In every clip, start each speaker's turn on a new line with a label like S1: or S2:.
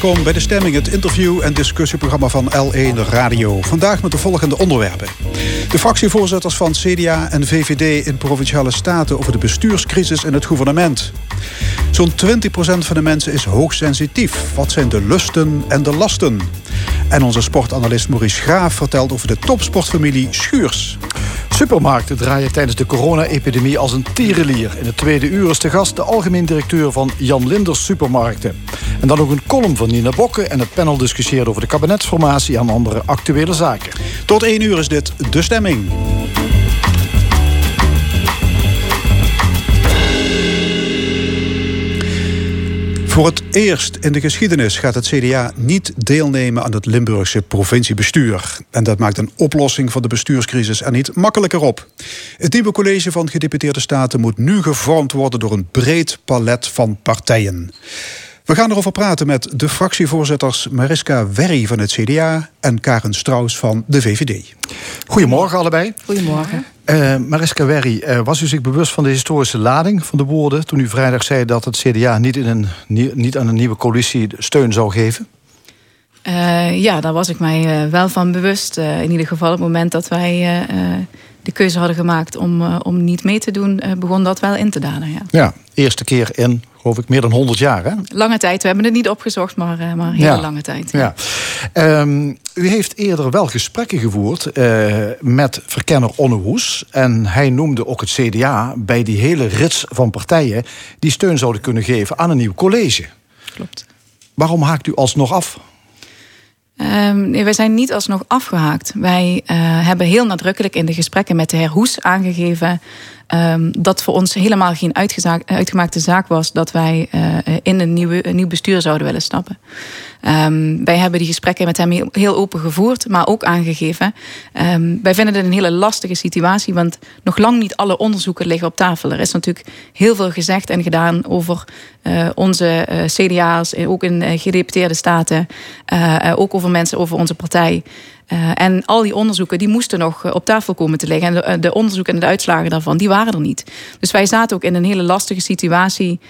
S1: Welkom bij De Stemming, het interview- en discussieprogramma van L1 Radio. Vandaag met de volgende onderwerpen. De fractievoorzitters van CDA en VVD in Provinciale Staten... over de bestuurscrisis in het gouvernement. Zo'n 20% van de mensen is hoogsensitief. Wat zijn de lusten en de lasten? En onze sportanalist Maurice Graaf vertelt over de topsportfamilie Schuurs.
S2: Supermarkten draaien tijdens de corona-epidemie als een tierenlier. In het tweede uur is de gast de algemeen directeur van Jan Linders Supermarkten. En dan ook een column van Nina Bokke en het panel discussieert over de kabinetsformatie en andere actuele zaken.
S1: Tot één uur is dit De Stemming. Voor het eerst in de geschiedenis gaat het CDA niet deelnemen aan het Limburgse provinciebestuur. En dat maakt een oplossing van de bestuurscrisis er niet makkelijker op. Het nieuwe college van gedeputeerde staten moet nu gevormd worden door een breed palet van partijen. We gaan erover praten met de fractievoorzitters Mariska Werry van het CDA en Karen Strauss van de VVD.
S2: Goedemorgen allebei.
S3: Goedemorgen.
S2: Uh, Mariska Werry, uh, was u zich bewust van de historische lading van de woorden toen u vrijdag zei dat het CDA niet, in een, niet aan een nieuwe coalitie steun zou geven?
S3: Uh, ja, daar was ik mij wel van bewust. in ieder geval op het moment dat wij de keuze hadden gemaakt om, om niet mee te doen, begon dat wel in te dalen. Ja.
S2: ja, eerste keer in geloof ik, meer dan 100 jaar. Hè?
S3: Lange tijd. We hebben het niet opgezocht, maar, uh, maar hele lange tijd.
S2: Ja. Um, u heeft eerder wel gesprekken gevoerd uh, met verkenner Onne Hoes. En hij noemde ook het CDA bij die hele rits van partijen... die steun zouden kunnen geven aan een nieuw college.
S3: Klopt.
S2: Waarom haakt u alsnog af?
S3: Um, nee, wij zijn niet alsnog afgehaakt. Wij uh, hebben heel nadrukkelijk in de gesprekken met de heer Hoes aangegeven Um, dat voor ons helemaal geen uitgemaakte zaak was dat wij uh, in een, nieuwe, nieuw bestuur zouden willen stappen. Um, wij hebben die gesprekken met hem heel, open gevoerd, maar ook aangegeven. Um, wij vinden het een hele lastige situatie, want nog lang niet alle onderzoeken liggen op tafel. Er is natuurlijk heel veel gezegd en gedaan over uh, onze uh, CDA's, ook in gedeputeerde staten, ook over mensen, over onze partij. Uh, en al die onderzoeken die moesten nog op tafel komen te liggen. En de, eh, de, onderzoeken en de uitslagen daarvan, die waren er niet. Dus wij zaten ook in een hele lastige situatie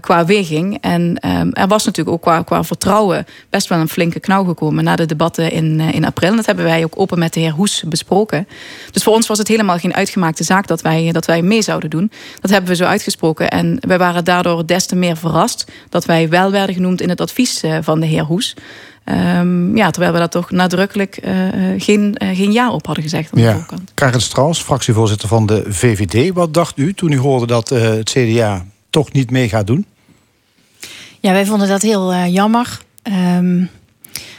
S3: qua weging. En um, er was natuurlijk ook qua, qua vertrouwen best wel een flinke knauw gekomen na de debatten in, in april. En dat hebben wij ook open met de heer Hoes besproken. Dus voor ons was het helemaal geen uitgemaakte zaak dat wij, dat wij mee zouden doen. Dat hebben we zo uitgesproken. En wij waren daardoor des te meer verrast dat wij wel werden genoemd in het advies van de heer Hoes. Um, ja, terwijl we daar toch nadrukkelijk uh, geen, uh, geen ja op hadden gezegd aan de
S2: ja. voorkant. Karen Strauss, fractievoorzitter van de VVD. Wat dacht u toen u hoorde dat uh, het CDA toch niet mee gaat doen?
S4: Ja, wij vonden dat heel jammer. Um,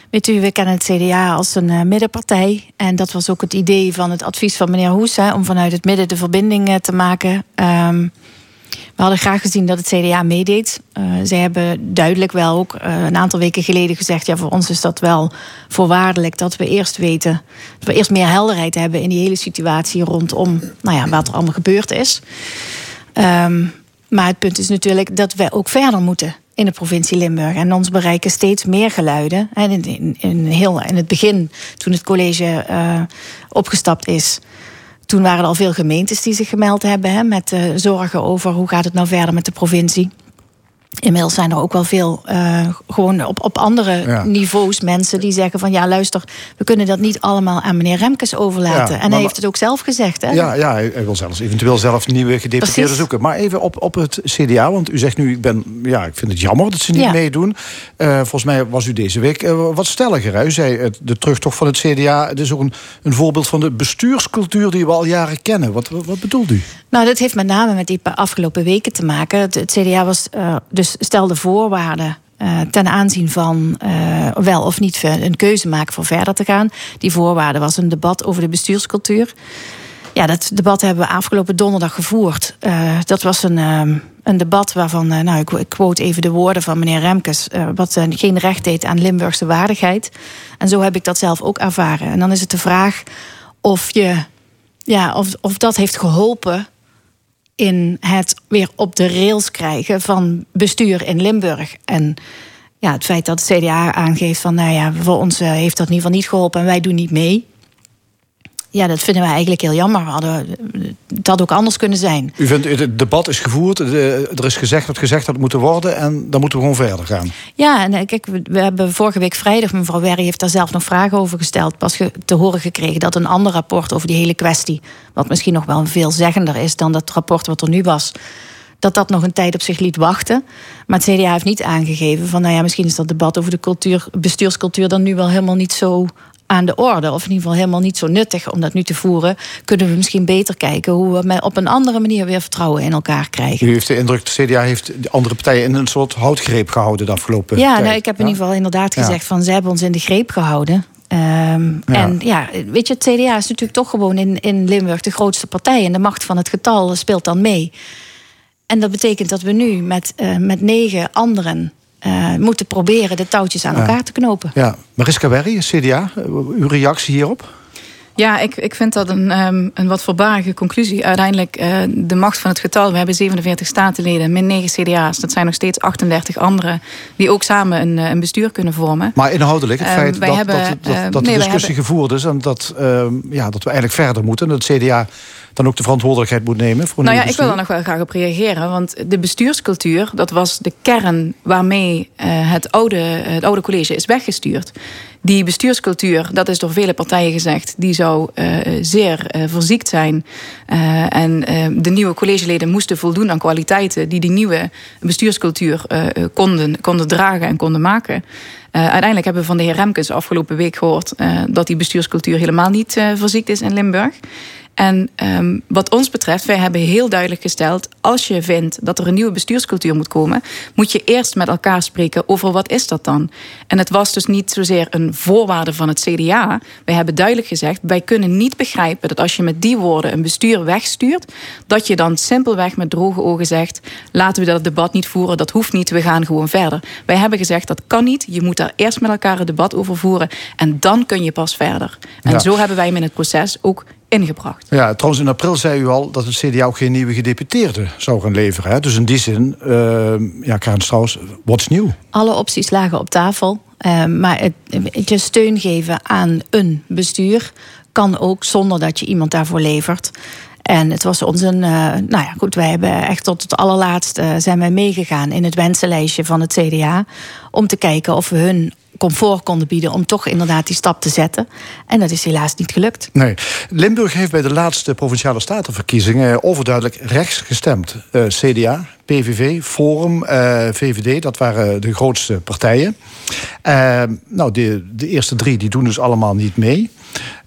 S4: weet u, we kennen het CDA als een middenpartij. En dat was ook het idee van het advies van meneer Hoes... Hè, om vanuit het midden de verbinding te maken... Um, we hadden graag gezien dat het CDA meedeed. Uh, zij hebben duidelijk wel ook uh, een aantal weken geleden gezegd: ja, voor ons is dat wel voorwaardelijk dat we eerst weten, dat we eerst meer helderheid hebben in die hele situatie rondom nou ja, wat er allemaal gebeurd is. Um, maar het punt is natuurlijk dat we ook verder moeten in de provincie Limburg. En ons bereiken steeds meer geluiden. En in, in, heel, in het begin, toen het college uh, opgestapt is, toen waren er al veel gemeentes die zich gemeld hebben hè, met uh, zorgen over hoe gaat het nou verder met de provincie. Inmiddels zijn er ook wel veel uh, gewoon op, op andere ja. niveaus mensen die zeggen van ja, luister, we kunnen dat niet allemaal aan meneer Remkes overlaten. Ja, en hij heeft het ook zelf gezegd. Hè?
S2: Ja, ja, hij wil zelfs eventueel zelf nieuwe gedeputeerden zoeken. Maar even op, op het CDA, want u zegt nu, ik ben, ja, ik vind het jammer dat ze niet ja. meedoen. Uh, volgens mij was u deze week uh, wat stelliger. Hè? U zei het, de terugtocht van het CDA, het is ook een, een voorbeeld van de bestuurscultuur die we al jaren kennen. Wat, wat, wat bedoelt u?
S4: Nou, dat heeft met name met die afgelopen weken te maken. Het, het CDA was uh, dus stelde voorwaarden uh, ten aanzien van uh, wel of niet een keuze maken voor verder te gaan. Die voorwaarde was een debat over de bestuurscultuur. Ja, dat debat hebben we afgelopen donderdag gevoerd. Uh, dat was een, um, een debat waarvan, nou, ik, ik quote even de woorden van meneer Remkes, wat geen recht deed aan Limburgse waardigheid. En zo heb ik dat zelf ook ervaren. En dan is het de vraag of je, ja, of, of dat heeft geholpen in het weer op de rails krijgen van bestuur in Limburg. En ja, het feit dat het CDA aangeeft van, nou ja, voor ons heeft dat in ieder geval niet geholpen en wij doen niet mee. Ja, dat vinden wij eigenlijk heel jammer. We hadden, het had ook anders kunnen zijn.
S2: U vindt het debat is gevoerd, er is gezegd wat gezegd had moeten worden en dan moeten we gewoon verder gaan.
S4: Ja, en kijk, we hebben vorige week vrijdag, mevrouw Werry heeft daar zelf nog vragen over gesteld, pas te horen gekregen dat een ander rapport over die hele kwestie, wat misschien nog wel veel zeggender is dan dat rapport wat er nu was, dat dat nog een tijd op zich liet wachten. Maar het CDA heeft niet aangegeven van, nou ja, misschien is dat debat over de cultuur, bestuurscultuur dan nu wel helemaal niet zo aan de orde. Of in ieder geval helemaal niet zo nuttig om dat nu te voeren. Kunnen we misschien beter kijken hoe we op een andere manier weer vertrouwen in elkaar krijgen.
S2: U heeft de indruk, de CDA heeft de andere partijen in een soort houtgreep gehouden de afgelopen
S4: ja,
S2: tijd.
S4: Nou, ik heb in ieder geval inderdaad gezegd van ze hebben ons in de greep gehouden. Um, En ja, weet je, het CDA is natuurlijk toch gewoon in, in Limburg de grootste partij. En de macht van het getal speelt dan mee. En dat betekent dat we nu met, uh, met negen anderen uh, moeten proberen de touwtjes aan elkaar te knopen.
S2: Ja, Mariska Werry, CDA, uw reactie hierop?
S3: Ja, ik, ik vind dat een, um, een wat voorbarige conclusie. Uiteindelijk uh, de macht van het getal. We hebben 47 statenleden, min 9 CDA's. Dat zijn nog steeds 38 anderen die ook samen een, een bestuur kunnen vormen.
S2: Maar inhoudelijk, het um, feit dat, hebben, dat, dat, dat, nee, de discussie hebben... gevoerd is... en dat, uh, ja, dat we eigenlijk verder moeten. En dat het CDA dan ook de verantwoordelijkheid moet nemen. Voor
S3: nou ja, ik wil daar nog wel graag op reageren. Want de bestuurscultuur, dat was de kern waarmee uh, het, oude, het oude college is weggestuurd. Die bestuurscultuur, dat is door vele partijen gezegd, die zou uh, zeer uh, verziekt zijn. Uh, en de nieuwe collegeleden moesten voldoen aan kwaliteiten die die nieuwe bestuurscultuur konden, konden dragen en konden maken. uiteindelijk hebben we van de heer Remkes afgelopen week gehoord dat die bestuurscultuur helemaal niet verziekt is in Limburg. En um, wat ons betreft, wij hebben heel duidelijk gesteld... als je vindt dat er een nieuwe bestuurscultuur moet komen... moet je eerst met elkaar spreken over wat is dat dan. En het was dus niet zozeer een voorwaarde van het CDA. Wij hebben duidelijk gezegd, wij kunnen niet begrijpen... dat als je met die woorden een bestuur wegstuurt... dat je dan simpelweg met droge ogen zegt... laten we dat debat niet voeren, dat hoeft niet, we gaan gewoon verder. Wij hebben gezegd, dat kan niet. Je moet daar eerst met elkaar een debat over voeren... en dan kun je pas verder. En ja. zo hebben wij hem in het proces ook ingebracht.
S2: Ja, trouwens in april zei u al dat het CDA ook geen nieuwe gedeputeerde zou gaan leveren. Hè? Dus in die zin, uh, ja, Karen Strauss, what's nieuw?
S4: Alle opties lagen op tafel. Uh, maar het, het je steun geven aan een bestuur kan ook zonder dat je iemand daarvoor levert. En het was ons een. Uh, nou ja, goed, wij hebben echt tot het allerlaatste zijn wij meegegaan in het wensenlijstje van het CDA. Om te kijken of we hun comfort konden bieden om toch inderdaad die stap te zetten. En dat is helaas niet gelukt.
S2: Nee. Limburg heeft bij de laatste provinciale statenverkiezingen overduidelijk rechts gestemd. Uh, CDA, PVV, Forum, uh, VVD, dat waren de grootste partijen. Nou, de, de eerste drie die doen dus allemaal niet mee.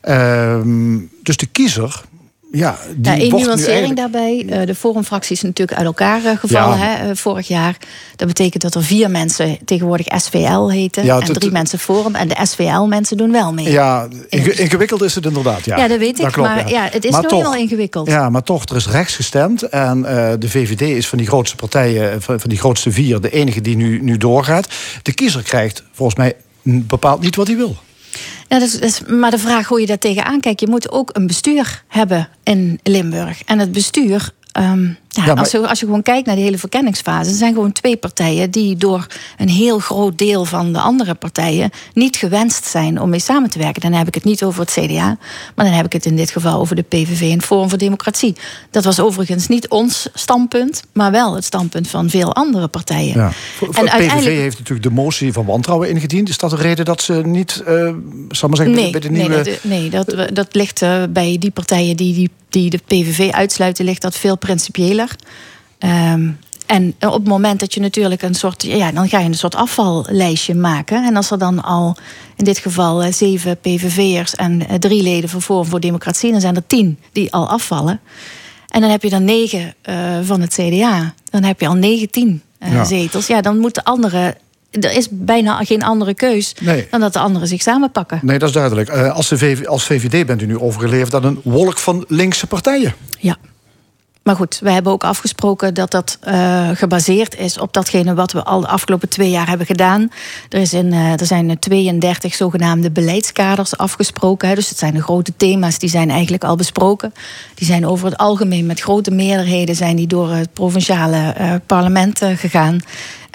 S2: Ehm, dus de kiezer ja, die
S4: ja, één nuancering eigenlijk... daarbij. Uh, de forumfractie is natuurlijk uit elkaar uh, gevallen ja. hè, uh, vorig jaar. Dat betekent dat er vier mensen tegenwoordig SVL heten. Ja, en drie mensen Forum. En de SVL-mensen doen wel mee.
S2: Ja, inge ingewikkeld is het inderdaad. Ja,
S4: ja dat weet ik. Dat klopt, maar ja. het is nog heel ingewikkeld.
S2: Ja, maar toch, er is rechts gestemd. En de VVD is van die grootste partijen, van, van die grootste vier... de enige die nu, nu doorgaat. De kiezer krijgt volgens mij bepaalt niet wat hij wil.
S4: Is, dat is, maar de vraag hoe je daar tegenaan kijkt. Je moet ook een bestuur hebben in Limburg. En het bestuur Um, ja, ja, maar... als, je, als je gewoon kijkt naar die hele verkenningsfase, er zijn gewoon twee partijen die door een heel groot deel van de andere partijen niet gewenst zijn om mee samen te werken. Dan heb ik het niet over het CDA, maar dan heb ik het in dit geval over de PVV en Forum voor Democratie. Dat was overigens niet ons standpunt, maar wel het standpunt van veel andere partijen. Ja.
S2: En PVV uiteindelijk... heeft natuurlijk de motie van wantrouwen ingediend. Is dat de reden dat ze niet, uh, zal maar zeggen,
S4: nee,
S2: bij de
S4: nieuwe...
S2: Nee,
S4: dat, nee, dat, dat ligt uh, bij die partijen die die die de PVV uitsluiten, ligt dat veel principiëler. Um, en op het moment dat je natuurlijk een soort, ja, dan ga je een soort afvallijstje maken. En als er dan al in dit geval zeven PVV'ers en drie leden van Forum voor Democratie, dan zijn er tien die al afvallen. En dan heb je dan negen uh, van het CDA. Dan heb je al negentien uh, ja. zetels. Ja, dan moeten anderen er is bijna geen andere keus nee. dan dat de anderen zich samenpakken.
S2: Nee, dat is duidelijk. Uh, als, de VV, als VVD bent u nu overgeleverd aan een wolk van linkse partijen.
S4: Ja. Maar goed, we hebben ook afgesproken dat dat uh, gebaseerd is op datgene wat we al de afgelopen twee jaar hebben gedaan. Er, is in, uh, er zijn 32 zogenaamde beleidskaders afgesproken. Hè, dus het zijn de grote thema's die zijn eigenlijk al besproken. Die zijn over het algemeen met grote meerderheden zijn die door het provinciale uh, parlement gegaan.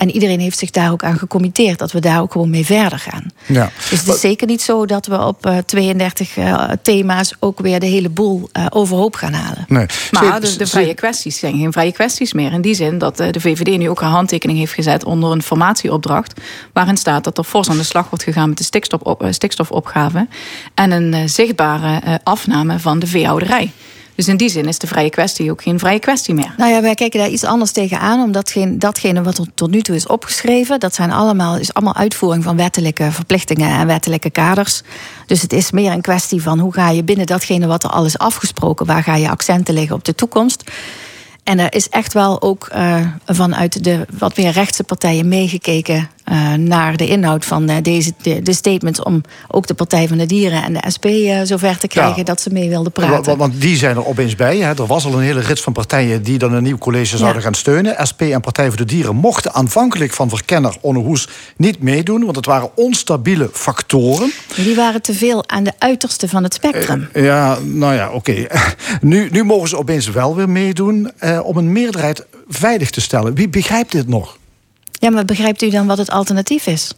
S4: En iedereen heeft zich daar ook aan gecommitteerd dat we daar ook gewoon mee verder gaan. Ja. Dus het is zeker niet zo dat we op 32 thema's ook weer de hele boel overhoop gaan halen.
S3: Nee. Maar de, de, vrije kwesties zijn geen vrije kwesties meer. In die zin dat de VVD nu ook een handtekening heeft gezet onder een formatieopdracht. Waarin staat dat er fors aan de slag wordt gegaan met de stikstofop, stikstofopgave. En een zichtbare afname van de veehouderij. Dus in die zin is de vrije kwestie ook geen vrije kwestie meer.
S4: Nou ja, wij kijken daar iets anders tegenaan. Omdat datgene wat tot nu toe is opgeschreven, dat zijn allemaal, is allemaal uitvoering van wettelijke verplichtingen en wettelijke kaders. Dus het is meer een kwestie van hoe ga je binnen datgene wat er al is afgesproken, waar ga je accenten leggen op de toekomst. En er is echt wel ook uh, vanuit de wat meer rechtse partijen meegekeken uh, naar de inhoud van uh, deze de, de, statements. Om ook de Partij van de Dieren en de SP zover te krijgen dat ze mee wilden praten.
S2: Want, want die zijn er opeens bij. Hè. Er was al een hele rits van partijen die dan een nieuw college zouden gaan steunen. SP en Partij voor de Dieren mochten aanvankelijk van verkenner Onne Hoes niet meedoen. Want het waren onstabiele factoren.
S4: Die waren te veel aan de uiterste van het spectrum.
S2: ja, nou ja, oké. nu, nu mogen ze opeens wel weer meedoen om een meerderheid veilig te stellen. Wie begrijpt dit nog?
S4: Ja, maar begrijpt u dan wat het alternatief is?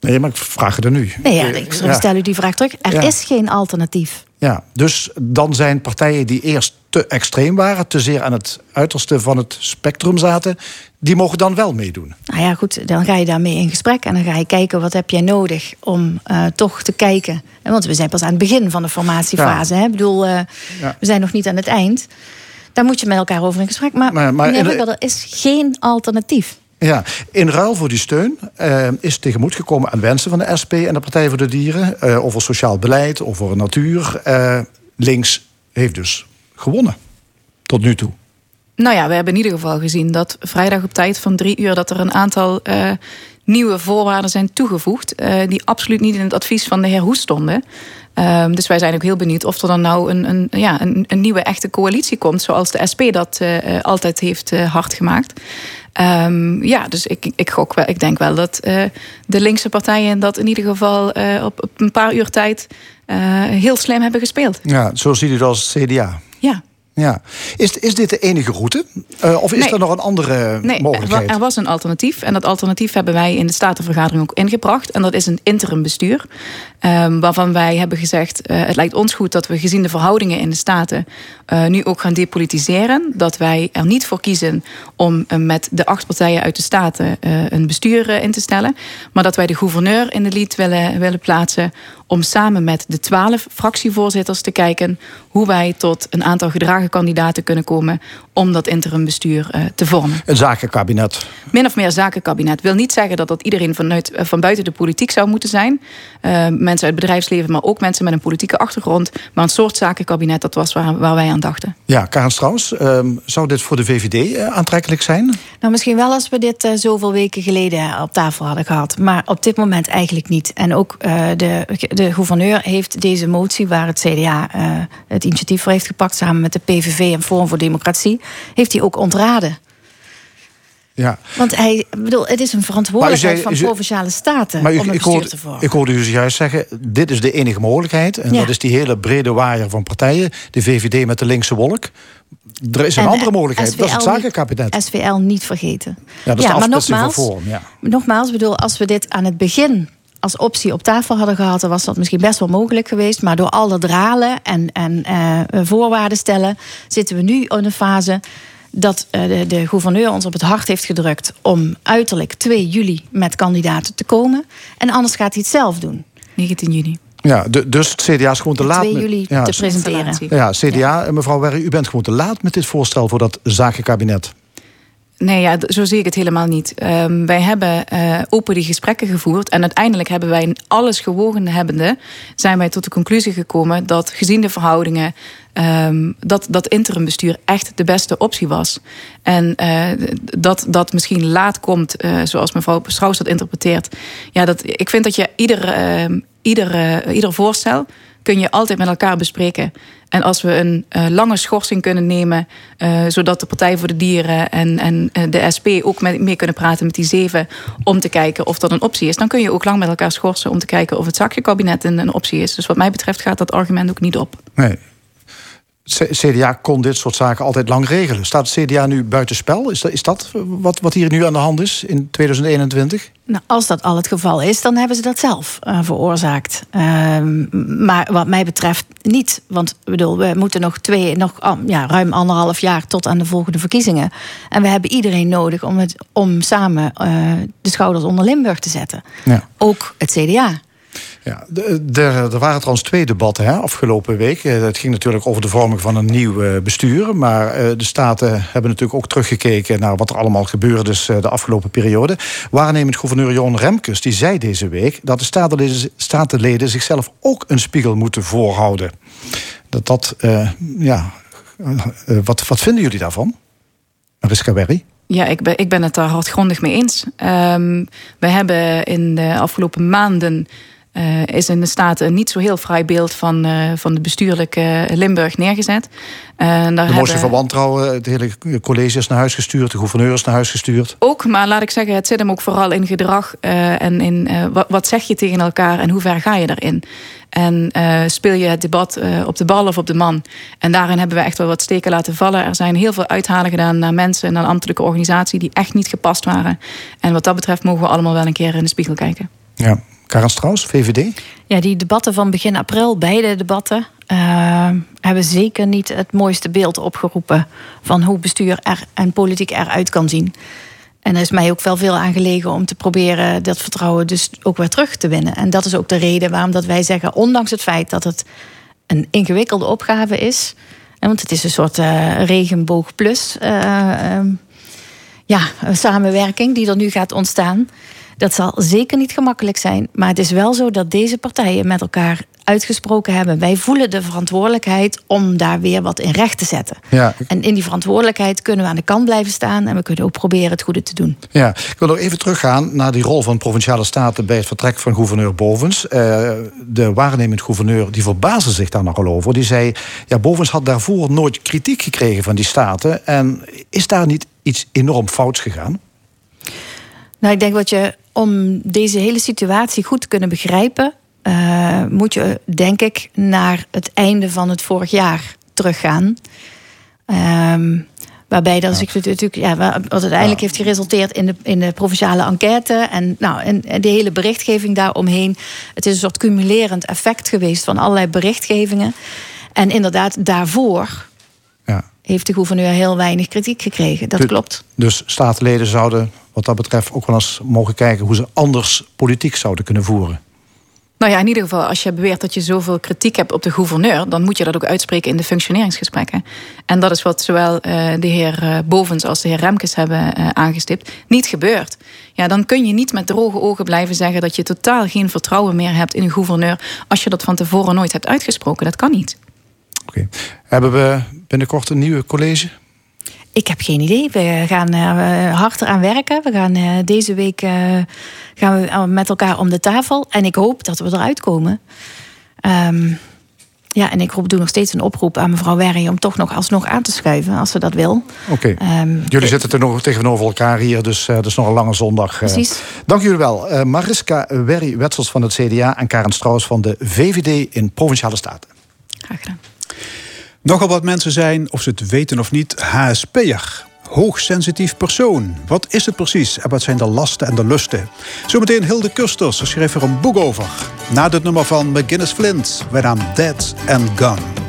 S2: Nee, maar ik vraag het er nu.
S4: Nee, ja, ik stel u die vraag terug. Er is geen alternatief.
S2: Ja, dus dan zijn partijen die eerst te extreem waren, te zeer aan het uiterste van het spectrum zaten, die mogen dan wel meedoen.
S4: Nou ja, goed, dan ga je daarmee in gesprek en dan ga je kijken wat heb jij nodig om uh, toch te kijken. Want we zijn pas aan het begin van de formatiefase. Hè? Ik bedoel, uh, we zijn nog niet aan het eind. Daar moet je met elkaar over in gesprek. Maar, maar, maar er is geen alternatief.
S2: Ja, in ruil voor die steun uh, is tegemoet gekomen aan wensen van de SP en de Partij voor de Dieren. Uh, over sociaal beleid, over natuur. Uh, links heeft dus gewonnen. Tot nu toe.
S3: Nou ja, we hebben in ieder geval gezien dat vrijdag op tijd van drie uur... dat er een aantal nieuwe voorwaarden zijn toegevoegd... die absoluut niet in het advies van de heer Hoes stonden. Um, dus wij zijn ook heel benieuwd of er dan nou een, een, ja, een, een nieuwe echte coalitie komt... zoals de SP dat altijd heeft hard gemaakt. Um, ja, dus ik, ik gok wel. Ik denk wel dat uh, de linkse partijen dat in ieder geval uh, op, op, een paar uur tijd uh, heel slim hebben gespeeld.
S2: Ja, zo ziet u het als CDA.
S3: Ja.
S2: Ja. Is, is dit de enige route? Uh, of is nee. er nog een andere
S3: nee,
S2: mogelijkheid?
S3: Er was een alternatief. En dat alternatief hebben wij in de Statenvergadering ook ingebracht. En dat is een interim bestuur. Um, waarvan wij hebben gezegd... Uh, het lijkt ons goed dat we gezien de verhoudingen in de Staten... Uh, nu ook gaan depolitiseren. Dat wij er niet voor kiezen om met de acht partijen uit de Staten... een bestuur in te stellen. Maar dat wij de gouverneur in de lied willen, willen plaatsen om samen met de twaalf fractievoorzitters te kijken hoe wij tot een aantal gedragen kandidaten kunnen komen om dat interimbestuur uh, te vormen.
S2: Een zakenkabinet.
S3: Min of meer zakenkabinet. Wil niet zeggen dat dat iedereen vanuit, uh, van buiten de politiek zou moeten zijn. Uh, mensen uit het bedrijfsleven, maar ook mensen met een politieke achtergrond. Maar een soort zakenkabinet, dat was waar, waar wij aan dachten.
S2: Ja, Karen Strauss, ehm, zou dit voor de VVD aantrekkelijk zijn?
S4: Nou, misschien wel als we dit zoveel weken geleden op tafel hadden gehad. Maar op dit moment eigenlijk niet. En ook de, de gouverneur heeft deze motie, waar het CDA het initiatief voor heeft gepakt, samen met de PVV en Forum voor Democratie heeft hij ook ontraden.
S2: Ja.
S4: Want hij, bedoel, het is een verantwoordelijkheid van provinciale staten maar u, om een ik hoorde, te vormen.
S2: Ik hoorde u juist zeggen, dit is de enige mogelijkheid. En dat is die hele brede waaier van partijen. De VVD met de linkse wolk. Er is een andere mogelijkheid, SVL dat is het zakenkabinet.
S4: SVL niet vergeten.
S2: Ja, dat is ja, maar nogmaals, Forum, ja.
S4: nogmaals, bedoel, als we dit aan het begin als optie op tafel hadden gehad, dan was dat misschien best wel mogelijk geweest. Maar door al dat dralen en, en uh, voorwaarden stellen, zitten we nu in een fase dat uh, de, de, gouverneur ons op het hart heeft gedrukt om uiterlijk 2 juli met kandidaten te komen. En anders gaat hij het zelf doen.
S3: 19 juni.
S2: Ja, de, dus het CDA is gewoon te laat.
S4: 2 juli
S2: ja,
S4: te presenteren.
S2: Ja, CDA, ja. mevrouw Werri, u bent gewoon te laat met dit voorstel voor dat zakenkabinet.
S3: Nee, ja, zo zie ik het helemaal niet. Um, wij hebben uh, open die gesprekken gevoerd. En uiteindelijk hebben wij in alles gewogen hebbende... zijn wij tot de conclusie gekomen dat gezien de verhoudingen... Um, dat dat interimbestuur echt de beste optie was. En uh, dat dat misschien laat komt, uh, zoals mevrouw Strauss dat interpreteert. Ja, dat, ik vind dat je ieder, uh, ieder, ieder voorstel kun je altijd met elkaar bespreken. En als we een uh, lange schorsing kunnen nemen, uh, zodat de Partij voor de Dieren en, en uh, de SP ook met, mee kunnen praten met die zeven, om te kijken of dat een optie is, dan kun je ook lang met elkaar schorsen om te kijken of het zakjekabinet een, een optie is. Dus wat mij betreft gaat dat argument ook niet op.
S2: Nee. CDA kon dit soort zaken altijd lang regelen. Staat het CDA nu buitenspel? Is dat, is dat wat, wat hier nu aan de hand is in 2021?
S4: Nou, als dat al het geval is, dan hebben ze dat zelf uh, veroorzaakt. Uh, maar wat mij betreft niet. Want bedoel, we moeten nog, twee, nog ja, ruim anderhalf jaar tot aan de volgende verkiezingen. En we hebben iedereen nodig om, het, om samen uh, de schouders onder Limburg te zetten. Ja. Ook het CDA.
S2: Ja, er waren trouwens twee debatten hè, afgelopen week. Eh, het ging natuurlijk over de vorming van een nieuw eh, bestuur. Maar eh, de Staten hebben natuurlijk ook teruggekeken naar wat er allemaal gebeurde is de afgelopen periode. Waarnemend gouverneur Jon Remkes die zei deze week dat de statenleden, zichzelf ook een spiegel moeten voorhouden. Dat dat, ja, wat, wat vinden jullie daarvan? Mariska Berry?
S3: Ja, ik ben, ik ben het daar hardgrondig mee eens. Um, we hebben in de afgelopen maanden uh, is in de Staten niet zo heel vrij beeld van, uh, van de bestuurlijke Limburg neergezet.
S2: Uh, daar de motie hebben... van wantrouwen, het hele college is naar huis gestuurd, de gouverneur is naar huis gestuurd.
S3: Ook, maar laat ik zeggen, het zit hem ook vooral in gedrag en in wat, wat zeg je tegen elkaar en hoe ver ga je daarin. En speel je het debat op de bal of op de man. En daarin hebben we echt wel wat steken laten vallen. Er zijn heel veel uithalen gedaan naar mensen en naar ambtelijke organisatie die echt niet gepast waren. En wat dat betreft mogen we allemaal wel een keer in de spiegel kijken.
S2: Ja, Karen Strauss, VVD?
S4: Ja, die debatten van begin april, beide debatten, uh, hebben zeker niet het mooiste beeld opgeroepen van hoe bestuur er en politiek eruit kan zien. En er is mij ook wel veel aan gelegen om te proberen dat vertrouwen dus ook weer terug te winnen. En dat is ook de reden waarom dat wij zeggen, ondanks het feit dat het een ingewikkelde opgave is, want het is een soort uh, regenboog plus uh, ja, samenwerking die er nu gaat ontstaan. Dat zal zeker niet gemakkelijk zijn. Maar het is wel zo dat deze partijen met elkaar uitgesproken hebben. Wij voelen de verantwoordelijkheid om daar weer wat in recht te zetten. Ja. En in die verantwoordelijkheid kunnen we aan de kant blijven staan en we kunnen ook proberen het goede te doen.
S2: Ja, ik wil nog even teruggaan naar die rol van provinciale staten bij het vertrek van gouverneur Bovens. Uh, de waarnemend gouverneur die verbaasde zich daar nogal over. Die zei: ja, Bovens had daarvoor nooit kritiek gekregen van die staten. En is daar niet iets enorm fouts gegaan?
S4: Nou, ik denk wat je om deze hele situatie goed te kunnen begrijpen, uh, moet je, denk ik, naar het einde van het vorig jaar teruggaan. Um, waarbij dat ja. natuurlijk, ja, wat uiteindelijk heeft geresulteerd in de, in de provinciale enquête. En, nou, en, en de hele berichtgeving daaromheen. Het is een soort cumulerend effect geweest van allerlei berichtgevingen. En inderdaad, daarvoor. Heeft de gouverneur heel weinig kritiek gekregen. Dat klopt.
S2: Dus staatsleden zouden wat dat betreft ook wel eens mogen kijken hoe ze anders politiek zouden kunnen voeren.
S3: Nou ja, in ieder geval, als je beweert dat je zoveel kritiek hebt op de gouverneur, dan moet je dat ook uitspreken in de functioneringsgesprekken. En dat is wat zowel uh, de heer uh, Bovens als de heer Remkes hebben uh, aangestipt, niet gebeurt. Ja, dan kun je niet met droge ogen blijven zeggen dat je totaal geen vertrouwen meer hebt in een gouverneur als je dat van tevoren nooit hebt uitgesproken. Dat kan niet.
S2: Oké. Hebben we binnenkort een nieuwe college?
S4: Ik heb geen idee. We gaan uh, hard eraan werken. We gaan uh, deze week uh, gaan we met elkaar om de tafel. En ik hoop dat we eruit komen. Um, ja, en ik doe nog steeds een oproep aan mevrouw Werry om toch nog alsnog aan te schuiven, als ze dat wil.
S2: Oké. Okay. Um, jullie zitten er nog tegenover elkaar hier, dus dat is nog een lange zondag.
S4: Precies.
S2: dank jullie wel. Mariska Werry, wetsels van het CDA en Karen Strauss van de VVD in Provinciale Staten.
S3: Graag gedaan.
S1: Nogal wat mensen zijn, of ze het weten of niet, HSP'er. Hoogsensitief persoon. Wat is het precies en wat zijn de lasten en de lusten? Zometeen Hilde Kusters schreef er een boek over. Na het nummer van McGinnis Flint, wij naam Dead and Gone.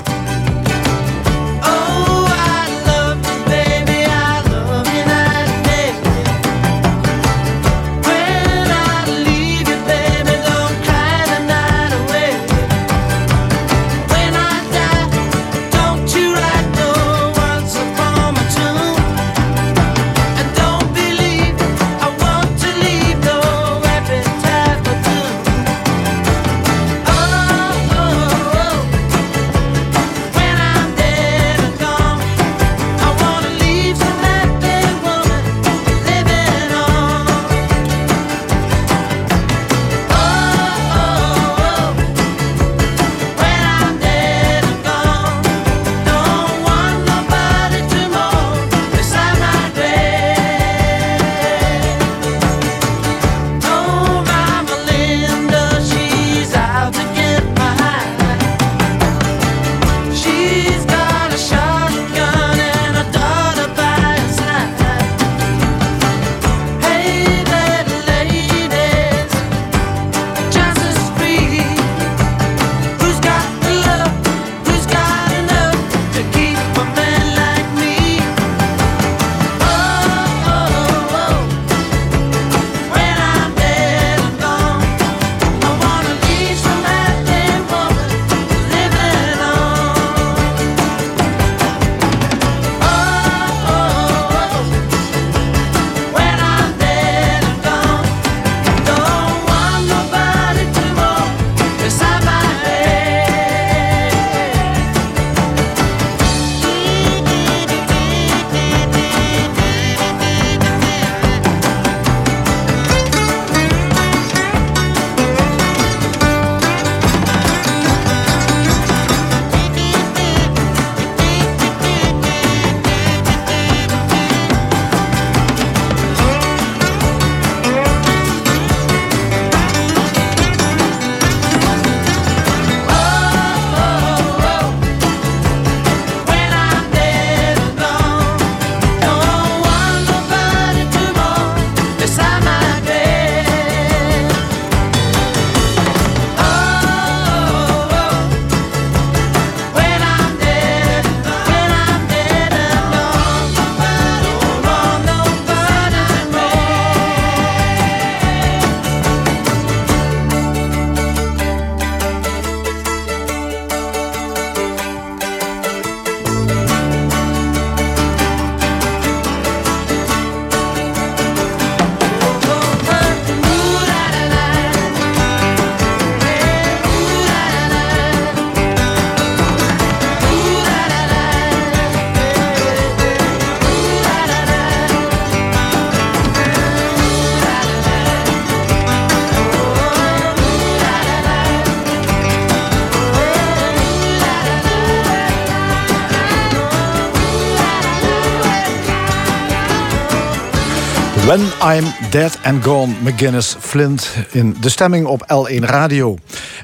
S2: I'm Dead and Gone, McGinnis Flint in de stemming op L1 Radio.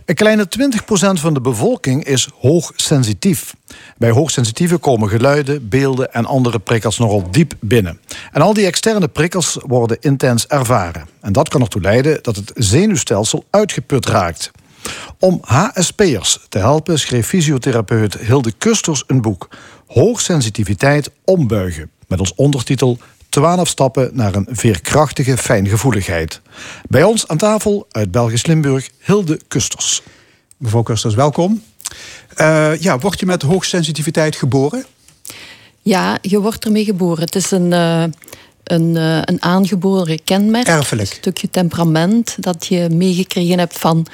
S2: Een kleine 20% van de bevolking is hoogsensitief. Bij hoogsensitieven komen geluiden, beelden en andere prikkels nogal diep binnen. En al die externe prikkels worden intens ervaren. En dat kan ertoe leiden dat het zenuwstelsel uitgeput raakt. Om HSP'ers te helpen schreef fysiotherapeut Hilde Kusters een boek... Hoogsensitiviteit ombuigen, met als ondertitel 12 stappen naar een veerkrachtige fijngevoeligheid. Bij ons aan tafel uit Belgisch Limburg Hilde Kusters.
S1: Mevrouw Kusters, welkom. Uh, ja, word je met hoogsensitiviteit geboren?
S5: Ja, je wordt ermee geboren. Het is een, uh, een, uh, een aangeboren kenmerk.
S1: Erfelijk.
S5: Een stukje temperament dat je meegekregen hebt van,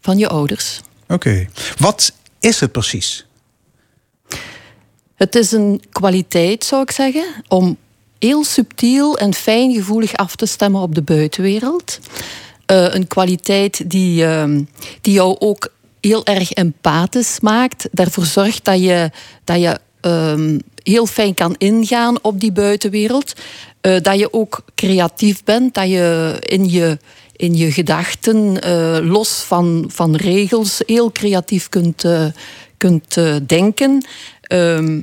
S5: van je ouders.
S1: Oké. Okay. Wat is het precies?
S5: Het is een kwaliteit, zou ik zeggen, om heel subtiel en fijngevoelig af te stemmen op de buitenwereld. Uh, een kwaliteit die, uh, die jou ook heel erg empathisch maakt. Daarvoor zorgt dat je, dat je uh, heel fijn kan ingaan op die buitenwereld. Uh, dat je ook creatief bent, dat je in je, in je gedachten, uh, los van, van regels, heel creatief kunt, kunt denken. Ehm,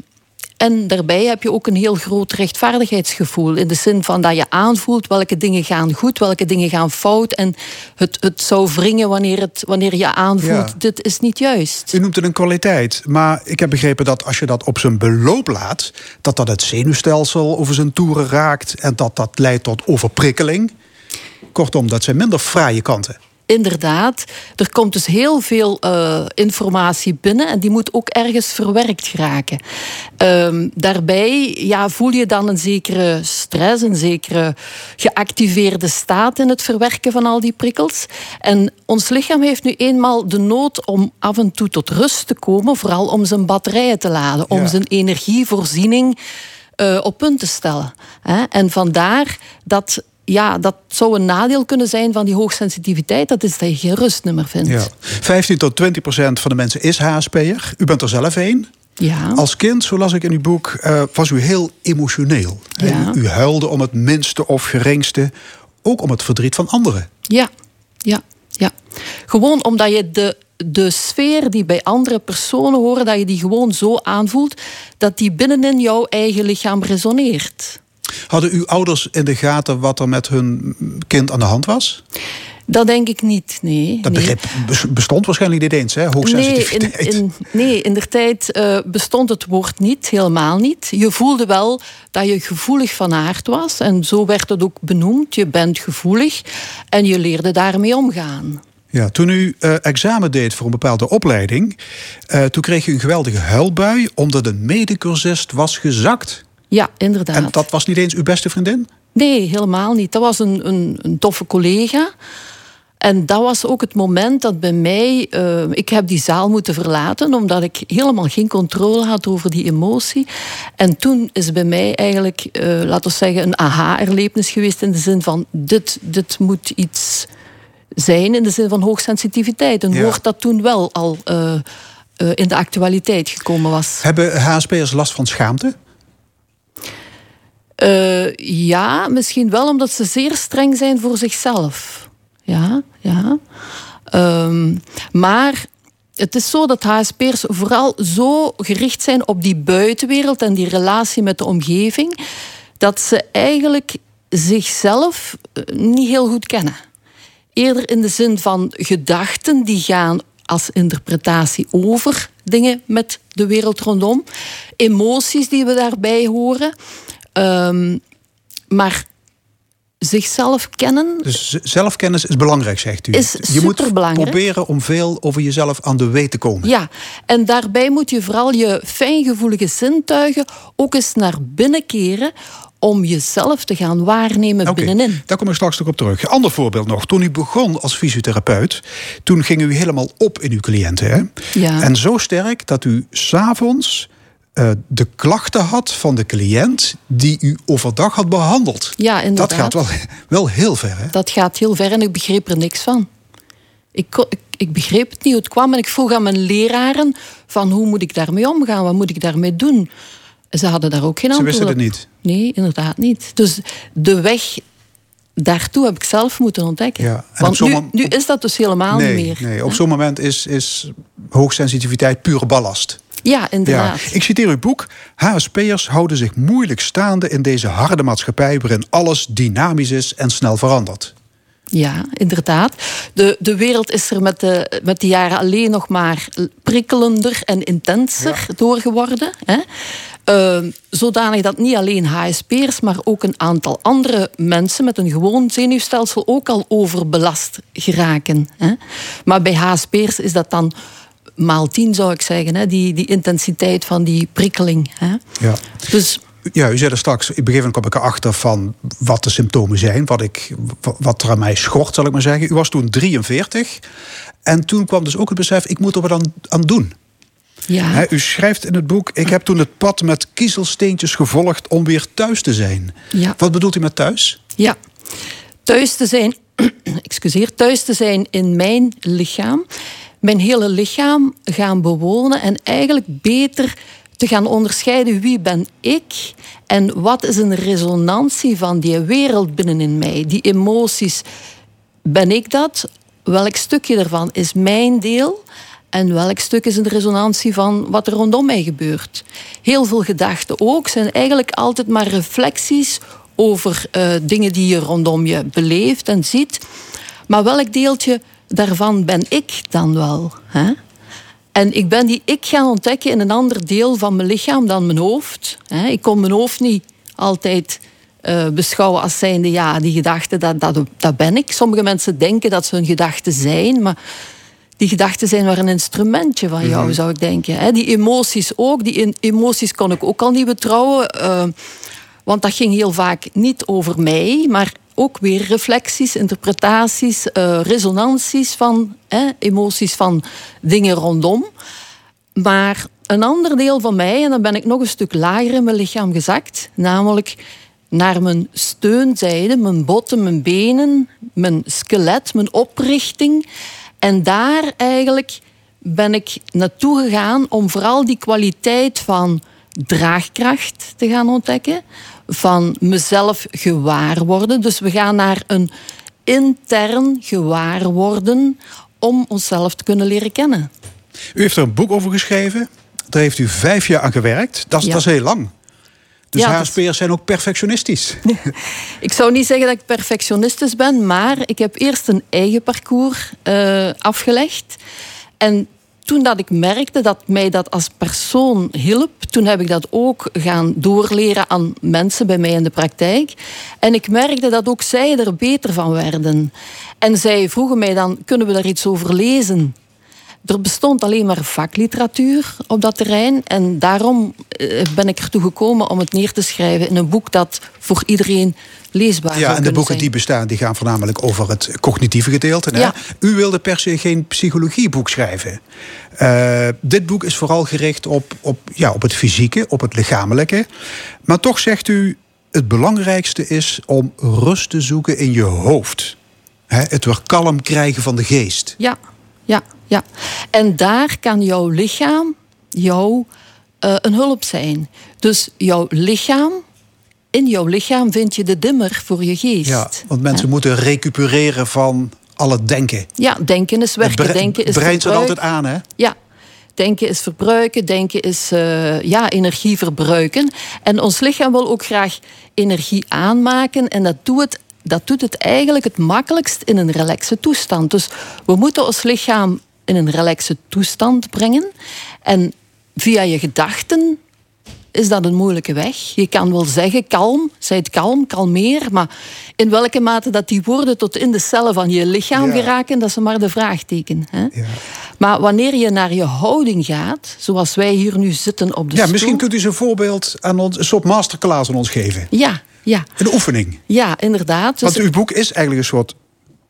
S5: en daarbij heb je ook een heel groot rechtvaardigheidsgevoel. In de zin van dat je aanvoelt welke dingen gaan goed, welke dingen gaan fout. En het, het zou wringen wanneer, het, wanneer je aanvoelt, dit is niet juist.
S1: U noemt het een kwaliteit. Maar ik heb begrepen dat als je dat op zijn beloop laat... dat dat het zenuwstelsel over zijn toeren raakt... en dat dat leidt tot overprikkeling. Kortom, dat zijn minder fraaie kanten
S5: inderdaad, er komt dus heel veel uh, informatie binnen en die moet ook ergens verwerkt geraken. Um, daarbij ja, voel je dan een zekere stress, een zekere geactiveerde staat in het verwerken van al die prikkels. En ons lichaam heeft nu eenmaal de nood om af en toe tot rust te komen, vooral om zijn batterijen te laden, om zijn energievoorziening uh, op punt te stellen. En vandaar dat ja, dat zou een nadeel kunnen zijn van die hoogsensitiviteit. Dat is dat je geen rustnummer vindt. Ja.
S1: 15 tot 20 procent van de mensen is HSP'er. U bent er zelf een.
S5: Ja.
S1: Als kind, zo las ik in uw boek, uh, was u heel emotioneel.
S5: Ja.
S1: U, u, huilde om het minste of geringste. Ook om het verdriet van anderen.
S5: Ja, ja, ja. Gewoon omdat je de, de sfeer die bij andere personen horen... dat je die gewoon zo aanvoelt... dat die binnenin jouw eigen lichaam resoneert.
S1: Hadden uw ouders in de gaten wat er met hun kind aan de hand was?
S5: Dat denk ik niet, nee.
S1: Dat begrip bestond waarschijnlijk niet eens, hè? Hoogsensitiviteit.
S5: Nee, in, in, nee, in der tijd uh, bestond het woord niet, helemaal niet. Je voelde wel dat je gevoelig van aard was. En zo werd het ook benoemd. Je bent gevoelig en je leerde daarmee omgaan.
S1: Ja, toen u uh, examen deed voor een bepaalde opleiding... Uh, toen kreeg u een geweldige huilbui... omdat een medecursist was gezakt.
S5: Ja, inderdaad.
S1: En dat was niet eens uw beste vriendin?
S5: Nee, helemaal niet. Dat was een, een, een toffe collega. En dat was ook het moment dat bij mij... Uh, ik heb die zaal moeten verlaten... omdat ik helemaal geen controle had over die emotie. En toen is bij mij eigenlijk, uh, laten we zeggen... een aha-erlevenis geweest in de zin van... dit, dit moet iets zijn in de zin van hoogsensitiviteit. Een ja. woord dat toen wel al uh, in de actualiteit gekomen was.
S1: Hebben HSP'ers last van schaamte?
S5: Uh, ja, misschien wel omdat ze zeer streng zijn voor zichzelf. Ja, ja. Um, maar het is zo dat HSP'ers vooral zo gericht zijn op die buitenwereld en die relatie met de omgeving, dat ze eigenlijk zichzelf eh, niet heel goed kennen. Eerder in de zin van gedachten die gaan als interpretatie over dingen met de wereld rondom, emoties die we daarbij horen. Um, maar zichzelf kennen.
S1: Dus zelfkennis is belangrijk, zegt u.
S5: Is
S1: je moet proberen om veel over jezelf aan de weet te komen.
S5: Ja, en daarbij moet je vooral je fijngevoelige zintuigen ook eens naar binnen keren om jezelf te gaan waarnemen okay, binnenin.
S1: Daar kom ik straks nog op terug. Ander voorbeeld nog. Toen u begon als fysiotherapeut, toen ging u helemaal op in uw cliënten. Hè?
S5: Ja.
S1: En zo sterk dat u s'avonds uh, de klachten had van de cliënt die u overdag had behandeld.
S5: Ja, inderdaad.
S1: Dat gaat wel, wel heel ver. Hè?
S5: Dat gaat heel ver en ik begreep er niks van. Ik, ik, ik begreep het niet hoe het kwam en ik vroeg aan mijn leraren van hoe moet ik daarmee omgaan, wat moet ik daarmee doen. Ze hadden daar ook geen antwoord
S1: Ze wisten het niet?
S5: Nee, inderdaad niet. Dus de weg daartoe heb ik zelf moeten ontdekken. Ja. Want nu, nu, is dat dus helemaal
S1: niet
S5: meer.
S1: Nee, op zo'n moment is, is hoogsensitiviteit pure ballast.
S5: Ja, inderdaad.
S1: Ik citeer uw boek. HSP'ers houden zich moeilijk staande in deze harde maatschappij... waarin alles dynamisch is en snel verandert.
S5: Ja, inderdaad. De, de wereld is er met de, met de jaren alleen nog maar prikkelender en intenser ja. door geworden. Hè? Uh, zodanig dat niet alleen HSP'ers, maar ook een aantal andere mensen met een gewoon zenuwstelsel ook al overbelast geraken. Hè? Maar bij HSP'ers is dat dan maal tien, zou ik zeggen, hè? Die, die intensiteit van die prikkeling. Hè?
S1: Ja. Dus ja, u zei er straks, een gegeven moment kwam ik erachter van wat de symptomen zijn, wat, ik, wat er aan mij schort, zal ik maar zeggen. U was toen 43 en toen kwam dus ook het besef, ik moet er wat aan, aan doen.
S5: Ja.
S1: u schrijft in het boek, ik heb toen het pad met kiezelsteentjes gevolgd om weer thuis te zijn.
S5: Ja.
S1: Wat bedoelt u met thuis?
S5: Ja, thuis te zijn, excuseer, thuis te zijn in mijn lichaam. Mijn hele lichaam gaan bewonen en eigenlijk beter te gaan onderscheiden wie ben ik en wat is een resonantie van die wereld binnenin mij. Die emoties, ben ik dat? Welk stukje daarvan is mijn deel? En welk stuk is een resonantie van wat er rondom mij gebeurt? Heel veel gedachten ook zijn eigenlijk altijd maar reflecties over uh, dingen die je rondom je beleeft en ziet. Maar welk deeltje daarvan ben ik dan wel? Hè? En ik ben die ik gaan ontdekken in een ander deel van mijn lichaam dan mijn hoofd. Ik kon mijn hoofd niet altijd uh, beschouwen als zijnde, ja, die gedachten, dat, dat, dat ben ik. Sommige mensen denken dat ze hun gedachten zijn, maar die gedachten zijn maar een instrumentje van jou, mhm. zou ik denken. Die emoties ook, die emoties kon ik ook al niet betrouwen. Uh, want dat ging heel vaak niet over mij, maar ook weer reflecties, interpretaties, uh, resonanties van emoties van dingen rondom. Maar een ander deel van mij, en dan ben ik nog een stuk lager in mijn lichaam gezakt, namelijk naar mijn steunzijde, mijn botten, mijn benen, mijn skelet, mijn oprichting. En daar eigenlijk ben ik naartoe gegaan om vooral die kwaliteit van draagkracht te gaan ontdekken, van mezelf gewaar worden. Dus we gaan naar een intern gewaar worden om onszelf te kunnen leren kennen.
S1: U heeft er een boek over geschreven. Daar heeft u vijf jaar aan gewerkt. Dat, dat is heel lang. Dus ja, HSP'ers zijn ook perfectionistisch.
S5: ik zou niet zeggen dat ik perfectionistisch ben, maar ik heb eerst een eigen parcours uh, afgelegd. En toen dat ik merkte dat mij dat als persoon hielp, toen heb ik dat ook gaan doorleren aan mensen bij mij in de praktijk. En ik merkte dat ook zij er beter van werden. En zij vroegen mij dan, kunnen we daar iets over lezen? Er bestond alleen maar vakliteratuur op dat terrein. En daarom eh, ben ik ertoe gekomen om het neer te schrijven in een boek dat voor iedereen leesbaar
S1: ja,
S5: en
S1: de boeken die bestaan, die gaan voornamelijk over het cognitieve gedeelte. Hè? Ja. U wilde per se geen psychologieboek schrijven. Uh, dit boek is vooral gericht op, op, ja, op het fysieke, op het lichamelijke. Maar toch zegt u, het belangrijkste is om rust te zoeken in je hoofd. Hè? Het weer kalm krijgen van de geest.
S5: Ja, ja, ja. En daar kan jouw lichaam jou uh, een hulp zijn. Dus jouw lichaam in jouw lichaam vind je de dimmer voor je geest.
S1: Ja, want mensen moeten recupereren van al het denken.
S5: Ja, denken is werken, denken is
S1: brein zit altijd aan, hè?
S5: Ja, Denken is verbruiken, denken is uh, ja, energie verbruiken. En ons lichaam wil ook graag energie aanmaken. En dat doet, het, dat doet het eigenlijk het makkelijkst in een relaxe toestand. Dus we moeten ons lichaam in een relaxe toestand brengen. En via je gedachten is dat een moeilijke weg. Je kan wel zeggen kalm, zij het kalm, kalmeer, maar in welke mate dat die woorden tot in de cellen van je lichaam geraken, dat is maar de vraagteken. Hè? Ja. Maar wanneer je naar je houding gaat, zoals wij hier nu zitten op de
S1: ja, stoel... Misschien kunt u eens een voorbeeld aan ons, een soort masterclass aan ons geven.
S5: Ja, ja.
S1: Een oefening.
S5: Ja, inderdaad.
S1: Want uw boek is eigenlijk een soort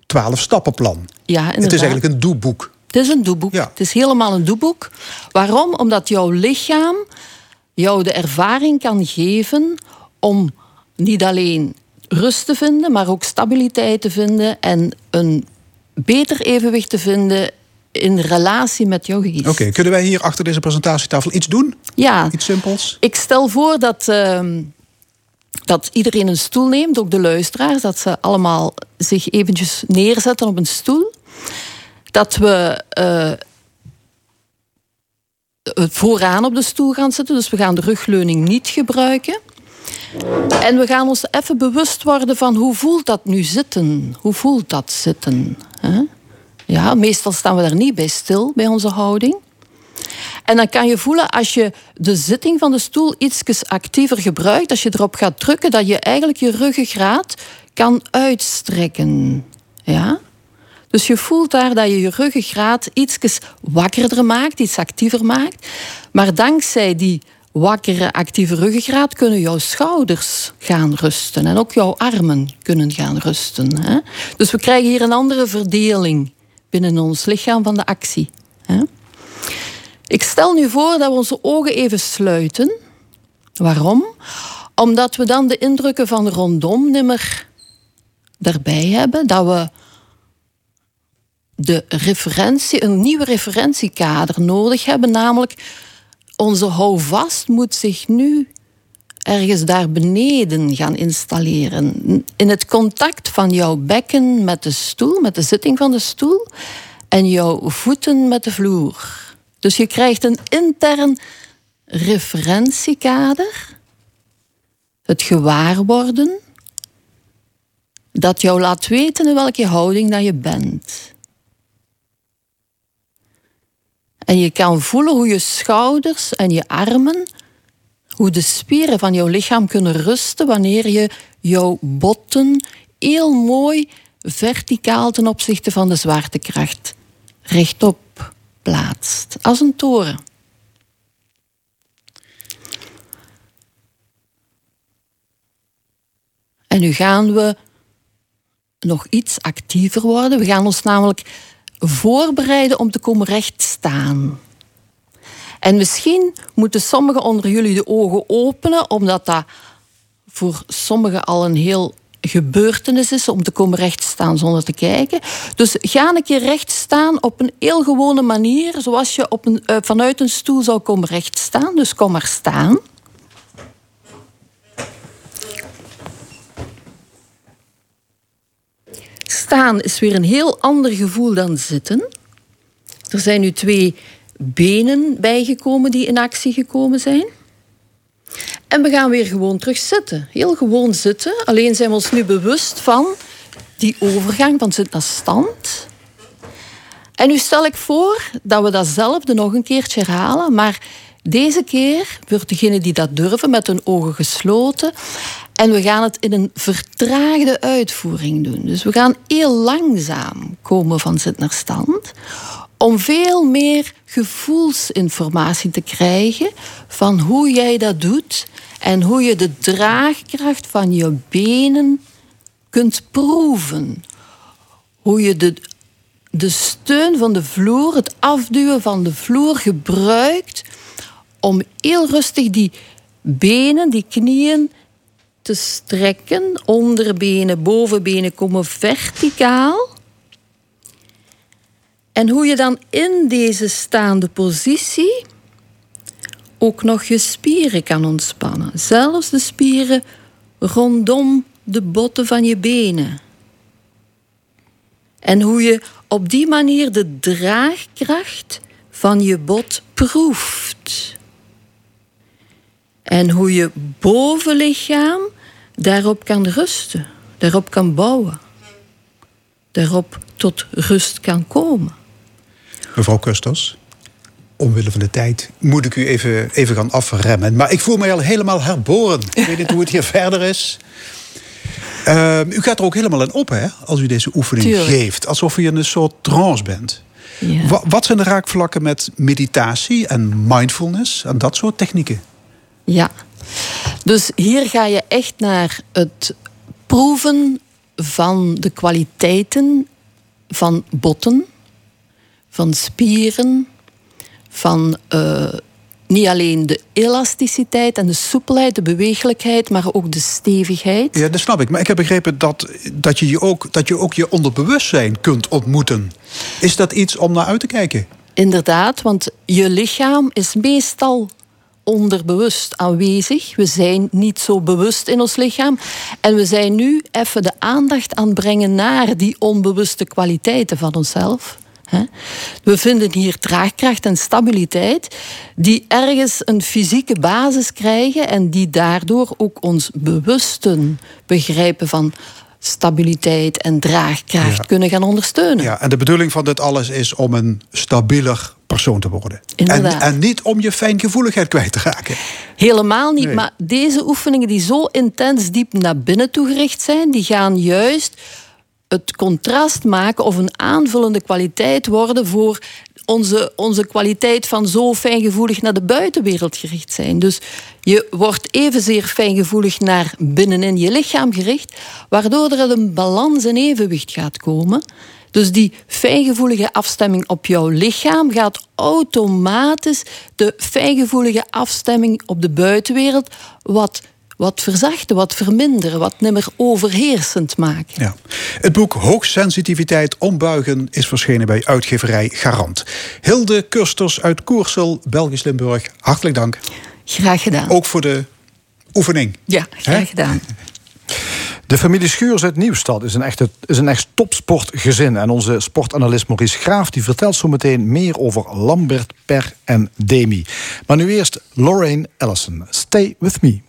S1: twaalf stappenplan.
S5: Ja, inderdaad.
S1: Het is eigenlijk een doeboek.
S5: Het is een doeboek. Ja. Het is helemaal een doeboek. Waarom? Omdat jouw lichaam jou de ervaring kan geven om niet alleen rust te vinden, maar ook stabiliteit te vinden en een beter evenwicht te vinden in relatie met jouw geest.
S1: Oké, kunnen wij hier achter deze presentatietafel iets doen?
S5: Ja.
S1: Iets simpels?
S5: Ik stel voor dat uh, dat iedereen een stoel neemt, ook de luisteraars, dat ze allemaal zich eventjes neerzetten op een stoel. Dat we uh, vooraan op de stoel gaan zitten, dus we gaan de rugleuning niet gebruiken. En we gaan ons even bewust worden van hoe voelt dat nu zitten? Hoe voelt dat zitten? Ja, meestal staan we daar niet bij stil bij onze houding. En dan kan je voelen als je de zitting van de stoel iets actiever gebruikt, als je erop gaat drukken, dat je eigenlijk je ruggengraat kan uitstrekken. Ja? Dus je voelt daar dat je je ruggengraat iets wakkerder maakt, iets actiever maakt. Maar dankzij die wakkere, actieve ruggengraat kunnen jouw schouders gaan rusten. En ook jouw armen kunnen gaan rusten. Hè? Dus we krijgen hier een andere verdeling binnen ons lichaam van de actie. Hè? Ik stel nu voor dat we onze ogen even sluiten. Waarom? Omdat we dan de indrukken van rondom nimmer daarbij hebben. Dat we de referentie, een nieuwe referentiekader nodig hebben. Namelijk, onze houvast moet zich nu ergens daar beneden gaan installeren. In het contact van jouw bekken met de stoel, met de zitting van de stoel, en jouw voeten met de vloer. Dus je krijgt een intern referentiekader, het gewaarworden, dat jou laat weten in welke houding dat je bent. En je kan voelen hoe je schouders en je armen, hoe de spieren van jouw lichaam kunnen rusten wanneer je jouw botten heel mooi verticaal ten opzichte van de zwaartekracht rechtop plaatst, als een toren. En nu gaan we nog iets actiever worden. We gaan ons namelijk voorbereiden om te komen rechtstaan. En misschien moeten sommigen onder jullie de ogen openen, omdat dat voor sommigen al een heel gebeurtenis is om te komen rechtstaan zonder te kijken. Dus ga een keer rechtstaan op een heel gewone manier, zoals je op een, uh, vanuit een stoel zou komen rechtstaan. Dus kom maar staan. Staan is weer een heel ander gevoel dan zitten. Er zijn nu twee benen bijgekomen die in actie gekomen zijn. En we gaan weer gewoon terug zitten. Heel gewoon zitten. Alleen zijn we ons nu bewust van die overgang van zit naar stand. En nu stel ik voor dat we datzelfde nog een keertje herhalen. Maar deze keer, voor degenen die dat durven, met hun ogen gesloten. En we gaan het in een vertraagde uitvoering doen. Dus we gaan heel langzaam komen van zit naar stand om veel meer gevoelsinformatie te krijgen van hoe jij dat doet en hoe je de draagkracht van je benen kunt proeven. Hoe je de, de steun van de vloer, het afduwen van de vloer gebruikt om heel rustig die benen, die knieën te strekken. Onderbenen, bovenbenen komen verticaal. En hoe je dan in deze staande positie ook nog je spieren kan ontspannen. Zelfs de spieren rondom de botten van je benen. En hoe je op die manier de draagkracht van je bot proeft. En hoe je bovenlichaam daarop kan rusten, daarop kan bouwen, daarop tot rust kan komen.
S1: Mevrouw Kusters, omwille van de tijd moet ik u even, even gaan afremmen. Maar ik voel mij al helemaal herboren. Ik weet niet hoe het hier verder is. Ehm, u gaat er ook helemaal in op, hè, als u deze oefening geeft. Alsof u in een soort trance bent. Ja. Wat zijn de raakvlakken met meditatie en mindfulness en dat soort technieken?
S5: Ja, dus hier ga je echt naar het proeven van de kwaliteiten van botten, van spieren, van uh, niet alleen de elasticiteit en de soepelheid, de bewegelijkheid, maar ook de stevigheid.
S1: Ja, dat snap ik. Maar ik heb begrepen dat, dat, je, je ook, dat je ook je onderbewustzijn kunt ontmoeten. Is dat iets om naar uit te kijken?
S5: Inderdaad, want je lichaam is meestal onderbewust aanwezig. We zijn niet zo bewust in ons lichaam. En we zijn nu even de aandacht aan het brengen naar die onbewuste kwaliteiten van onszelf. We vinden hier draagkracht en stabiliteit die ergens een fysieke basis krijgen en die daardoor ook ons bewusten begrijpen van stabiliteit en draagkracht kunnen gaan ondersteunen.
S1: Ja, en de bedoeling van dit alles is om een stabieler persoon te worden. En, en, niet om je fijngevoeligheid kwijt te raken.
S5: Helemaal niet. Maar deze oefeningen die zo intens diep naar binnen toe gericht zijn, die gaan juist het contrast maken of een aanvullende kwaliteit worden voor onze, onze kwaliteit van zo fijngevoelig naar de buitenwereld gericht zijn. Dus je wordt evenzeer fijngevoelig naar binnenin je lichaam gericht, waardoor er een balans en evenwicht gaat komen. Dus die fijngevoelige afstemming op jouw lichaam gaat automatisch de fijngevoelige afstemming op de buitenwereld wat wat verzachten, wat verminderen, wat nimmer overheersend maken.
S1: Ja. Het boek Hoogsensitiviteit ombuigen is verschenen bij uitgeverij Garant. Hilde Kursters uit Koersel, Belgisch Limburg, hartelijk dank.
S5: Graag gedaan.
S1: Ook voor de oefening.
S5: Ja, graag gedaan.
S6: De familie Schuurs uit Nieuwstad is een, echte, is een echt topsportgezin. En onze sportanalist Maurice Graaf die vertelt zo meteen meer over Lambert, Per en Demi. Maar nu eerst Lorraine Ellison. Stay with me.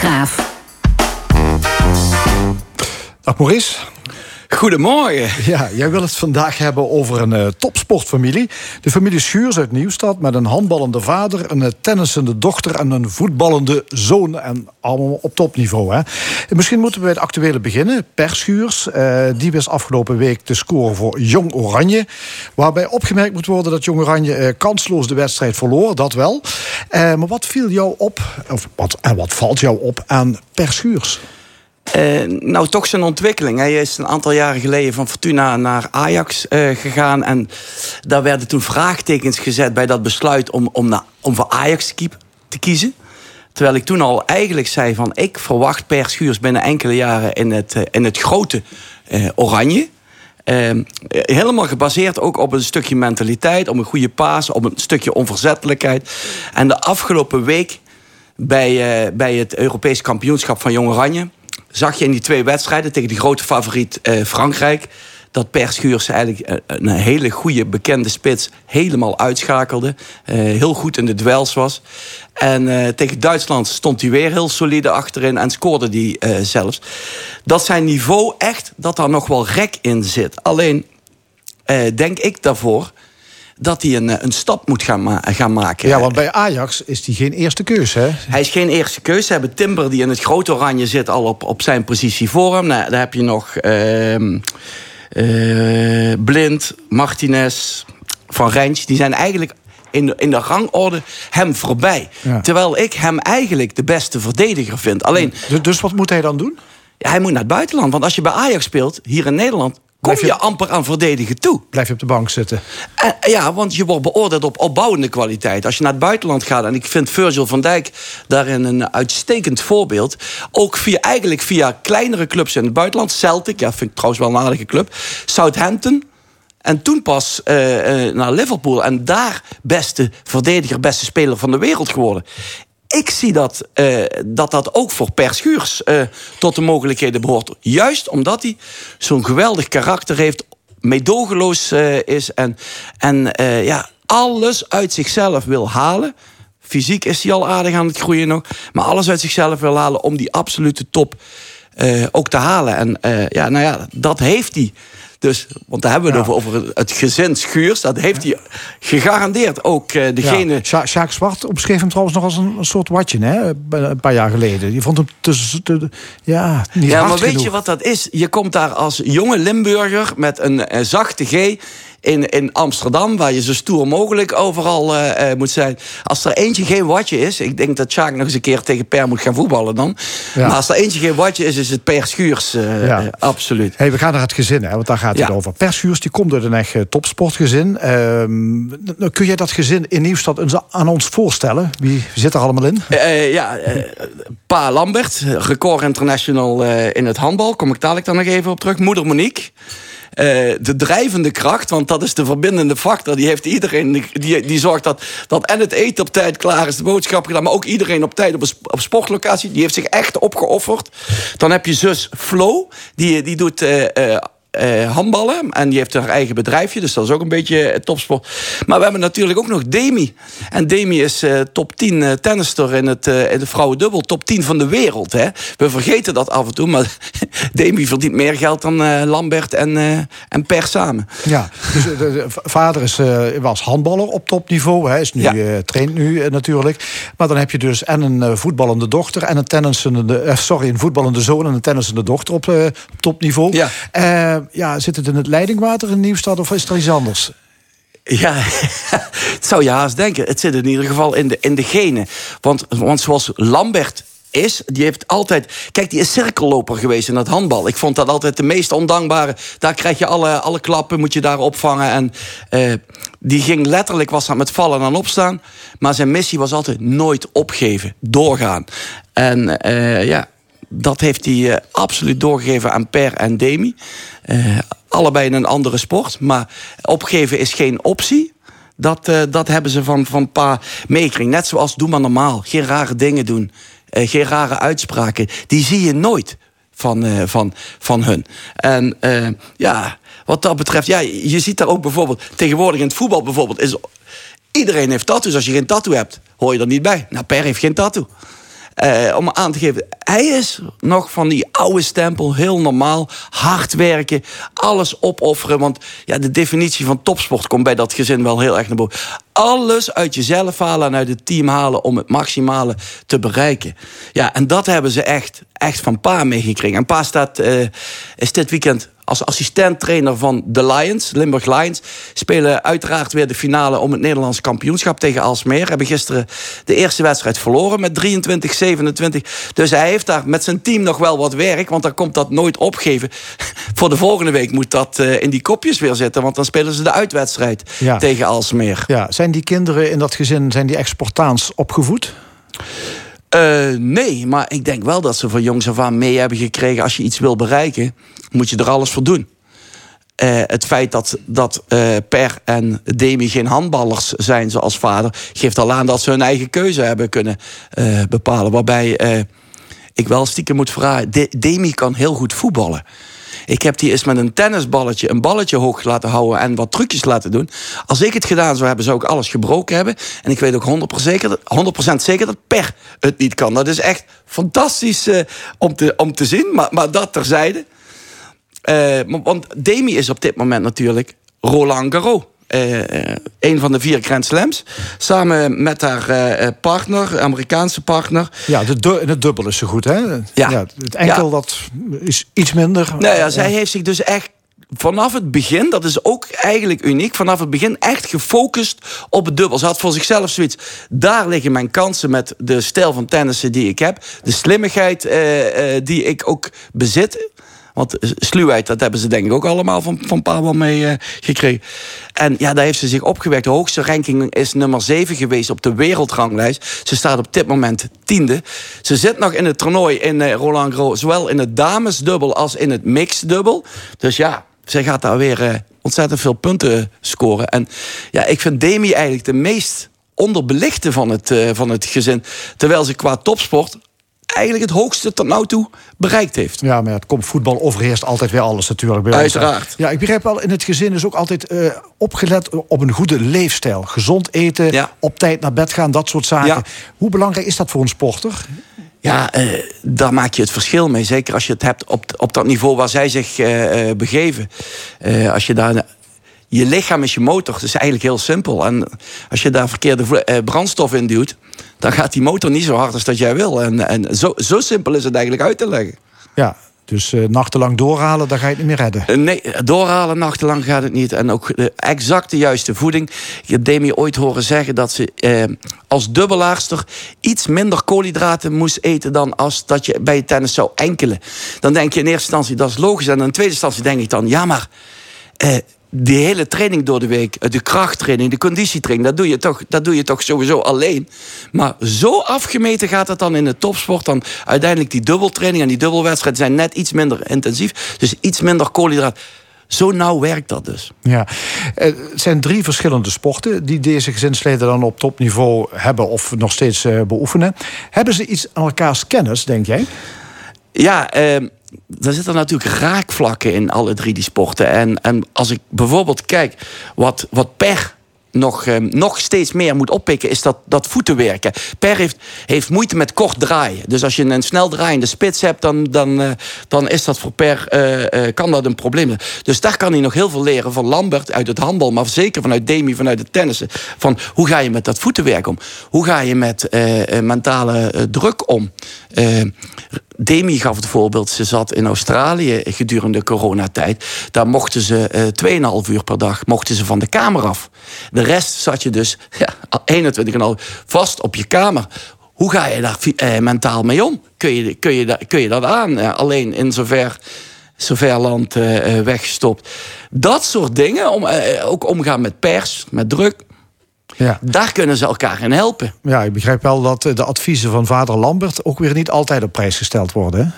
S7: Graaf.
S8: Goedemorgen.
S2: Ja, jij wil het vandaag hebben over een uh, topsportfamilie. De familie Schuurs uit Nieuwstad met een handballende vader, een uh, tennissende dochter en een voetballende zoon. En allemaal op topniveau. Hè. Misschien moeten we bij het actuele beginnen. Per Schuurs, uh, die wist afgelopen week te scoren voor Jong Oranje. Waarbij opgemerkt moet worden dat Jong Oranje kansloos de wedstrijd verloor, dat wel. maar wat viel jou op, of wat, en wat valt jou op aan Per Schuurs?
S8: Uh, nou, toch zijn ontwikkeling. Hij is een aantal jaren geleden van Fortuna naar Ajax uh, gegaan. En daar werden toen vraagtekens gezet bij dat besluit om, om, na, om voor Ajax te, kiezen. Terwijl ik toen al eigenlijk zei van ik verwacht Per Schuurs binnen enkele jaren in het, uh, in het grote Oranje. Ehm, helemaal gebaseerd ook op een stukje mentaliteit, op een goede paas, op een stukje onverzettelijkheid. En de afgelopen week bij, bij het Europees kampioenschap van Jong Oranje zag je in die twee wedstrijden tegen die grote favoriet eh, Frankrijk. Dat Per Schuurs eigenlijk eh, een hele goede bekende spits helemaal uitschakelde. Uh, heel goed in de duels was. En uh, tegen Duitsland stond hij weer heel solide achterin en scoorde hij zelfs. Dat zijn niveau echt, dat daar nog wel rek in zit. Alleen denk ik daarvoor dat hij een, eh, een stap moet gaan, ma gaan maken.
S2: Ja, want bij Ajax is hij geen eerste keus, hè?
S8: Hij is geen eerste keus. Ze hebben Timber, die in het grote oranje zit, al op, op zijn positie voor hem. Nou, daar heb je nog uh, uh, Blind, Martinez, Van Rens. Die zijn eigenlijk in de, in de rangorde hem voorbij. Terwijl ik hem eigenlijk de beste verdediger vind. Alleen,
S2: dus, dus wat moet hij dan doen?
S8: Ja, hij moet naar het buitenland. Want als je bij Ajax speelt, hier in Nederland kom je, amper aan verdedigen toe.
S2: Blijf je op de bank zitten.
S8: En, ja, want je wordt beoordeeld op opbouwende kwaliteit. Als je naar het buitenland gaat, en ik vind Virgil van Dijk daarin een uitstekend voorbeeld. Ook via, eigenlijk via kleinere clubs in het buitenland. Celtic, ja, vind ik trouwens wel een aardige club. Southampton, en toen pas uh, naar Liverpool. En daar beste verdediger, beste speler van de wereld geworden ik zie dat, uh, dat dat ook voor Per Schuurs uh, tot de mogelijkheden behoort. Juist omdat hij zo'n geweldig karakter heeft, meedogenloos uh, is en, en ja, alles uit zichzelf wil halen. Fysiek is hij al aardig aan het groeien nog, maar alles uit zichzelf wil halen om die absolute top ook te halen. En ja, nou ja, dat heeft hij. Dus, want daar hebben we het over, over het gezin Schuurs. Dat heeft hij gegarandeerd ook uh, degene...
S2: Ja. Sjaak Zwart omschreef hem trouwens nog als een, een, soort watje, hè? Een paar jaar geleden. Die vond hem tussen... Te, ja, niet
S8: ja maar weet je wat dat is? Je komt daar als jonge Limburger met een, een zachte G in, in Amsterdam, waar je zo stoer mogelijk overal uh, moet zijn. Als er eentje geen watje is, ik denk dat Sjaak nog eens een keer tegen Per moet gaan voetballen dan. Maar als er eentje geen watje is, is het Per Schuurs. Uh, ja. absoluut.
S2: Hey, we gaan naar het gezin, hè, want daar gaat het over. Per Schuurs die komt uit een echt topsportgezin. Ehm, kun jij dat gezin in Nieuwstad aan ons voorstellen? Wie zit er allemaal in?
S8: ja, Pa Lambert, record international in het handbal. Kom ik dadelijk dan nog even op terug. Moeder Monique. Uh, de drijvende kracht, want dat is de verbindende factor. Die heeft iedereen, die, die zorgt dat, dat en het eten op tijd klaar is, de boodschap gedaan, maar ook iedereen op tijd op, een, op sportlocatie. Die heeft zich echt opgeofferd. Dan heb je zus Flo, die, die doet. Uh, uh, handballen. En die heeft haar eigen bedrijfje, dus dat is ook een beetje uh, topsport. Maar we hebben natuurlijk ook nog Demi. En Demi is uh, top 10 uh, tennister in het, in de vrouwendubbel. Top 10 van de wereld. Hè? We vergeten dat af en toe, maar Demi verdient meer geld dan Lambert en, en Per samen.
S2: Ja, dus de, de vader is, was handballer op topniveau. Hij is nu, ja. traint nu natuurlijk. Maar dan heb je dus en een voetballende dochter en een tennissende... sorry, een voetballende zoon en een tennissende dochter op, op topniveau. Ja ja, zit het in het leidingwater in Nieuwstad of is er iets anders?
S8: Ja, het zou je haast denken. Het zit in ieder geval in de, in de genen. Want, want zoals Lambert is, die heeft altijd... Kijk, die is cirkelloper geweest in het handbal. Ik vond dat altijd de meest ondankbare. Daar krijg je alle, alle klappen, moet je daar opvangen. En uh, die ging letterlijk, was dat met vallen en opstaan. Maar zijn missie was altijd nooit opgeven, doorgaan. En uh, ja, dat heeft hij uh, absoluut doorgegeven aan Per en Demi. Uh, allebei in een andere sport. Maar opgeven is geen optie. Dat, uh, dat hebben ze van, van pa meegekregen. Net zoals doe maar normaal. Geen rare dingen doen. geen rare uitspraken. Die zie je nooit van, van, van hun. En ja, wat dat betreft, ja, je ziet daar ook bijvoorbeeld tegenwoordig in het voetbal bijvoorbeeld. Is, iedereen heeft tattoos. Als je geen tattoo hebt, hoor je er niet bij. Nou, Per heeft geen tattoo. Uh, om aan te geven, hij is nog van die oude stempel, heel normaal. Hard werken, alles opofferen. Want ja, de definitie van topsport komt bij dat gezin wel heel erg naar boven. Alles uit jezelf halen en uit het team halen om het maximale te bereiken. Ja, en dat hebben ze echt, echt van Pa meegekregen. En Pa staat, uh, is dit weekend als assistent-trainer van de Lions, Limburg Lions. Spelen uiteraard weer de finale om het Nederlands kampioenschap tegen Alsmeer. Hebben gisteren de eerste wedstrijd verloren met 23-27. Dus hij heeft daar met zijn team nog wel wat werk. Want dan komt dat nooit opgeven. Voor de volgende week moet dat uh, in die kopjes weer zitten. Want dan spelen ze de uitwedstrijd tegen Alsmeer.
S2: Ja, zijn die kinderen in dat gezin zijn die exportaans opgevoed?
S8: Uh, nee, maar ik denk wel dat ze van jongs af aan mee hebben gekregen... als je iets wil bereiken, moet je er alles voor doen. Uh, het feit dat, dat uh, Per en Demi geen handballers zijn zoals vader... geeft al aan dat ze hun eigen keuze hebben kunnen bepalen. Waarbij ik wel stiekem moet vragen... De Demi kan heel goed voetballen. Ik heb die eens met een tennisballetje een balletje hoog laten houden en wat trucjes laten doen. Als ik het gedaan zou hebben, zou ik alles gebroken hebben. En ik weet ook 100% zeker, 100 zeker dat Per het niet kan. Dat is echt fantastisch uh, om, te, om te zien, maar, maar dat terzijde. Uh, want Demi is op dit moment natuurlijk Roland Garros. Uh, een van de vier Grand Slams. Samen met haar uh, partner, Amerikaanse partner.
S2: Ja, de du het dubbel is zo goed, hè? Ja. ja het enkel, dat is iets minder.
S8: Nou ja, zij heeft zich dus echt vanaf het begin, dat is ook eigenlijk uniek, vanaf het begin echt gefocust op het dubbel. Ze had voor zichzelf zoiets. Daar liggen mijn kansen met de stijl van tennissen die ik heb. De slimmigheid die ik ook bezit. Want sluwheid, dat hebben ze denk ik ook allemaal van, van Pablo mee uh, gekregen. En ja, daar heeft ze zich opgewerkt. De hoogste ranking is nummer 7 geweest op de wereldranglijst. Ze staat op dit moment tiende. Ze zit nog in het toernooi in uh, Roland Garros. Zowel in het damesdubbel als in het mixdubbel. Dus ja, zij gaat daar weer uh, ontzettend veel punten scoren. En ja, ik vind Demi eigenlijk de meest onderbelichte van het, van het gezin. Terwijl ze qua topsport eigenlijk het hoogste tot nu toe bereikt heeft.
S2: Ja, maar het komt voetbal overheerst altijd weer alles natuurlijk. Bij
S8: Uiteraard.
S2: Ja, ik begrijp wel, in het gezin is ook altijd uh, opgelet op een goede leefstijl. Gezond eten, ja. op tijd naar bed gaan, dat soort zaken. Ja. Hoe belangrijk is dat voor een sporter?
S8: Ja, uh, daar maak je het verschil mee. Zeker als je het hebt op, op dat niveau waar zij zich uh, begeven. als je daar je lichaam is je motor. Dat is eigenlijk heel simpel. En als je daar verkeerde brandstof in duwt, dan gaat die motor niet zo hard als dat jij wil. En, en zo, zo simpel is het eigenlijk uit te leggen.
S2: Ja, dus uh, nachtenlang doorhalen, dan ga je het niet meer redden.
S8: Uh, nee, doorhalen nachtenlang gaat het niet. En ook de exact de juiste voeding. Je hebt Demi ooit horen zeggen dat ze uh, als dubbelaarster... iets minder koolhydraten moest eten dan als dat je bij je tennis zou enkelen. Dan denk je in eerste instantie, dat is logisch. En in tweede instantie denk ik dan, ja maar die hele training door de week, de krachttraining, de conditietraining, dat doe je toch, dat doe je toch sowieso alleen. Maar zo afgemeten gaat het dan in de topsport. Dan uiteindelijk die dubbeltraining en die dubbelwedstrijd zijn net iets minder intensief. Dus iets minder koolhydraat. Zo nauw werkt dat dus.
S2: Ja. Het zijn drie verschillende sporten die deze gezinsleden dan op topniveau hebben of nog steeds uh, beoefenen. Hebben ze iets aan elkaars kennis, denk jij?
S8: Ja, uh, er zitten natuurlijk raakvlakken in alle drie die sporten. En, en als ik bijvoorbeeld kijk wat, wat per nog, eh, nog steeds meer moet oppikken, is dat, dat voetenwerken. Per heeft, heeft moeite met kort draaien. Dus als je een snel draaiende spits hebt, dan, dan, uh, dan is dat voor Per uh, kan dat een probleem Dus daar kan hij nog heel veel leren van Lambert uit het handbal, maar zeker vanuit Demi, vanuit het tennissen. Van hoe ga je met dat voetenwerk om? Hoe ga je met mentale druk om? Demi gaf het voorbeeld, ze zat in Australië gedurende coronatijd. Daar mochten ze uh, 2,5 uur per dag mochten ze van de kamer af. De rest zat je dus ja, 21,5 vast op je kamer. Hoe ga je daar eh, mentaal mee om? Kun je, kun je, kun je dat aan? Eh, alleen in zover, zover land eh, eh, weggestopt. Dat soort dingen, om, eh, ook omgaan met pers, met druk. Ja. Daar kunnen ze elkaar in helpen.
S2: Ja, ik begrijp wel dat de adviezen van vader Lambert ook weer niet altijd op prijs gesteld worden. Hè?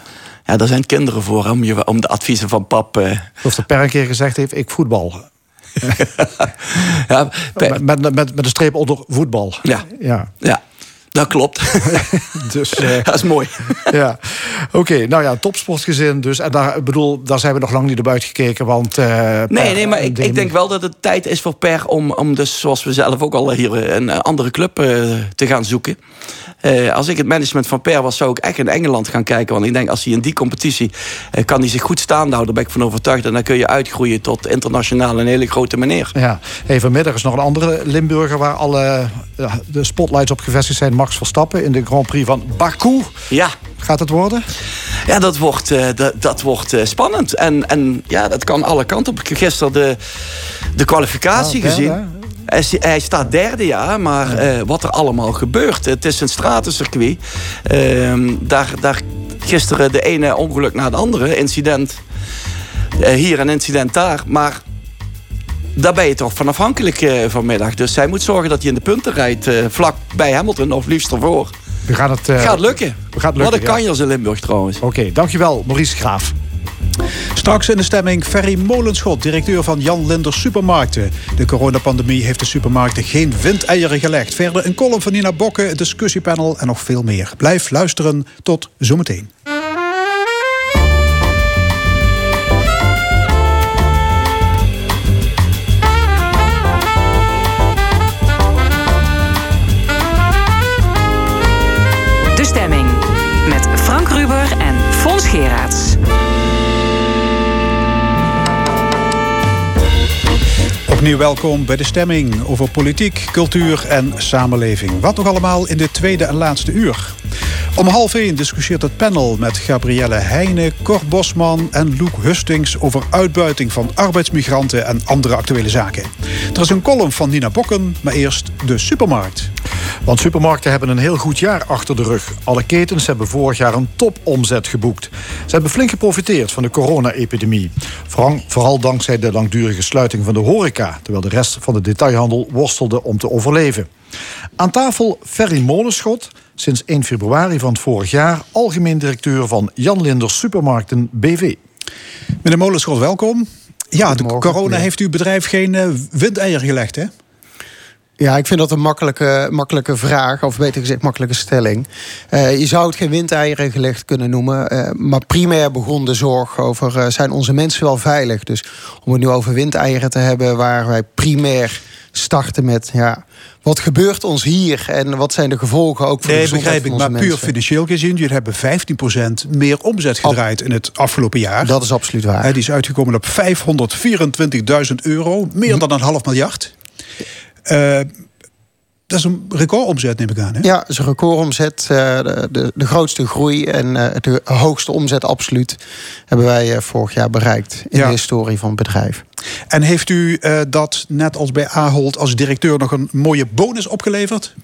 S8: Ja, daar zijn kinderen voor om, je, om de adviezen van pap. Uh...
S2: Of de per een keer gezegd heeft: ik voetbal. ja, met, met, met, met een streep onder voetbal.
S8: Ja. ja. ja. Dat klopt. dus, uh, dat is mooi.
S2: ja. Oké, nou ja, topsportgezin dus. En daar, bedoel, daar zijn we nog lang niet op uitgekeken. Want, uh,
S8: nee, nee, maar ik, ik, denk wel dat het tijd is voor Per om, om dus, zoals we zelf ook al hier, een andere club uh, te gaan zoeken. Uh, als ik het management van Per was, zou ik echt in Engeland gaan kijken. Want ik denk, als hij in die competitie uh, kan hij zich goed staande houden, daar ben ik van overtuigd. En dan kun je uitgroeien tot internationaal een hele grote meneer.
S2: Ja, hey, vanmiddag is nog een andere Limburger waar alle uh, de spotlights op gevestigd zijn. Max Verstappen in de Grand Prix van Baku.
S8: Ja.
S2: Gaat het worden?
S8: Ja, dat wordt, dat, dat wordt spannend. En, en ja, dat kan alle kanten op. Ik heb gisteren de, de kwalificatie gezien. Hij, hij, staat derde, ja, maar uh, wat er allemaal gebeurt. Het is een stratencircuit. Uh, daar, daar gisteren de ene ongeluk na het andere. Incident uh, hier en incident daar. Maar daar ben je toch van afhankelijk uh, vanmiddag. Dus hij moet zorgen dat hij in de punten rijdt. vlak bij Hamilton of liefst ervoor.
S2: We gaan het,
S8: gaat lukken.
S2: We gaan lukken.
S8: Wat een kanjers in Limburg trouwens.
S2: Oké, okay, dankjewel Maurice Graaf.
S1: Straks in de stemming Ferry Molenschot, directeur van Jan Linders Supermarkten. De coronapandemie heeft de supermarkten geen windeieren gelegd. Verder een column van Nina Bokke, een discussiepanel en nog veel meer. Blijf luisteren. Tot zometeen.
S7: De stemming met Frank Ruber en Fons Geraerts.
S1: Opnieuw welkom bij de stemming over politiek, cultuur en samenleving. Wat nog allemaal in dit tweede en laatste uur. Om half één discussieert het panel met Gabrielle Heijnen, Cor Bosman en Loek Hustings over uitbuiting van arbeidsmigranten en andere actuele zaken. Er is een column van Nina Bokken, maar eerst de supermarkt.
S2: Want supermarkten hebben een heel goed jaar achter de rug. Alle ketens hebben vorig jaar een topomzet geboekt. Ze hebben flink geprofiteerd van de corona-epidemie. Vooral dankzij de langdurige sluiting van de horeca... terwijl de rest van de detailhandel worstelde om te overleven. Aan tafel Ferry Molenschot, sinds 1 februari van het vorig jaar... algemeen directeur van Jan Linders Supermarkten BV.
S1: Meneer Molenschot, welkom. Ja, de corona heeft uw bedrijf geen uh, windeier gelegd, hè?
S9: Ja, ik vind dat een makkelijke, makkelijke vraag, of beter gezegd makkelijke stelling. Uh, je zou het geen windeieren gelegd kunnen noemen. Uh, maar primair begon de zorg over, uh, zijn onze mensen wel veilig? Dus om het nu over windeieren te hebben, waar wij primair starten met... Ja, wat gebeurt ons hier en wat zijn de gevolgen ook voor
S1: nee,
S9: de
S1: begrijp ik, maar
S9: mensen?
S1: puur financieel gezien, jullie hebben 15% meer omzet gedraaid in het afgelopen jaar.
S9: Dat is absoluut waar.
S1: die is uitgekomen op 524.000 euro, meer dan een half miljard. Uh, dat is een recordomzet, neem ik aan. Hè?
S9: Ja, dat is een recordomzet. De, de, de grootste groei en de hoogste omzet absoluut... hebben wij vorig jaar bereikt in ja. de historie van het bedrijf.
S1: En heeft u uh, dat, net als bij Ahold, als directeur nog een mooie bonus opgeleverd?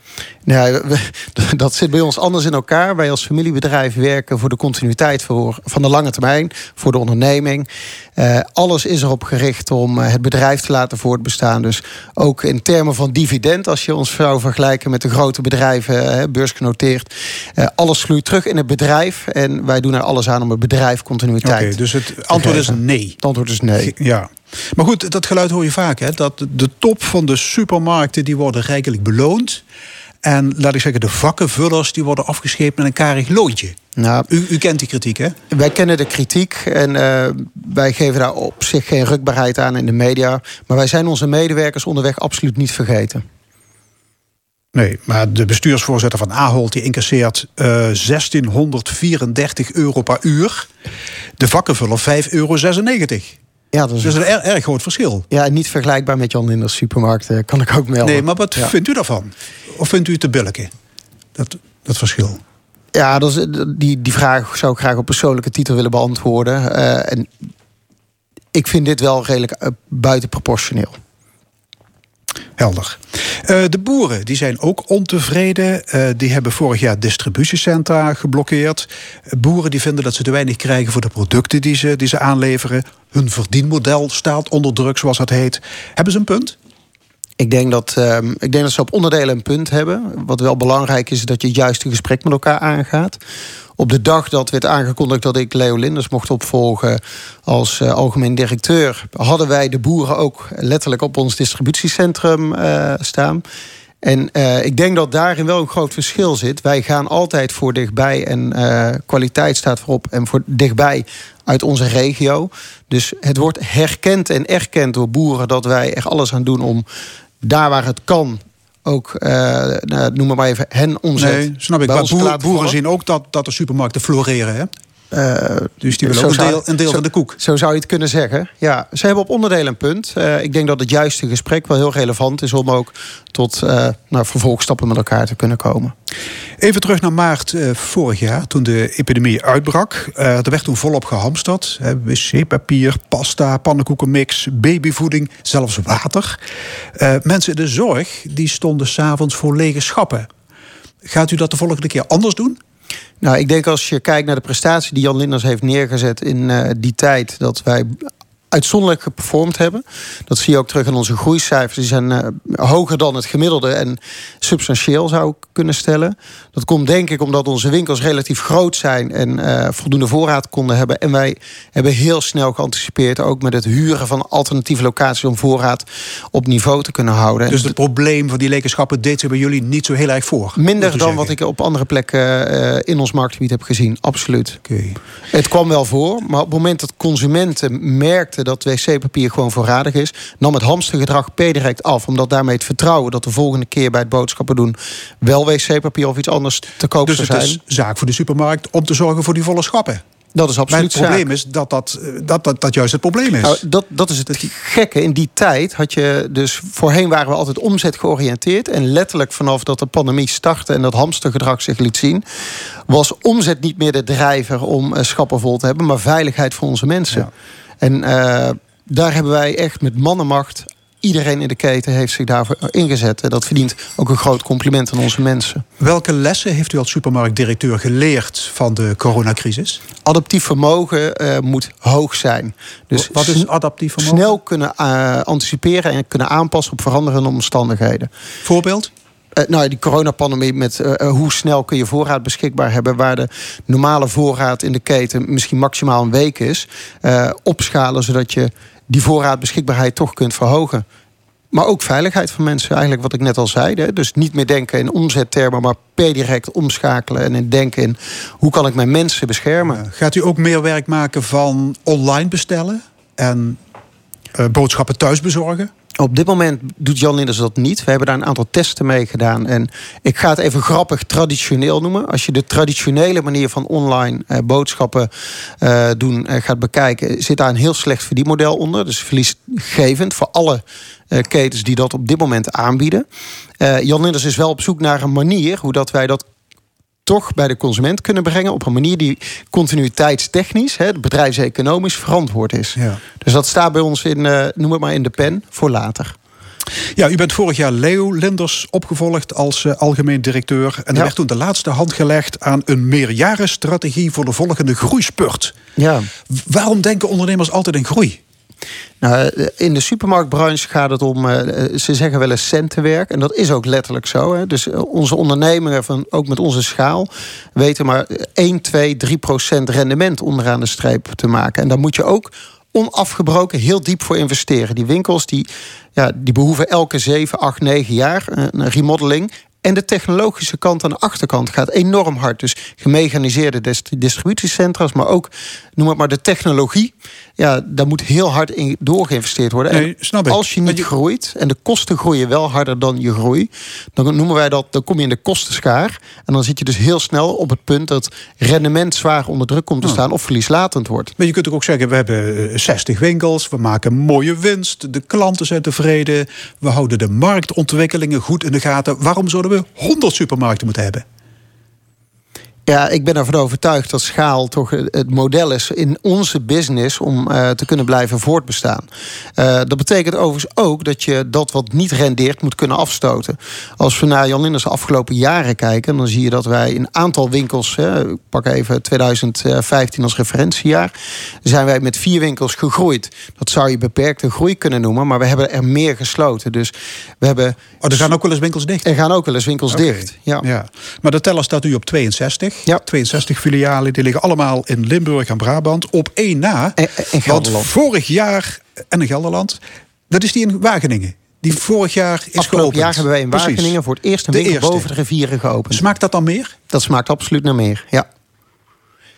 S9: Nee, dat zit bij ons anders in elkaar. Wij als familiebedrijf werken voor de continuïteit voor, van de lange termijn, voor de onderneming. Uh, alles is erop gericht om het bedrijf te laten voortbestaan. Dus ook in termen van dividend, als je ons zou vergelijken met de grote bedrijven, beursgenoteerd. Uh, alles vloeit terug in het bedrijf. En wij doen er alles aan om het bedrijf continuïteit.
S1: Okay, dus het antwoord is nee.
S9: Het antwoord is nee.
S1: Ja. Maar goed, dat geluid hoor je vaak. Hè? Dat de top van de supermarkten die worden rijkelijk beloond. En laat ik zeggen, de vakkenvullers die worden afgescheept met een karig loontje. Nou, u, u, kent die kritiek, hè?
S9: Wij kennen de kritiek en uh, wij geven daar op zich geen rukbaarheid aan in de media. Maar wij zijn onze medewerkers onderweg absoluut niet vergeten.
S1: Nee, maar de bestuursvoorzitter van Ahold die incasseert uh, 1634 euro per uur. De vakkenvuller 5,96 euro.
S9: Ja, dat is,
S1: dus een erg, erg groot verschil.
S9: Ja, niet vergelijkbaar met Jan Linders supermarkt, eh, kan ik ook melden.
S1: Nee, maar wat
S9: ja.
S1: vindt u daarvan? Of vindt u het te billijken, dat, dat verschil?
S9: Ja, dat is, die, die vraag zou ik graag op persoonlijke titel willen beantwoorden. Uh, en ik vind dit wel redelijk uh, buitenproportioneel.
S1: Helder. Uh, de boeren die zijn ook ontevreden. Uh, die hebben vorig jaar distributiecentra geblokkeerd. Uh, boeren die vinden dat ze te weinig krijgen voor de producten die ze, die ze aanleveren. Hun verdienmodel staat onder druk, zoals dat heet. Hebben ze een punt?
S9: Ik denk, dat, uh, ik denk dat ze op onderdelen een punt hebben. Wat wel belangrijk is, is dat je het juiste gesprek met elkaar aangaat. Op de dag dat werd aangekondigd dat ik Leo Linders mocht opvolgen als uh, algemeen directeur, hadden wij de boeren ook letterlijk op ons distributiecentrum uh, staan. En uh, ik denk dat daarin wel een groot verschil zit. Wij gaan altijd voor dichtbij en kwaliteit staat voorop en voor dichtbij uit onze regio. Dus het wordt herkend en erkend door boeren dat wij er alles aan doen om daar waar het kan ook, nou, noem maar even, hen omzet.
S1: Nee, snap ik. Maar boeren zien ook dat, dat de supermarkten floreren. Hè? Uh, dus die willen ook een deel, een deel van de koek.
S9: Zo zou je het kunnen zeggen. Ja, ze hebben op onderdelen een punt. Uh, ik denk dat het juiste gesprek wel heel relevant is om ook tot uh, nou, vervolgstappen met elkaar te kunnen komen.
S1: Even terug naar maart vorig jaar, toen de epidemie uitbrak. er werd toen volop gehamsterd. Wc-papier, pasta, pannenkoekenmix, babyvoeding, zelfs water. mensen in de zorg die stonden s'avonds voor lege schappen. Gaat u dat de volgende keer anders doen?
S9: Nou, ik denk als je kijkt naar de prestatie die Jan Linders heeft neergezet in uh, die tijd, dat wij uitzonderlijk geperformd hebben. Dat zie je ook terug in onze groeicijfers. Die zijn uh, hoger dan het gemiddelde en substantieel zou ik kunnen stellen. Dat komt denk ik omdat onze winkels relatief groot zijn en uh, voldoende voorraad konden hebben. En wij hebben heel snel geanticipeerd, ook met het huren van alternatieve locaties om voorraad op niveau te kunnen houden.
S1: Dus het probleem van die lekenschappen deed zich bij jullie niet zo heel erg voor?
S9: Minder dan wat ik op andere plekken uh, in ons marktgebied heb gezien, absoluut.
S1: Okay.
S9: Het kwam wel voor, maar op het moment dat consumenten merkten dat wc-papier gewoon voorradig is, nam het hamstergedrag per direct af. Omdat daarmee het vertrouwen dat de volgende keer bij het boodschappen doen wel wc-papier of iets anders te koop
S1: dus
S9: zou zijn.
S1: Dus het is zaak voor de supermarkt om te zorgen voor die volle schappen.
S9: Dat is absoluut
S1: Maar het probleem is dat dat, dat, dat dat juist het probleem is.
S9: Nou, dat, dat is het gekke. In die tijd had je dus... Voorheen waren we altijd omzet georiënteerd. En letterlijk vanaf dat de pandemie startte... en dat hamstergedrag zich liet zien... was omzet niet meer de drijver om eh, schappen vol te hebben... maar veiligheid voor onze mensen. Ja. En uh, daar hebben wij echt met mannenmacht iedereen in de keten heeft zich daarvoor ingezet. Dat verdient ook een groot compliment aan onze mensen.
S1: Welke lessen heeft u als supermarktdirecteur geleerd van de coronacrisis?
S9: Adaptief vermogen uh, moet hoog zijn.
S1: Dus wat is adaptief vermogen?
S9: Snel kunnen uh, anticiperen en kunnen aanpassen op veranderende omstandigheden.
S1: Voorbeeld?
S9: Uh, nou, die coronapandemie met uh, hoe snel kun je voorraad beschikbaar hebben... waar de normale voorraad in de keten misschien maximaal een week is... Opschalen zodat je die voorraadbeschikbaarheid toch kunt verhogen. Maar ook veiligheid van mensen, eigenlijk wat ik net al zei. Hè? Dus niet meer denken in omzettermen, maar per direct omschakelen... en in denken in hoe kan ik mijn mensen beschermen.
S1: Gaat u ook meer werk maken van online bestellen... en boodschappen thuis bezorgen?
S9: Op dit moment doet Jan Linders dat niet. We hebben daar een aantal testen mee gedaan. En ik ga het even grappig traditioneel noemen. Als je de traditionele manier van online eh, boodschappen uh, doen uh, gaat bekijken, zit daar een heel slecht verdienmodel onder. Dus verliesgevend voor alle ketens die dat op dit moment aanbieden. Jan Linders is wel op zoek naar een manier hoe dat wij dat toch bij de consument kunnen brengen op een manier die continuïteitstechnisch, hè, bedrijfseconomisch verantwoord is. Ja. Dus dat staat bij ons in, uh, noem het maar in de pen, voor later.
S1: Ja, u bent vorig jaar Leo Linders opgevolgd als uh, algemeen directeur. En er ja. werd toen de laatste hand gelegd aan een meerjarenstrategie voor de volgende groeispurt.
S9: Ja.
S1: Waarom denken ondernemers altijd in groei?
S9: Nou, in de supermarktbranche gaat het om, eh, ze zeggen wel eens centenwerk. En dat is ook letterlijk zo. Hè. Dus eh, onze ondernemingen, van, ook met onze schaal, weten maar 1, 2, 3 procent rendement onderaan de streep te maken. En daar moet je ook onafgebroken heel diep voor investeren. Die winkels die, ja, die behoeven elke 7, 8, 9 jaar een remodeling. En de technologische kant aan de achterkant gaat enorm hard. Dus gemechaniseerde distributiecentra's, maar ook, noem het maar, de technologie. Ja, daar moet heel hard in doorgeïnvesteerd worden.
S1: Nee.
S9: Als je niet groeit en de kosten groeien wel harder dan je groei, dan noemen wij dat, dan kom je in de kostenschaar. En dan zit je dus heel snel op het punt dat rendement zwaar onder druk komt te oh. staan of verlieslatend wordt.
S1: Maar je kunt ook zeggen, we hebben 60 eh, winkels, we maken mooie winst, de klanten zijn tevreden, we houden de marktontwikkelingen goed in de gaten. Waarom zouden we 100 supermarkten moeten hebben?
S9: Ja, ik ben ervan overtuigd dat schaal toch het model is in onze business om uh, te kunnen blijven voortbestaan. Uh, dat betekent overigens ook dat je dat wat niet rendeert moet kunnen afstoten. Als we naar Jan Linders afgelopen jaren kijken, dan zie je dat wij een aantal winkels, hè, ik pak even 2015 als referentiejaar, zijn wij met vier winkels gegroeid. Dat zou je beperkte groei kunnen noemen, maar we hebben er meer gesloten. Dus we hebben.
S1: Oh, er gaan ook wel eens winkels dicht.
S9: Er gaan ook wel eens winkels okay. dicht. Ja.
S1: ja. Maar de teller staat u op 62.
S9: Ja.
S1: 62 filialen, die liggen allemaal in Limburg en Brabant. Op één na.
S9: En, en
S1: want vorig jaar, en in Gelderland, dat is die in Wageningen. Die vorig jaar is
S9: Afgelopen
S1: geopend.
S9: jaar hebben wij in Wageningen Precies. voor het eerst een winkel boven de rivieren geopend.
S1: Smaakt dat dan meer?
S9: Dat smaakt absoluut naar meer, ja.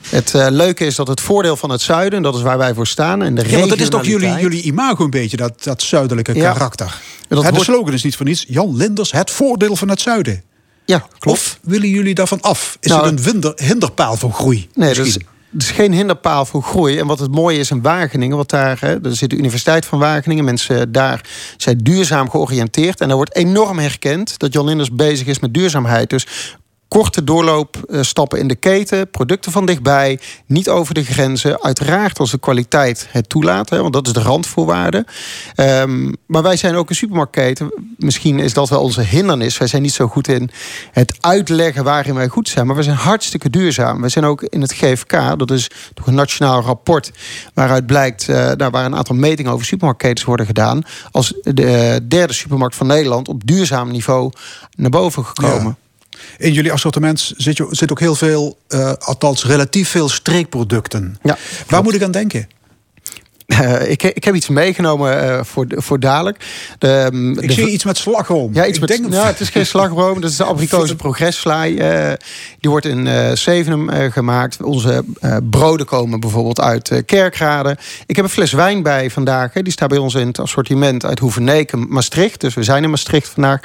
S9: Het uh, leuke is dat het voordeel van het zuiden, dat is waar wij voor staan. En de
S1: ja, want dat is toch jullie, jullie imago een beetje, dat, dat zuidelijke
S9: ja.
S1: karakter? Dat de slogan is niet voor niets. Jan Linders, het voordeel van het zuiden.
S9: Ja, klopt.
S1: Of willen jullie daarvan af? Is nou, het een hinderpaal voor groei?
S9: Nee, dus het is geen hinderpaal voor groei. En wat het mooie is in Wageningen, wat daar, hè, er zit de Universiteit van Wageningen, mensen daar zijn duurzaam georiënteerd. En daar wordt enorm herkend dat Jan Linders bezig is met duurzaamheid. Dus korte doorloopstappen in de keten, producten van dichtbij, niet over de grenzen. Uiteraard als de kwaliteit het toelaat, hè, want dat is de randvoorwaarde. Um, maar wij zijn ook een supermarktketen. Misschien is dat wel onze hindernis. Wij zijn niet zo goed in het uitleggen waarin wij goed zijn, maar we zijn hartstikke duurzaam. We zijn ook in het GFK, dat is toch een nationaal rapport waaruit blijkt, uh, daar waar een aantal metingen over supermarktketens worden gedaan, als de derde supermarkt van Nederland op duurzaam niveau naar boven gekomen.
S1: In jullie assortiment zit, je, zit ook heel veel, uh, althans relatief veel streekproducten. Ja, Waar moet ik aan denken?
S9: Uh, ik, ik heb iets meegenomen uh, voor, voor dadelijk.
S1: De, um, ik de, zie iets met slagroom.
S9: Ja, iets ik met, denk ja, het is geen slagroom. Dat is de Abrikozen progressvlaai. Uh, die wordt in Zevenum gemaakt. Onze broden komen bijvoorbeeld uit Kerkrade. Ik heb een fles wijn bij vandaag. Hè. Die staat bij ons in het assortiment uit Hoeverneken, Maastricht. Dus we zijn in Maastricht vandaag.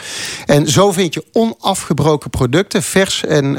S9: En zo vind je onafgebroken producten. Vers en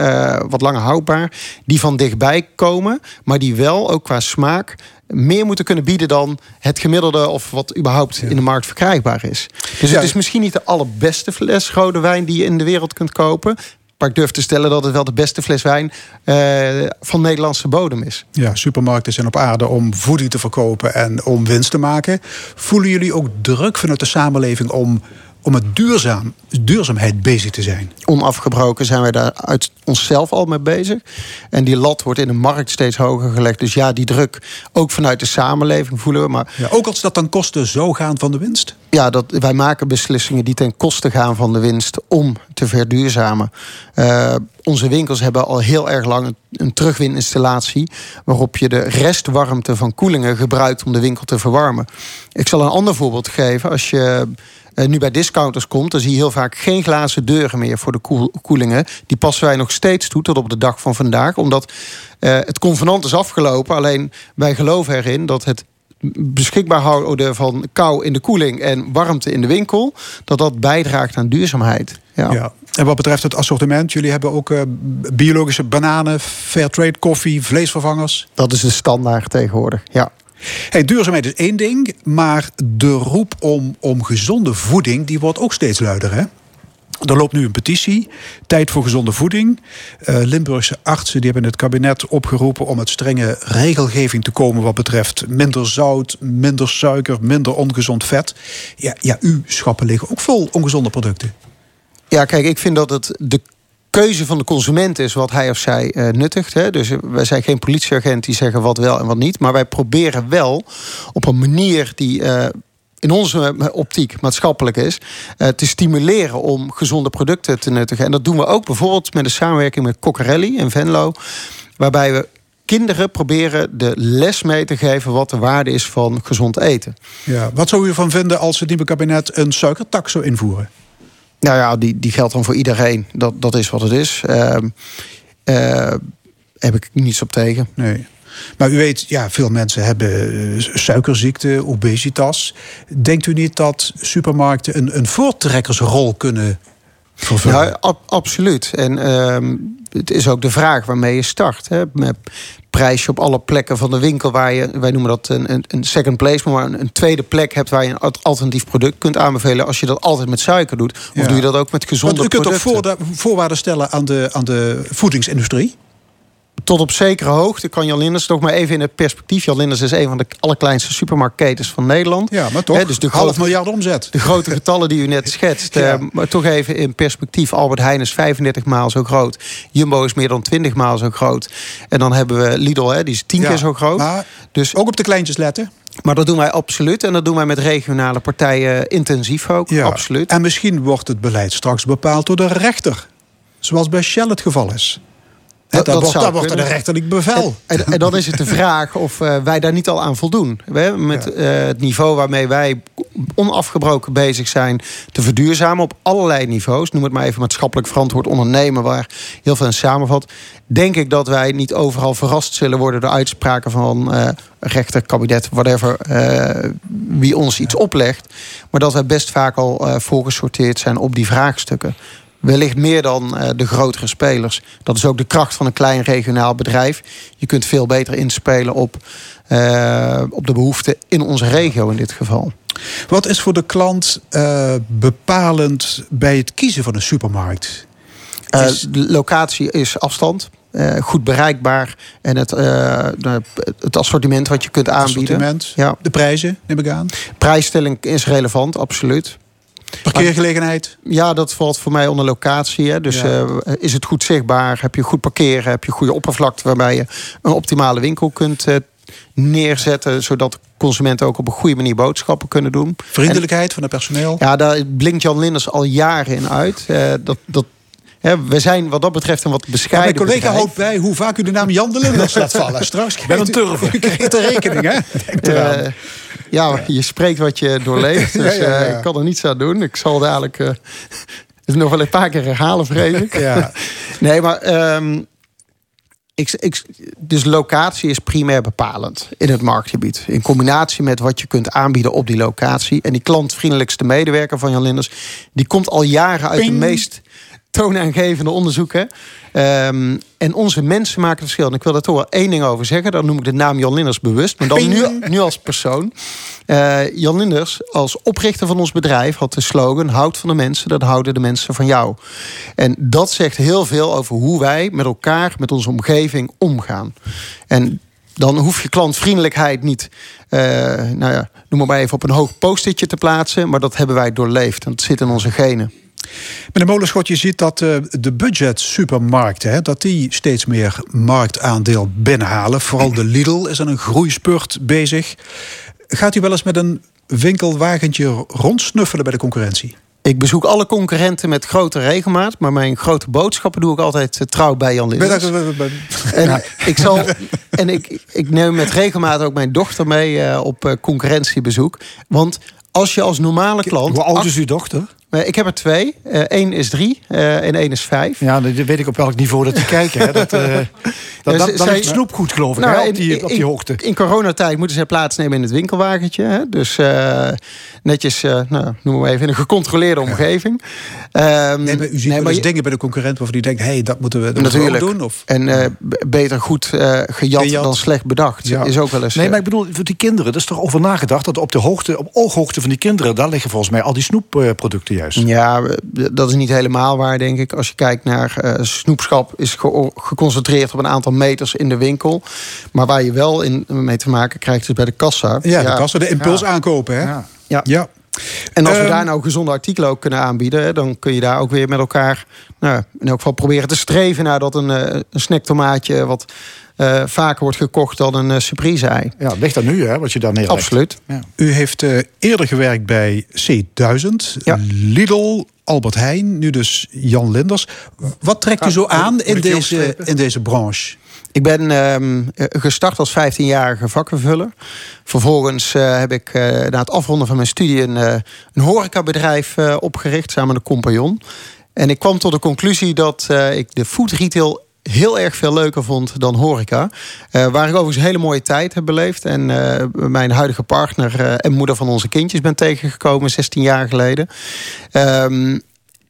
S9: wat langer houdbaar. Die van dichtbij komen. Maar die wel ook qua smaak meer moeten kunnen bieden dan het gemiddelde of wat überhaupt in de markt verkrijgbaar is. Dus het is misschien niet de allerbeste fles rode wijn die je in de wereld kunt kopen. Maar ik durf te stellen dat het wel de beste fles wijn uh, van Nederlandse bodem is.
S1: Ja, supermarkten zijn op aarde om voeding te verkopen en om winst te maken. Voelen jullie ook druk vanuit de samenleving om om met duurzaam, duurzaamheid bezig te zijn.
S9: Onafgebroken zijn wij daar uit onszelf al mee bezig. En die lat wordt in de markt steeds hoger gelegd. Dus ja, die druk ook vanuit de samenleving voelen we. Maar
S1: ja, ook als dat dan kosten zo gaan van de winst?
S9: Ja, dat, wij maken beslissingen die ten koste gaan van de winst om te verduurzamen. Uh, onze winkels hebben al heel erg lang een, terugwininstallatie... waarop je de restwarmte van koelingen gebruikt om de winkel te verwarmen. Ik zal een ander voorbeeld geven. Als je nu bij discounters komt, dan zie je heel vaak geen glazen deuren meer voor de koelingen. Die passen wij nog steeds toe tot op de dag van vandaag. Omdat uh, het convenant is afgelopen. Alleen wij geloven erin dat het beschikbaar houden van kou in de koeling en warmte in de winkel, dat dat bijdraagt aan duurzaamheid. Ja. ja.
S1: En wat betreft het assortiment, jullie hebben ook uh, biologische bananen, fairtrade koffie, vleesvervangers.
S9: Dat is de standaard tegenwoordig. Ja.
S1: Hey, duurzaamheid is één ding, maar de roep om, om gezonde voeding die wordt ook steeds luider. Hè? Er loopt nu een petitie, Tijd voor gezonde voeding. Uh, Limburgse artsen die hebben het kabinet opgeroepen om met strenge regelgeving te komen wat betreft minder zout, minder suiker, minder ongezond vet. Ja, ja uw schappen liggen ook vol ongezonde producten.
S9: Ja, kijk, ik vind dat het de keuze van de consument is wat hij of zij uh, nuttigt. Hè. Dus wij zijn geen politieagent die zeggen wat wel en wat niet. Maar wij proberen wel op een manier die. Uh, in onze optiek maatschappelijk is, te stimuleren om gezonde producten te nuttigen. En dat doen we ook bijvoorbeeld met de samenwerking met Coccarelli in Venlo, waarbij we kinderen proberen de les mee te geven wat de waarde is van gezond eten.
S1: Ja, wat zou u ervan vinden als het nieuwe kabinet een suikertax zou invoeren?
S9: Nou ja, die, die geldt dan voor iedereen. Dat, dat is wat het is. Uh, uh, heb ik niets op tegen.
S1: Nee. Maar u weet, ja, veel mensen hebben eh, suikerziekte, obesitas. Denkt u niet dat supermarkten een, een voortrekkersrol kunnen vervullen?
S9: Ja, absoluut. En uh, het is ook de vraag waarmee je start. Hè. Met prijsje op alle plekken van de winkel waar je, wij noemen dat een, een second place, maar een, een, tweede plek hebt waar je een alternatief product kunt aanbevelen. Als je dat altijd met suiker doet, of doe je dat ook met gezonde producten?
S1: Want u kunt ook voorwaarden stellen aan de, aan de voedingsindustrie?
S9: Tot op zekere hoogte kan Jan Linders toch maar even in het perspectief. Jan Linders is een van de allerkleinste supermarktketens van Nederland.
S1: Ja, maar toch. dus de half miljard omzet.
S9: De grote getallen die u net schetst. ja. uh, maar toch even in perspectief. Albert Heijn is 35 maal zo groot. Jumbo is meer dan 20 maal zo groot. En dan hebben we Lidl, hè, die is 10 keer zo groot.
S1: Maar dus ook op de kleintjes letten.
S9: Maar dat doen wij absoluut. En dat doen wij met regionale partijen intensief ook. Ja. Absoluut.
S1: En misschien wordt het beleid straks bepaald door de rechter. Zoals bij Shell het geval is. Dat, dat, wordt, dat wordt een rechterlijk bevel.
S9: En, en, dan is het de vraag of uh, wij daar niet al aan voldoen. We, met uh, het niveau waarmee wij onafgebroken bezig zijn te verduurzamen op allerlei niveaus. Noem het maar even maatschappelijk verantwoord ondernemen, waar heel veel in samenvat. Denk ik dat wij niet overal verrast zullen worden door uitspraken van uh, rechter, kabinet, whatever, wie ons iets oplegt. Maar dat wij best vaak al voorgesorteerd zijn op die vraagstukken wellicht meer dan uh, de grotere spelers. Dat is ook de kracht van een klein regionaal bedrijf. Je kunt veel beter inspelen op, uh, op de behoeften in onze regio in dit geval.
S1: Wat is voor de klant uh, bepalend bij het kiezen van een supermarkt?
S9: Is... de locatie is afstand. Uh, goed bereikbaar. En het, uh, het assortiment wat je kunt aanbieden.
S1: Ja. De prijzen, neem ik aan.
S9: Prijsstelling is relevant, absoluut.
S1: Parkeergelegenheid?
S9: Ja, dat valt voor mij onder locatie. Hè. Dus ja. uh, is het goed zichtbaar? Heb je goed parkeren? Heb je goede oppervlakte waarbij je een optimale winkel kunt uh, neerzetten, zodat consumenten ook op een goede manier boodschappen kunnen doen.
S1: Vriendelijkheid en, van het personeel?
S9: Ja, daar blinkt Jan Linders al jaren in uit. Uh, dat, dat we zijn wat dat betreft een wat bescheiden.
S1: Ja, mijn collega
S9: bedrijf.
S1: houdt bij hoe vaak u de naam Jan de Linders laat vallen. Straks
S2: ben een turf.
S1: U krijgt de rekening, hè?
S9: Uh, ja, je spreekt wat je doorleeft. Dus ja, ja, uh, ik kan er niets aan doen. Ik zal dadelijk uh, nog wel een paar keer herhalen, vrees ik.
S1: Ja.
S9: nee, maar um, ik, ik, dus locatie is primair bepalend in het marktgebied. In combinatie met wat je kunt aanbieden op die locatie. En die klantvriendelijkste medewerker van Jan Linders... die komt al jaren uit Ping. de meest toonaangevende onderzoeken. Um, en onze mensen maken het verschil. En ik wil daar toch wel één ding over zeggen. Dan noem ik de naam Jan Linders bewust. Maar dan nu, nu als persoon. Uh, Jan Linders, als oprichter van ons bedrijf, had de slogan: Houd van de mensen, dan houden de mensen van jou. En dat zegt heel veel over hoe wij met elkaar, met onze omgeving omgaan. En dan hoef je klantvriendelijkheid niet, uh, nou ja, noem maar, maar even op een hoog post-itje te plaatsen. Maar dat hebben wij doorleefd. En dat zit in onze genen.
S1: Meneer Molenschot, je ziet dat uh, de budget supermarkten... Hè, dat die steeds meer marktaandeel binnenhalen. Vooral de Lidl is aan een groeispurt bezig. Gaat u wel eens met een winkelwagentje rondsnuffelen bij de concurrentie?
S9: Ik bezoek alle concurrenten met grote regelmaat. Maar mijn grote boodschappen doe ik altijd trouw bij Jan Linders. En, ja. ik, zal, en ik, ik neem met regelmaat ook mijn dochter mee uh, op concurrentiebezoek. Want als je als normale klant...
S2: Hoe oud is uw dochter?
S9: Ik heb er twee. Eén uh, is drie uh, en één is vijf.
S2: Ja, dan weet ik op welk niveau dat die kijken. Hè. Dat, uh, dat, dat, dat is snoepgoed, geloof ik, nou, hè, op, die,
S9: in,
S2: op die hoogte.
S9: In, in coronatijd moeten ze plaatsnemen in het winkelwagentje. Hè. Dus netjes, nou, noem maar even, in een gecontroleerde omgeving.
S1: Um, nee, maar u ziet nee, maar dus dingen bij de concurrent waarvan u denkt... hé, hey, dat moeten we, dat natuurlijk doen. Of?
S9: En beter goed gejat, gejat, dan slecht bedacht. Ja. Is ook wel eens,
S2: nee, maar ik bedoel, voor die kinderen, er is toch over nagedacht... dat op de hoogte, op ooghoogte van die kinderen... daar liggen volgens mij al die snoepproducten juist.
S9: Ja, dat is niet helemaal waar, denk ik. Als je kijkt naar uh, snoepschap, is ge geconcentreerd op een aantal meters in de winkel. Maar waar je wel in mee te maken krijgt, is bij de kassa.
S1: Ja, ja. de kassa, de impuls ja. aankopen, hè?
S9: Ja. ja. ja. En als we um, daar nou gezonde artikelen ook kunnen aanbieden, dan kun je daar ook weer met elkaar, nou, in elk geval proberen te streven naar dat een, een snacktomaatje wat uh, vaker wordt gekocht dan een uh, surprise ei.
S2: Ja, ligt dat nu, hè, wat je daar neerlegt.
S9: Absoluut.
S1: Ja. U heeft uh, eerder gewerkt bij C1000, ja. Lidl, Albert Heijn, nu dus Jan Linders. Wat trekt u zo aan in deze, in deze branche?
S9: Ik ben um, gestart als 15-jarige vakkenvuller. Vervolgens uh, heb ik uh, na het afronden van mijn studie een, uh, een horecabedrijf opgericht samen met een compagnon. En ik kwam tot de conclusie dat ik de food retail heel erg veel leuker vond dan horeca. Uh, waar ik overigens een hele mooie tijd heb beleefd. En uh, mijn huidige partner uh, en moeder van onze kindjes ben tegengekomen 16 jaar geleden. Um,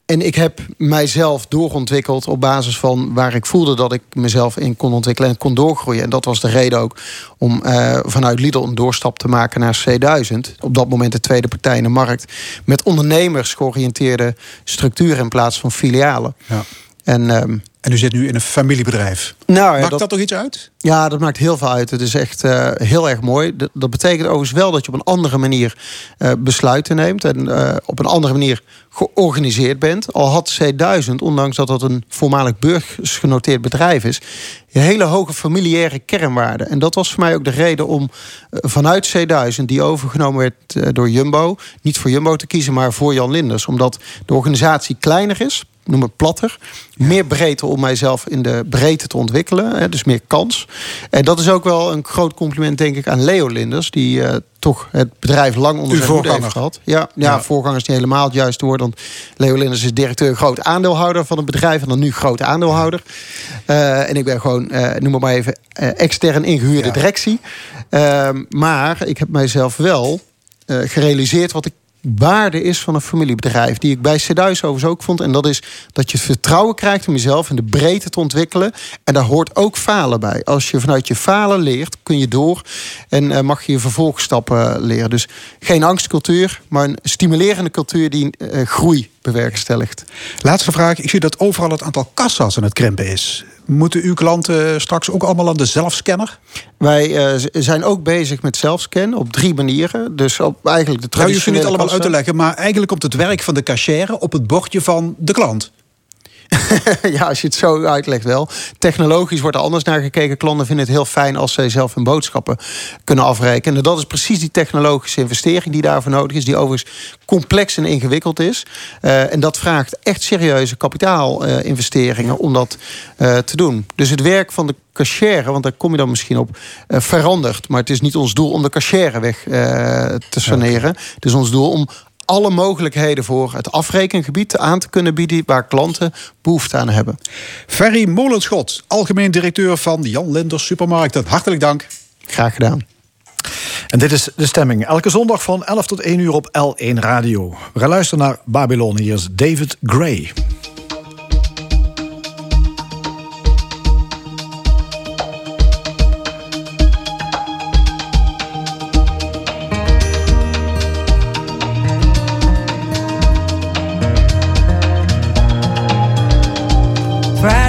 S9: en ik heb mijzelf doorontwikkeld op basis van waar ik voelde dat ik mezelf in kon ontwikkelen en kon doorgroeien. En dat was de reden ook om uh, vanuit Lidl een doorstap te maken naar C1000. Op dat moment de tweede partij in de markt. Met ondernemers georiënteerde structuren in plaats van filialen.
S1: Ja.
S9: En, um,
S1: en u zit nu in een familiebedrijf.
S9: Nou, ja,
S1: maakt dat, dat toch iets uit?
S9: Ja, dat maakt heel veel uit. Het is echt uh, heel erg mooi. Dat, dat, betekent overigens wel dat je op een andere manier uh, besluiten neemt. En uh, op een andere manier georganiseerd bent. Al had C1000, ondanks dat dat een voormalig beursgenoteerd bedrijf is... een hele hoge familiaire kernwaarde. En dat was voor mij ook de reden om vanuit C1000... die overgenomen werd door Jumbo... niet voor Jumbo te kiezen, maar voor Jan Linders. Omdat de organisatie kleiner is noem het platter, meer breedte om mijzelf in de breedte te ontwikkelen. Hè, dus meer kans. En dat is ook wel een groot compliment, denk ik, aan Leo Linders. Die uh, toch het bedrijf lang onder zijn hoede heeft gehad. Ja, ja, ja, voorganger is niet helemaal het juiste woord. Want Leo Linders is directeur, groot aandeelhouder van het bedrijf. En dan nu groot aandeelhouder. Uh, en ik ben gewoon, uh, noem maar, maar even, extern ingehuurde directie. Ehm, maar ik heb mijzelf wel gerealiseerd wat ik waarde is van een familiebedrijf. Die ik bij Ceduis overigens ook vond. En dat is dat je vertrouwen krijgt om jezelf in de breedte te ontwikkelen. En daar hoort ook falen bij. Als je vanuit je falen leert, kun je door. En uh, mag je je vervolgstappen leren. Dus geen angstcultuur, maar een stimulerende cultuur die uh, groei bewerkstelligt.
S1: Laatste vraag. Ik zie dat overal het aantal kassa's aan het krimpen is. Moeten uw klanten straks ook allemaal aan de zelfscanner?
S9: Wij uh, zijn ook bezig met zelfscan op drie manieren. Dus op eigenlijk de traditionele
S1: Nou, je hoeft niet allemaal uit te leggen, maar eigenlijk op het werk van de cashier op het bordje van de klant.
S9: ja, als je het zo uitlegt wel. Technologisch wordt er anders naar gekeken. Klanten vinden het heel fijn als zij zelf hun boodschappen kunnen afrekenen. Dat is precies die technologische investering die daarvoor nodig is. Die overigens complex en ingewikkeld is. Uh, en dat vraagt echt serieuze kapitaalinvesteringen uh, om dat uh, te doen. Dus het werk van de cashier, want daar kom je dan misschien op, verandert. Maar het is niet ons doel om de cashier weg te saneren. Het is ons doel om alle mogelijkheden voor het afrekengebied aan te kunnen bieden waar klanten behoefte aan hebben.
S1: Ferry Molenschot, algemeen directeur van Jan Linders Supermarkten. Hartelijk dank.
S9: Graag gedaan.
S2: En dit is de stemming. Elke zondag van 11 tot 1 uur op L1 Radio. We gaan luisteren naar Babylon. Hier is David Gray.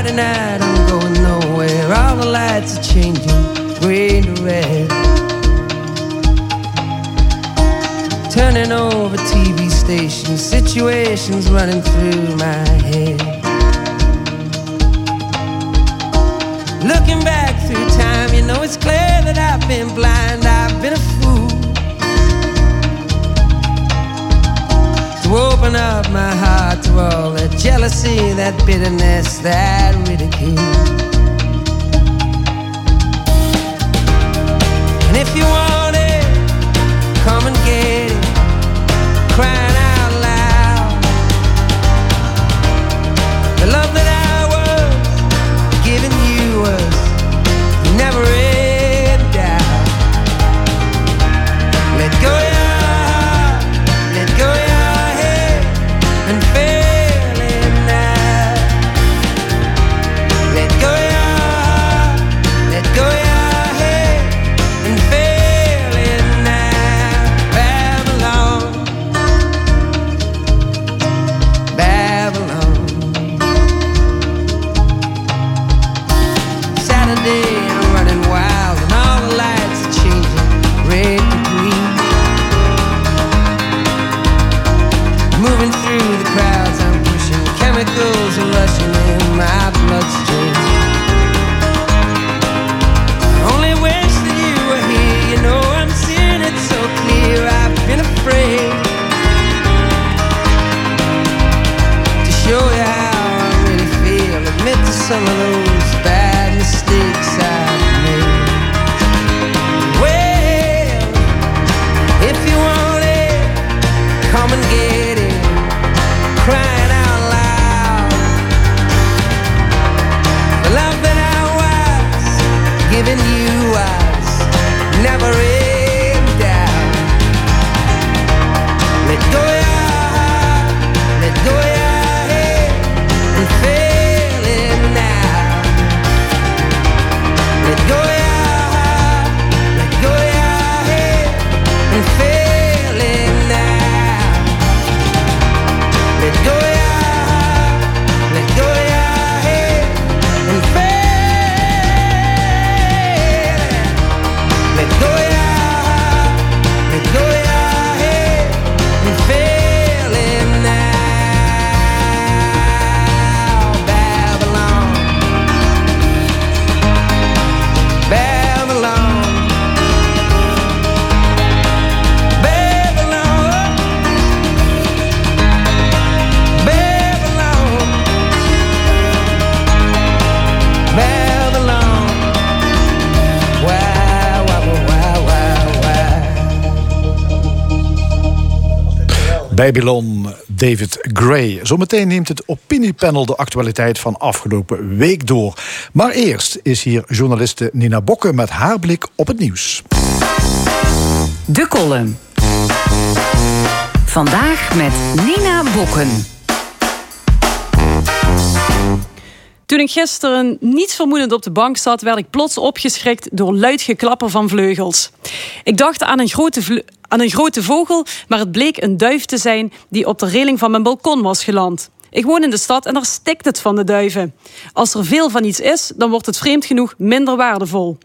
S6: Friday night, I'm going nowhere. All the lights are changing, green to red. Turning over TV stations, situations running through my head. Looking back through time, you know it's clear that I've been blind, I've been To open up my heart to all that jealousy, that bitterness, that ridicule. And if you want it, come and get it. Crying out loud. The love that I Babylon,
S2: David Gray. Zometeen neemt het opiniepanel de actualiteit van afgelopen week door. Maar eerst is hier journaliste Nina Bokke met haar blik op het nieuws.
S7: De column. Vandaag met Nina Bokken.
S10: Toen ik gisteren niets vermoedend op de bank zat, werd ik plots opgeschrikt door luid geklapper van vleugels. Ik dacht aan een grote, aan een grote vogel, maar het bleek een duif te zijn die op de reling van mijn balkon was geland. Ik woon in de stad en daar stikt het van de duiven. Als er veel van iets is, dan wordt het vreemd genoeg minder waardevol.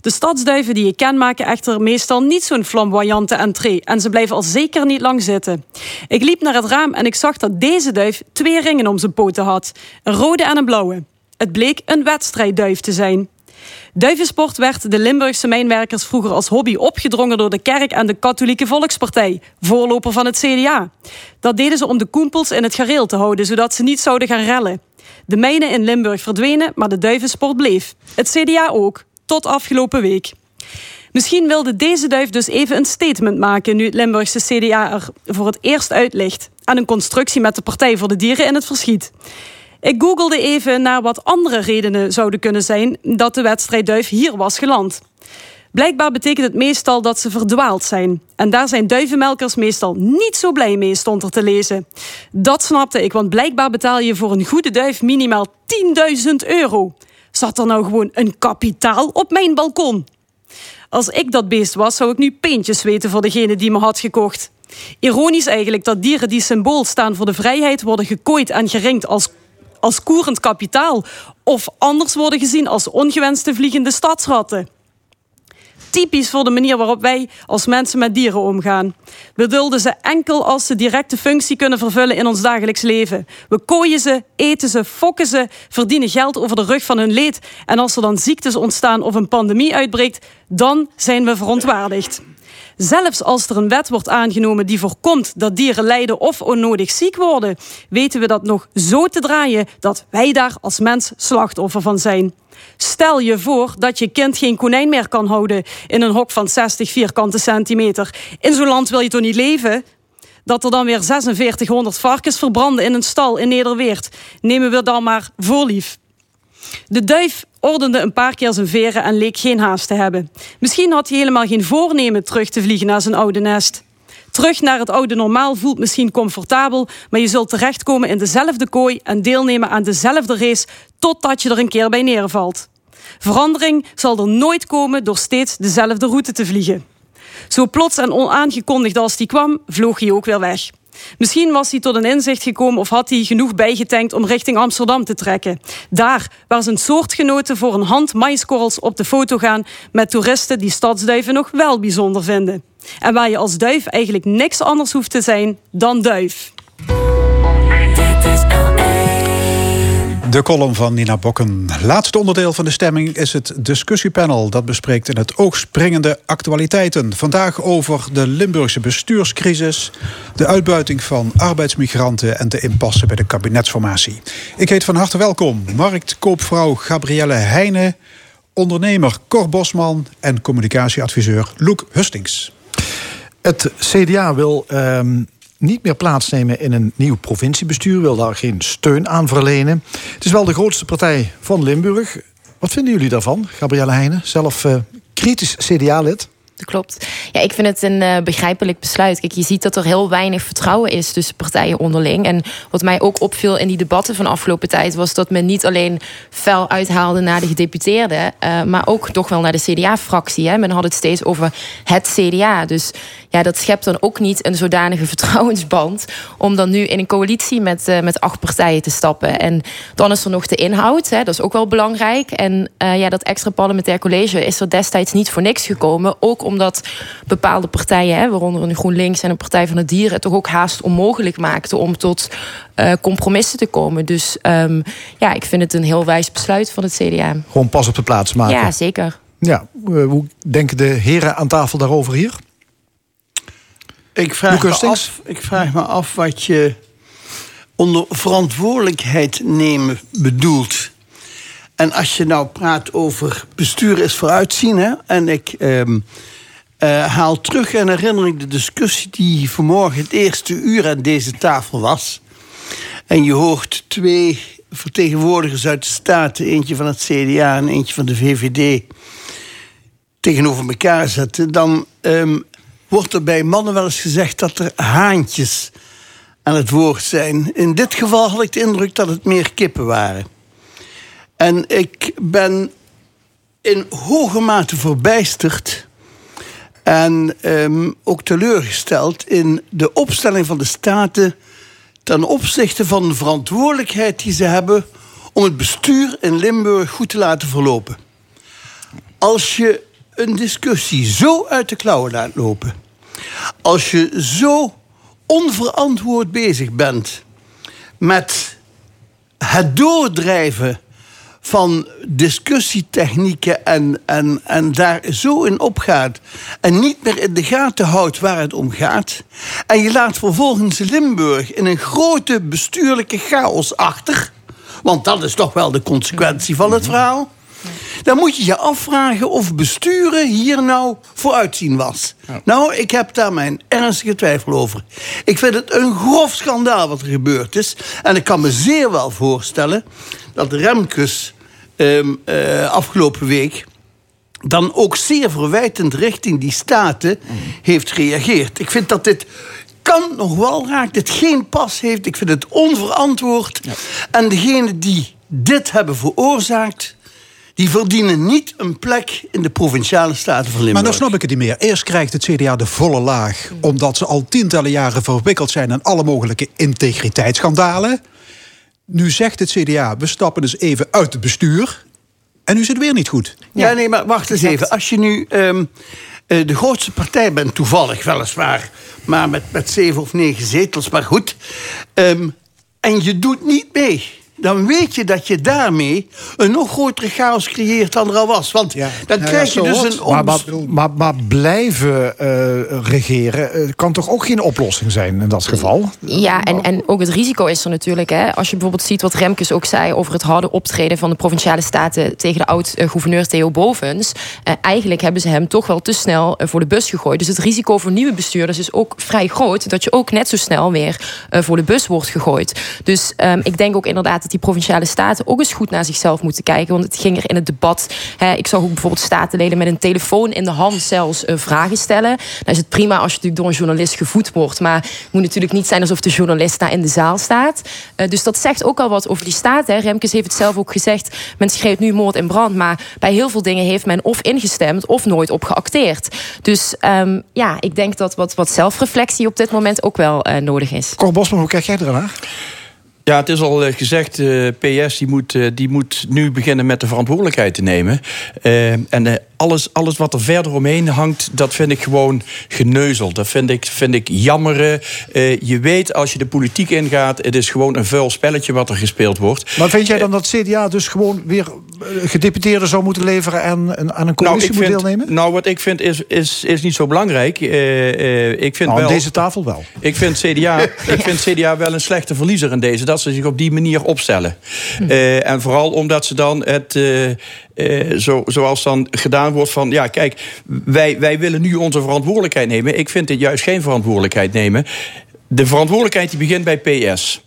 S10: De stadsduiven die ik ken maken echter meestal niet zo'n flamboyante entree en ze blijven al zeker niet lang zitten. Ik liep naar het raam en ik zag dat deze duif twee ringen om zijn poten had: een rode en een blauwe. Het bleek een wedstrijdduif te zijn. Duivensport werd de Limburgse mijnwerkers vroeger als hobby opgedrongen door de kerk en de Katholieke Volkspartij, voorloper van het CDA. Dat deden ze om de koempels in het gareel te houden, zodat ze niet zouden gaan rellen. De mijnen in Limburg verdwenen, maar de duivensport bleef. Het CDA ook, tot afgelopen week. Misschien wilde deze duif dus even een statement maken nu het Limburgse CDA er voor het eerst uit ligt. Aan een constructie met de Partij voor de Dieren in het verschiet. Ik googelde even naar wat andere redenen zouden kunnen zijn dat de wedstrijdduif hier was geland. Blijkbaar betekent het meestal dat ze verdwaald zijn. En daar zijn duivenmelkers meestal niet zo blij mee, stond er te lezen. Dat snapte ik, want blijkbaar betaal je voor een goede duif minimaal 10.000 euro. Zat er nou gewoon een kapitaal op mijn balkon? Als ik dat beest was, zou ik nu peentjes weten voor degene die me had gekocht. Ironisch eigenlijk dat dieren die symbool staan voor de vrijheid worden gekooid en geringd als, als koerend kapitaal. Of anders worden gezien als ongewenste vliegende stadsratten. Typisch voor de manier waarop wij als mensen met dieren omgaan. We dulden ze enkel als ze directe functie kunnen vervullen in ons dagelijks leven. We kooien ze, eten ze, fokken ze, verdienen geld over de rug van hun leed. En als er dan ziektes ontstaan of een pandemie uitbreekt, dan zijn we verontwaardigd. Zelfs als er een wet wordt aangenomen die voorkomt dat dieren lijden of onnodig ziek worden, weten we dat nog zo te draaien dat wij daar als mens slachtoffer van zijn. Stel je voor dat je kind geen konijn meer kan houden in een hok van 60 vierkante centimeter. In zo'n land wil je toch niet leven? Dat er dan weer 4600 varkens verbranden in een stal in Nederweert, nemen we dan maar voor lief. De duif ordende een paar keer zijn veren en leek geen haast te hebben. Misschien had hij helemaal geen voornemen terug te vliegen naar zijn oude nest. Terug naar het oude normaal voelt misschien comfortabel, maar je zult terechtkomen in dezelfde kooi en deelnemen aan dezelfde race totdat je er een keer bij neervalt. Verandering zal er nooit komen door steeds dezelfde route te vliegen. Zo plots en onaangekondigd als die kwam, vloog hij ook weer weg. Misschien was hij tot een inzicht gekomen of had hij genoeg bijgetankt om richting Amsterdam te trekken. Daar waar zijn soortgenoten voor een hand maiskorrels op de foto gaan met toeristen die stadsduiven nog wel bijzonder vinden. En waar je als duif eigenlijk niks anders hoeft te zijn dan duif.
S1: De column van Nina Bokken. Laatste onderdeel van de stemming is het discussiepanel. Dat bespreekt in het oog springende actualiteiten. Vandaag over de Limburgse bestuurscrisis, de uitbuiting van arbeidsmigranten en de impasse bij de kabinetsformatie. Ik heet van harte welkom marktkoopvrouw Gabrielle Heijnen, ondernemer Cor Bosman en communicatieadviseur Loek Hustings.
S2: Het CDA wil ehm, niet meer plaatsnemen in een nieuw provinciebestuur, wil daar geen steun aan verlenen. Het is wel de grootste partij van Limburg. Wat vinden jullie daarvan, Gabrielle Heijnen? Zelf eh, kritisch CDA-lid.
S11: Dat klopt. Ja, ik vind het een uh, begrijpelijk besluit. Kijk, je ziet dat er heel weinig vertrouwen is tussen partijen onderling. En wat mij ook opviel in die debatten van afgelopen tijd... was dat men niet alleen fel uithaalde naar de gedeputeerden... Uh, maar ook toch wel naar de CDA-fractie. Men had het steeds over het CDA. Dus ja, dat schept dan ook niet een zodanige vertrouwensband... om dan nu in een coalitie met, uh, met acht partijen te stappen. En dan is er nog de inhoud, hè, dat is ook wel belangrijk. En ja, dat extra parlementair college is er destijds niet voor niks gekomen... Ook omdat bepaalde partijen, hè, waaronder een GroenLinks en een Partij van de Dieren, het toch ook haast onmogelijk maakten om tot uh, compromissen te komen. Dus um, ja, ik vind het een heel wijs besluit van het CDA.
S2: Gewoon pas op de plaats maken.
S11: Ja, zeker.
S2: Ja, uh, hoe denken de heren aan tafel daarover hier?
S12: Ik vraag, me af, ik vraag me af wat je onder verantwoordelijkheid nemen bedoelt. En als je nou praat over bestuur is vooruitzien, hè, en ik. Um, eh, haal terug en herinner ik de discussie die vanmorgen het eerste uur aan deze tafel was. En je hoort twee vertegenwoordigers uit de Staten, eentje van het CDA en eentje van de VVD, tegenover elkaar zetten. Dan ehm, wordt er bij mannen wel eens gezegd dat er haantjes aan het woord zijn. In dit geval had ik de indruk dat het meer kippen waren. En ik ben in hoge mate verbijsterd en ehm, ook teleurgesteld in de opstelling van de Staten ten opzichte van de verantwoordelijkheid die ze hebben om het bestuur in Limburg goed te laten verlopen. Als je een discussie zo uit de klauwen laat lopen, als je zo onverantwoord bezig bent met het doordrijven van discussietechnieken en, en, en daar zo in opgaat en niet meer in de gaten houdt waar het om gaat. En je laat vervolgens Limburg in een grote bestuurlijke chaos achter. Want dat is toch wel de consequentie van het verhaal. Dan moet je je afvragen of besturen hier nou vooruitzien was. Nou, ik heb daar mijn ernstige twijfel over. Ik vind het een grof schandaal wat er gebeurd is. En ik kan me zeer wel voorstellen dat Remkes ehm, eh, afgelopen week dan ook zeer verwijtend richting die staten heeft gereageerd. Ik vind dat dit kan nog wel raakt dit geen pas heeft. Ik vind het onverantwoord. En degene die dit hebben veroorzaakt, die verdienen niet een plek in de provinciale staten van Limburg.
S1: Maar dan snap ik het niet meer. Eerst krijgt het CDA de volle laag, omdat ze al tientallen jaren verwikkeld zijn in alle mogelijke integriteitsschandalen. Nu zegt het CDA, we stappen dus even uit het bestuur. En nu zit het weer niet goed.
S12: Ja, nee, maar wacht eens even. Als je nu ehm, eh, de grootste partij bent, toevallig weliswaar, maar met, met zeven of negen zetels, maar goed. ehm, en je doet niet mee. Dan weet je dat je daarmee een nog grotere chaos creëert dan er al was. Want dan krijg je dus een...
S2: Maar, maar,
S12: onbes-
S2: maar, maar blijven eh, regeren eh, kan toch ook geen oplossing zijn in dat geval?
S11: Ja, en, en ook het risico is er natuurlijk. Hè. Als je bijvoorbeeld ziet wat Remkes ook zei over het harde optreden van de provinciale staten tegen de oud-gouverneur Theo Bovens. Eh, eigenlijk hebben ze hem toch wel te snel voor de bus gegooid. Dus het risico voor nieuwe bestuurders is ook vrij groot dat je ook net zo snel weer eh, voor de bus wordt gegooid. Dus ehm, ik denk ook inderdaad dat die provinciale staten ook eens goed naar zichzelf moeten kijken. Want het ging er in het debat. Hè, ik zag ook bijvoorbeeld statenleden met een telefoon in de hand zelfs eh, vragen stellen. Dan is het prima als je natuurlijk door een journalist gevoed wordt. Maar het moet natuurlijk niet zijn alsof de journalist daar in de zaal staat. Eh, dus dat zegt ook al wat over die staat. Hè. Remkes heeft het zelf ook gezegd. Men schreeuwt nu moord en brand. Maar bij heel veel dingen heeft men of ingestemd of nooit op geacteerd. Dus ehm, ja, ik denk dat wat, wat zelfreflectie op dit moment ook wel eh, nodig is.
S2: Cor Bosman, hoe kijk jij ernaar?
S13: Ja, het is al eh, gezegd, eh, PS die moet, eh, die moet nu beginnen met de verantwoordelijkheid te nemen. En alles, alles wat er verder omheen hangt, dat vind ik gewoon geneuzel. Dat vind ik, vind ik jammeren. Eh, je weet als je de politiek ingaat, het is gewoon een vuil spelletje wat er gespeeld wordt.
S2: Maar vind jij dan dat CDA dus gewoon weer eh, gedeputeerden zou moeten leveren en een- aan een coalitie moet
S13: vind,
S2: deelnemen?
S13: nou, wat ik vind is, is, is niet zo belangrijk. Eh, eh, ik vind
S2: Nou, aan
S13: wel,
S2: deze tafel wel.
S13: Ik vind, CDA, ik vind CDA wel een slechte verliezer in deze. Dat ze zich op die manier opstellen. Eh, en vooral omdat ze dan het... eh, eh, zo, zoals dan gedaan wordt van... ja, kijk, wij, wij willen nu onze verantwoordelijkheid nemen. Ik vind dit juist geen verantwoordelijkheid nemen. De verantwoordelijkheid die begint bij PS.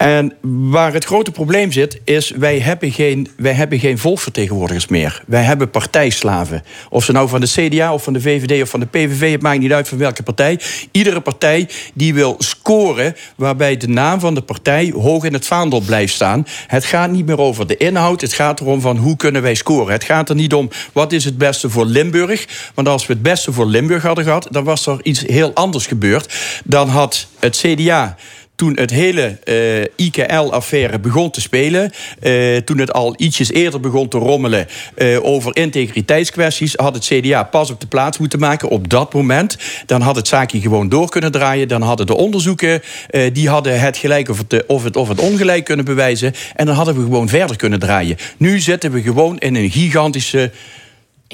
S13: En waar het grote probleem zit, is wij hebben geen, wij hebben geen volksvertegenwoordigers meer. Wij hebben partijslaven. Of ze nou van de CDA of van de VVD of van de PVV, het maakt niet uit van welke partij. Iedere partij die wil scoren waarbij de naam van de partij hoog in het vaandel blijft staan. Het gaat niet meer over de inhoud, het gaat erom van hoe kunnen wij scoren. Het gaat er niet om wat is het beste voor Limburg. Want als we het beste voor Limburg hadden gehad, dan was er iets heel anders gebeurd. Dan had het CDA toen het hele eh, IKL-affaire begon te spelen... eh, toen het al ietsjes eerder begon te rommelen eh, over integriteitskwesties... had het CDA pas op de plaats moeten maken op dat moment. Dan had het zaakje gewoon door kunnen draaien. Dan hadden de onderzoeken, die hadden het gelijk of het, of, het, of het ongelijk kunnen bewijzen. En dan hadden we gewoon verder kunnen draaien. Nu zitten we gewoon in een gigantische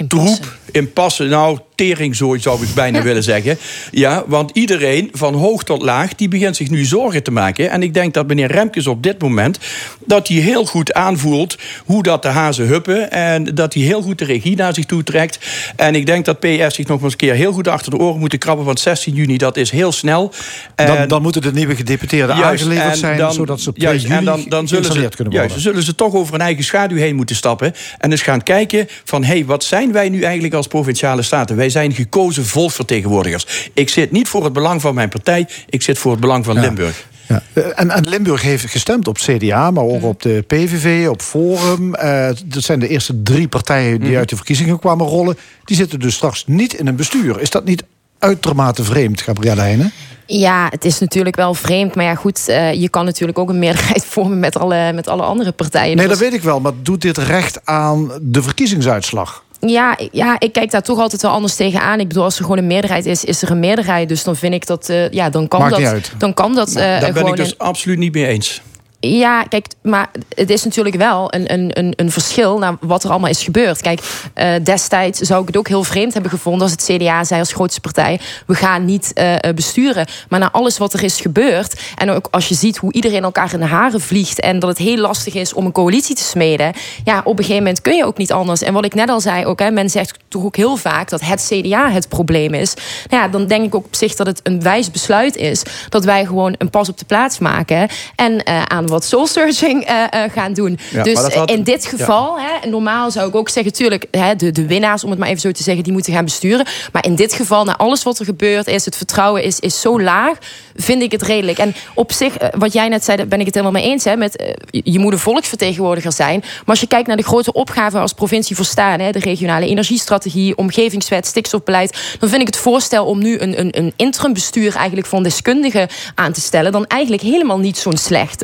S13: troep, impasse. Nou, tering, zo zou ik bijna willen zeggen. Ja, want iedereen van hoog tot laag, die begint zich nu zorgen te maken. En ik denk dat meneer Remkes op dit moment, dat hij heel goed aanvoelt hoe dat de hazen huppen. En dat hij heel goed de regie naar zich toe trekt. En ik denk dat PS zich nog eens een keer heel goed achter de oren moeten krabben. Want 16 juni, dat is heel snel.
S2: Dan, dan moeten de nieuwe gedeputeerden
S13: Juist,
S2: aangeleverd
S13: en
S2: zijn,
S13: dan-
S2: zodat ze op 2
S13: juist,
S2: juli
S13: en dan, dan zullen ze,
S2: kunnen worden.
S13: juist, dan zullen ze toch over een eigen schaduw heen moeten stappen. En eens gaan kijken van, hé, hey, wat zijn wij nu eigenlijk als Provinciale Staten? Wij zijn gekozen volksvertegenwoordigers. Ik zit niet voor het belang van mijn partij, ik zit voor het belang van Limburg.
S2: Ja. Eh, En, en Limburg heeft gestemd op CDA, maar ook op de PVV, op Forum. Eh, dat zijn de eerste drie partijen die uit de verkiezingen kwamen rollen. Die zitten dus straks niet in een bestuur. Is dat niet uitermate vreemd, Gabrielle Heijnen?
S11: Ja, het is natuurlijk wel vreemd. Maar ja, goed, eh, je kan natuurlijk ook een meerderheid vormen met alle, met alle andere partijen.
S2: Nee,
S11: Dus-
S2: dat weet ik wel. Maar doet dit recht aan de verkiezingsuitslag?
S11: Ja, ja, ik kijk daar toch altijd wel anders tegenaan. Ik bedoel, als er gewoon een meerderheid is, is er een meerderheid. Dus dan vind ik dat, eh, ja, dan kan
S13: Maakt
S11: dat.
S13: niet uit.
S11: Dan kan dat eh,
S13: Daar ben ik dus
S11: in-
S13: absoluut niet mee eens.
S11: Ja, kijk, maar het is natuurlijk wel een, een, een, verschil naar wat er allemaal is gebeurd. Kijk, eh, destijds zou ik het ook heel vreemd hebben gevonden als het CDA zei als grootste partij: we gaan niet eh, eh, besturen. Maar na alles wat er is gebeurd, en ook als je ziet hoe iedereen elkaar in de haren vliegt en dat het heel lastig is om een coalitie te smeden, ja, op een gegeven moment kun je ook niet anders. En wat ik net al zei, ook, hè, men zegt toch ook heel vaak dat het CDA het probleem is. Nou ja, dan denk ik ook op zich dat het een wijs besluit is dat wij gewoon een pas op de plaats maken en eh, aan wat soul searching eh, eh, gaan doen.
S14: Ja,
S11: dus
S14: had-
S11: in dit geval, hè, normaal zou ik ook zeggen, tuurlijk, hè, de, de winnaars, om het maar even zo te zeggen, die moeten gaan besturen. Maar in dit geval, na alles wat er gebeurd is, het vertrouwen is, is zo laag, vind ik het redelijk. En op zich, eh, wat jij net zei, daar ben ik het helemaal mee eens. Hè, met, je- moet een volksvertegenwoordiger zijn. Maar als je kijkt naar de grote opgaven als provincie voor staan, hè, de regionale energiestrategie, omgevingswet, stikstofbeleid, dan vind ik het voorstel om nu een, een, een interimbestuur eigenlijk van deskundigen aan te stellen, dan eigenlijk helemaal niet zo'n slecht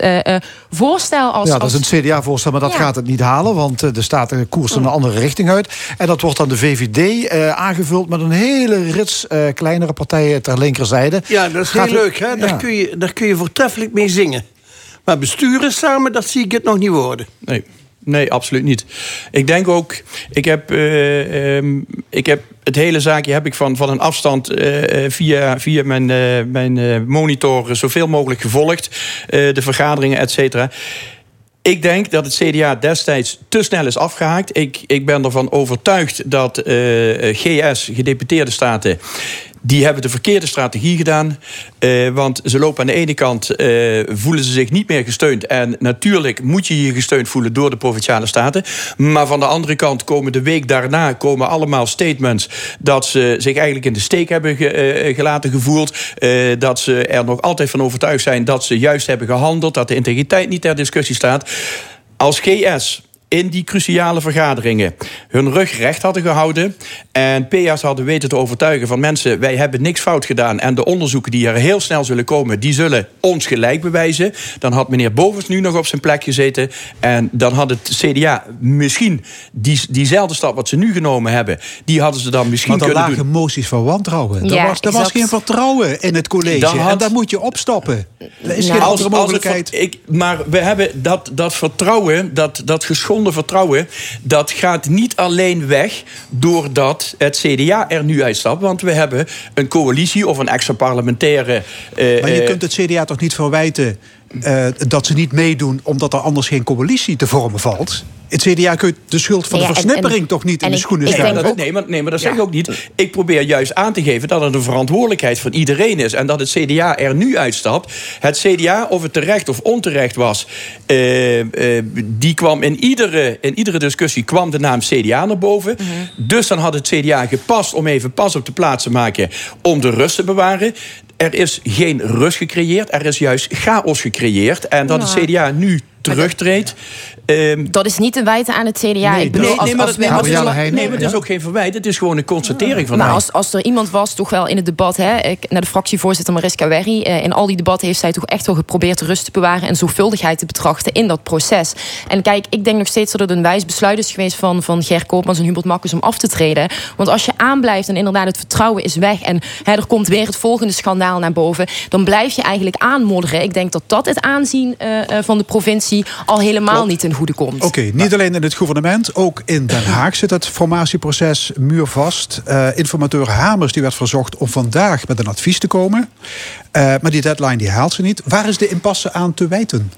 S11: voorstel als.
S2: ja, dat is
S11: als-
S2: een CDA-voorstel, maar dat
S11: Ja.
S2: gaat het niet halen. Want eh, de Staten koersen een andere richting uit. En dat wordt dan de VVD eh, aangevuld met een hele rits eh, kleinere partijen ter linkerzijde.
S12: Ja, dat is
S2: Gaat
S12: heel leuk. Hè? Daar,
S2: Ja.
S12: kun je, daar kun je voortreffelijk mee zingen. Maar besturen samen, dat zie ik het nog niet worden.
S13: Nee. Nee, absoluut niet. Ik denk ook, ik heb, eh, ehm, ik heb het hele zaakje heb ik van, van een afstand eh, eh, via, via mijn, eh, mijn monitor zoveel mogelijk gevolgd. de vergaderingen, et cetera. Ik denk dat het CDA destijds te snel is afgehaakt. Ik, ik ben ervan overtuigd dat GS, gedeputeerde staten. Die hebben de verkeerde strategie gedaan. Eh, want ze lopen aan de ene kant, eh, voelen ze zich niet meer gesteund. En natuurlijk moet je je gesteund voelen door de provinciale staten. Maar van de andere kant komen de week daarna komen allemaal statements dat ze zich eigenlijk in de steek hebben eh, gelaten gevoeld. Eh, dat ze er nog altijd van overtuigd zijn dat ze juist hebben gehandeld. Dat de integriteit niet ter discussie staat. Als GS in die cruciale vergaderingen hun rug recht hadden gehouden. En PA's hadden weten te overtuigen van mensen, wij hebben niks fout gedaan. En de onderzoeken die er heel snel zullen komen, die zullen ons gelijk bewijzen. Dan had meneer Bovens nu nog op zijn plek gezeten. En dan had het CDA misschien die, diezelfde stap wat ze nu genomen hebben, die hadden ze dan misschien
S1: Want er
S13: kunnen
S1: lagen
S13: doen.
S1: moties van wantrouwen. Er
S13: Ja,
S1: was, er was geen vertrouwen in het college.
S13: Dan had-
S1: En daar moet je opstappen. Er is
S13: Ja.
S1: geen
S13: Als-
S1: andere
S13: als het
S1: mogelijkheid.
S13: ver- ik, maar we hebben dat, dat vertrouwen, dat, dat geschonden vertrouwen, dat gaat niet alleen weg doordat het CDA er nu uitstapt. Want we hebben een coalitie of een extra parlementaire. eh,
S1: Maar je
S13: eh,
S1: kunt het CDA toch niet verwijten eh, dat ze niet meedoen omdat er anders geen coalitie te vormen valt? Het CDA kun je de schuld van
S13: Ja,
S1: de versnippering
S13: en-
S1: toch niet in de schoenen
S13: ook- nee, maar, nee, maar dat zeg ik ook niet. Ik probeer juist aan te geven dat het een verantwoordelijkheid van iedereen is. En dat het CDA er nu uitstapt. Het CDA, of het terecht of onterecht was... eh, eh, die kwam in iedere, in iedere discussie kwam de naam CDA naar boven. Dus dan had het CDA gepast om even pas op de plaats te maken... om de rust te bewaren. Er is geen rust gecreëerd. Er is juist chaos gecreëerd. En dat
S11: Ja.
S13: het CDA nu terugtreedt... ehm,
S11: Dat is niet te wijten aan het CDA. ik bedoel,
S13: nee,
S11: als,
S13: nee, maar
S11: als
S13: nee, maar het is ook- nee, maar het is ook geen verwijt. Het is gewoon een constatering van
S11: Maar
S13: mij.
S11: als, als er iemand was, toch wel in het debat, hè, ik, naar de fractievoorzitter Mariska Werri, eh, in al die debatten heeft zij toch echt wel geprobeerd rust te bewaren en zorgvuldigheid te betrachten in dat proces. En kijk, ik denk nog steeds dat het een wijs besluit is geweest van, van Ger Koopmans en Hubert Makkers om af te treden. Want als je aanblijft en inderdaad het vertrouwen is weg en hè, er komt weer het volgende schandaal naar boven, dan blijf je eigenlijk aanmodderen. Ik denk dat dat het aanzien eh, eh, van de provincie al helemaal niet ten goede komt.
S1: Oké, niet alleen in het gouvernement, ook in Den Haag zit het formatieproces muurvast. Uh, informateur Hamers die werd verzocht om vandaag met een advies te komen. Uh, maar die deadline die haalt ze niet. Waar is de impasse aan te wijten?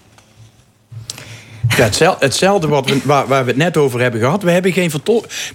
S13: Ja, hetzelfde, wat we, waar, waar, we het net over hebben gehad. We hebben, geen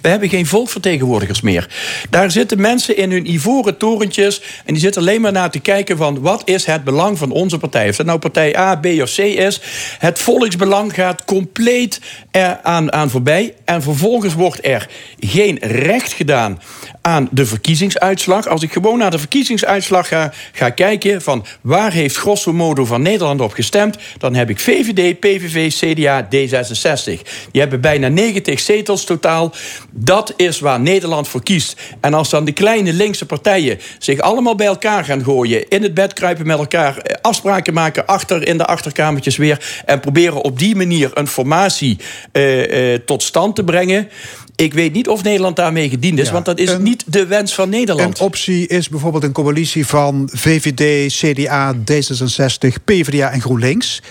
S13: we hebben geen volkvertegenwoordigers meer. Daar zitten mensen in hun ivoren torentjes. En die zitten alleen maar naar te kijken van... wat is het belang van onze partij? Of dat nou partij A, B of C is. Het volksbelang gaat compleet eraan aan voorbij. En vervolgens wordt er geen recht gedaan aan de verkiezingsuitslag. Als ik gewoon naar de verkiezingsuitslag ga, ga kijken... van waar heeft grosso modo van Nederland op gestemd... dan heb ik VVD, PVV, CDA, D66. Die hebben bijna 90 zetels totaal. Dat is waar Nederland voor kiest. En als dan de kleine linkse partijen zich allemaal bij elkaar gaan gooien... in het bed kruipen met elkaar, eh, afspraken maken... achter in de achterkamertjes weer... en proberen op die manier een formatie uh, uh, tot stand te brengen... Ik weet niet of Nederland daarmee gediend is, want dat is niet de wens van Nederland.
S1: Een optie is bijvoorbeeld een coalitie van VVD, CDA, D66, PvdA en GroenLinks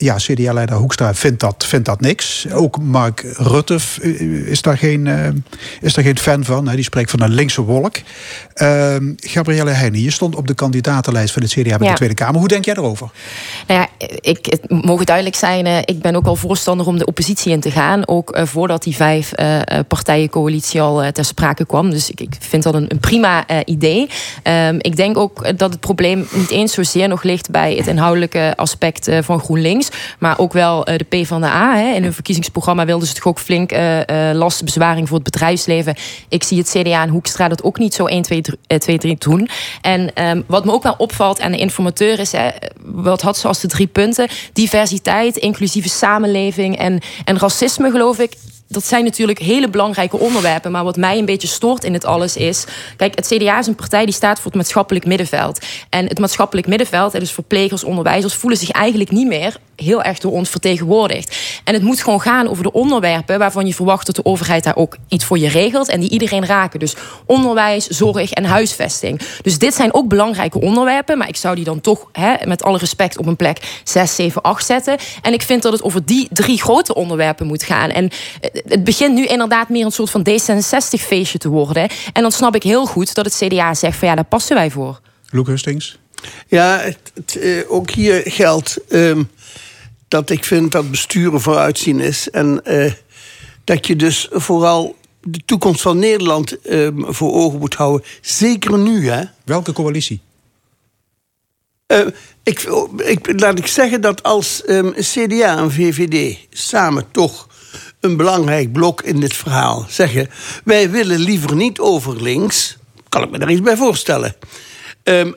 S1: ja, CDA-leider Hoekstra vindt dat, vindt dat niks. Ook Mark Rutte is daar geen, uh, is daar geen fan van. Die spreekt van een linkse wolk. Uh, Gabrielle Heijnen, je stond op de kandidatenlijst van het CDA bij ja. de Tweede Kamer. Hoe denk jij erover?
S11: Nou ja, ik, het mogen duidelijk zijn, uh, ik ben ook al voorstander om de oppositie in te gaan. Ook voordat die vijf partijencoalitie al ter sprake kwam. Dus ik, ik vind dat een, een prima idee. Um, ik denk ook dat het probleem niet eens zozeer nog ligt bij het inhoudelijke aspect van GroenLinks. Maar ook wel uh, de PvdA. Hè. In hun verkiezingsprogramma wilden ze toch ook flink uh, voor het bedrijfsleven. Ik zie het CDA en Hoekstra dat ook niet zo 1, 2, 3, 2, 3 doen. En um, wat me ook wel opvalt aan de informateur is... Hè, wat had ze als de drie punten? Diversiteit, inclusieve samenleving en, en racisme, geloof ik dat zijn natuurlijk hele belangrijke onderwerpen. Maar wat mij een beetje stoort in het alles is. Kijk, het CDA is een partij die staat voor het maatschappelijk middenveld. En het maatschappelijk middenveld, dus verplegers, onderwijzers, voelen zich eigenlijk niet meer heel erg door ons vertegenwoordigd. En het moet gewoon gaan over de onderwerpen waarvan je verwacht dat de overheid daar ook iets voor je regelt. En die iedereen raken. Dus onderwijs, zorg en huisvesting. Dus dit zijn ook belangrijke onderwerpen. Maar ik zou die dan toch hè, met alle respect op een plek 6, 7, 8 zetten. En ik vind dat het over die drie grote onderwerpen moet gaan. En het begint nu inderdaad meer een soort van D66-feestje te worden. En dan snap ik heel goed dat het CDA zegt van ja, daar passen wij voor.
S1: Luke Hustings?
S12: Ja, het, het, uh, ook hier geldt um, dat ik vind dat besturen vooruitzien is. En uh, dat je dus vooral de toekomst van Nederland um, voor ogen moet houden. Zeker nu, hè.
S1: Welke coalitie?
S12: Uh, ik, ik, laat ik zeggen dat als um, CDA en VVD samen toch een belangrijk blok in dit verhaal. Zeggen, wij willen liever niet over links. Kan ik me daar iets bij voorstellen. Um,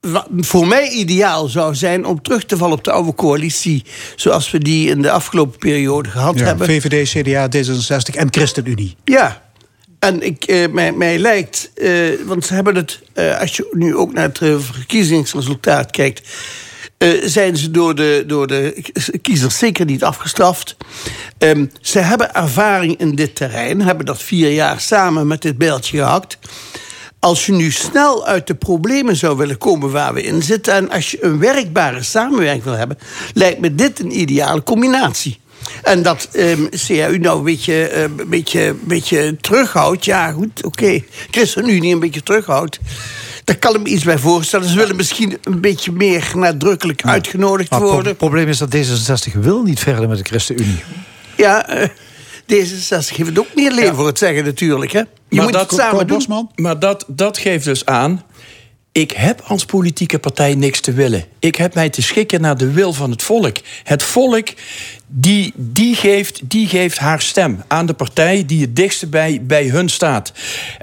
S12: wat voor mij ideaal zou zijn om terug te vallen op de oude coalitie... zoals we die in de afgelopen periode gehad
S1: ja,
S12: hebben.
S1: VVD, CDA, D66 en ChristenUnie.
S12: Ja, en ik, uh, mij, mij lijkt, uh, want ze hebben het, uh, als je nu ook naar het verkiezingsresultaat kijkt zijn ze door de, door de kiezers zeker niet afgestraft. Um, ze hebben ervaring in dit terrein, hebben dat vier jaar samen met dit beeldje gehakt. Als je nu snel uit de problemen zou willen komen waar we in zitten... en als je een werkbare samenwerking wil hebben... lijkt me dit een ideale combinatie. En dat um, CAU nou een beetje, uh, een beetje, een beetje terughoudt... ja, goed, oké. Okay. ChristenUnie een beetje terughoudt... Daar kan ik me iets bij voorstellen. Ze willen misschien een beetje meer nadrukkelijk ja. uitgenodigd
S2: maar
S12: worden.
S2: Het probleem is dat D66 wil niet verder met de ChristenUnie.
S12: Ja, uh, D66 heeft het ook meer leven ja. voor het zeggen natuurlijk. Hè? Je
S13: maar
S12: moet
S13: dat,
S12: het samen doen.
S13: Bosman, maar dat, dat geeft dus aan... Ik heb als politieke partij niks te willen. Ik heb mij te schikken naar de wil van het volk. Het volk die, die, geeft, die geeft haar stem aan de partij die het dichtste bij, bij hun staat.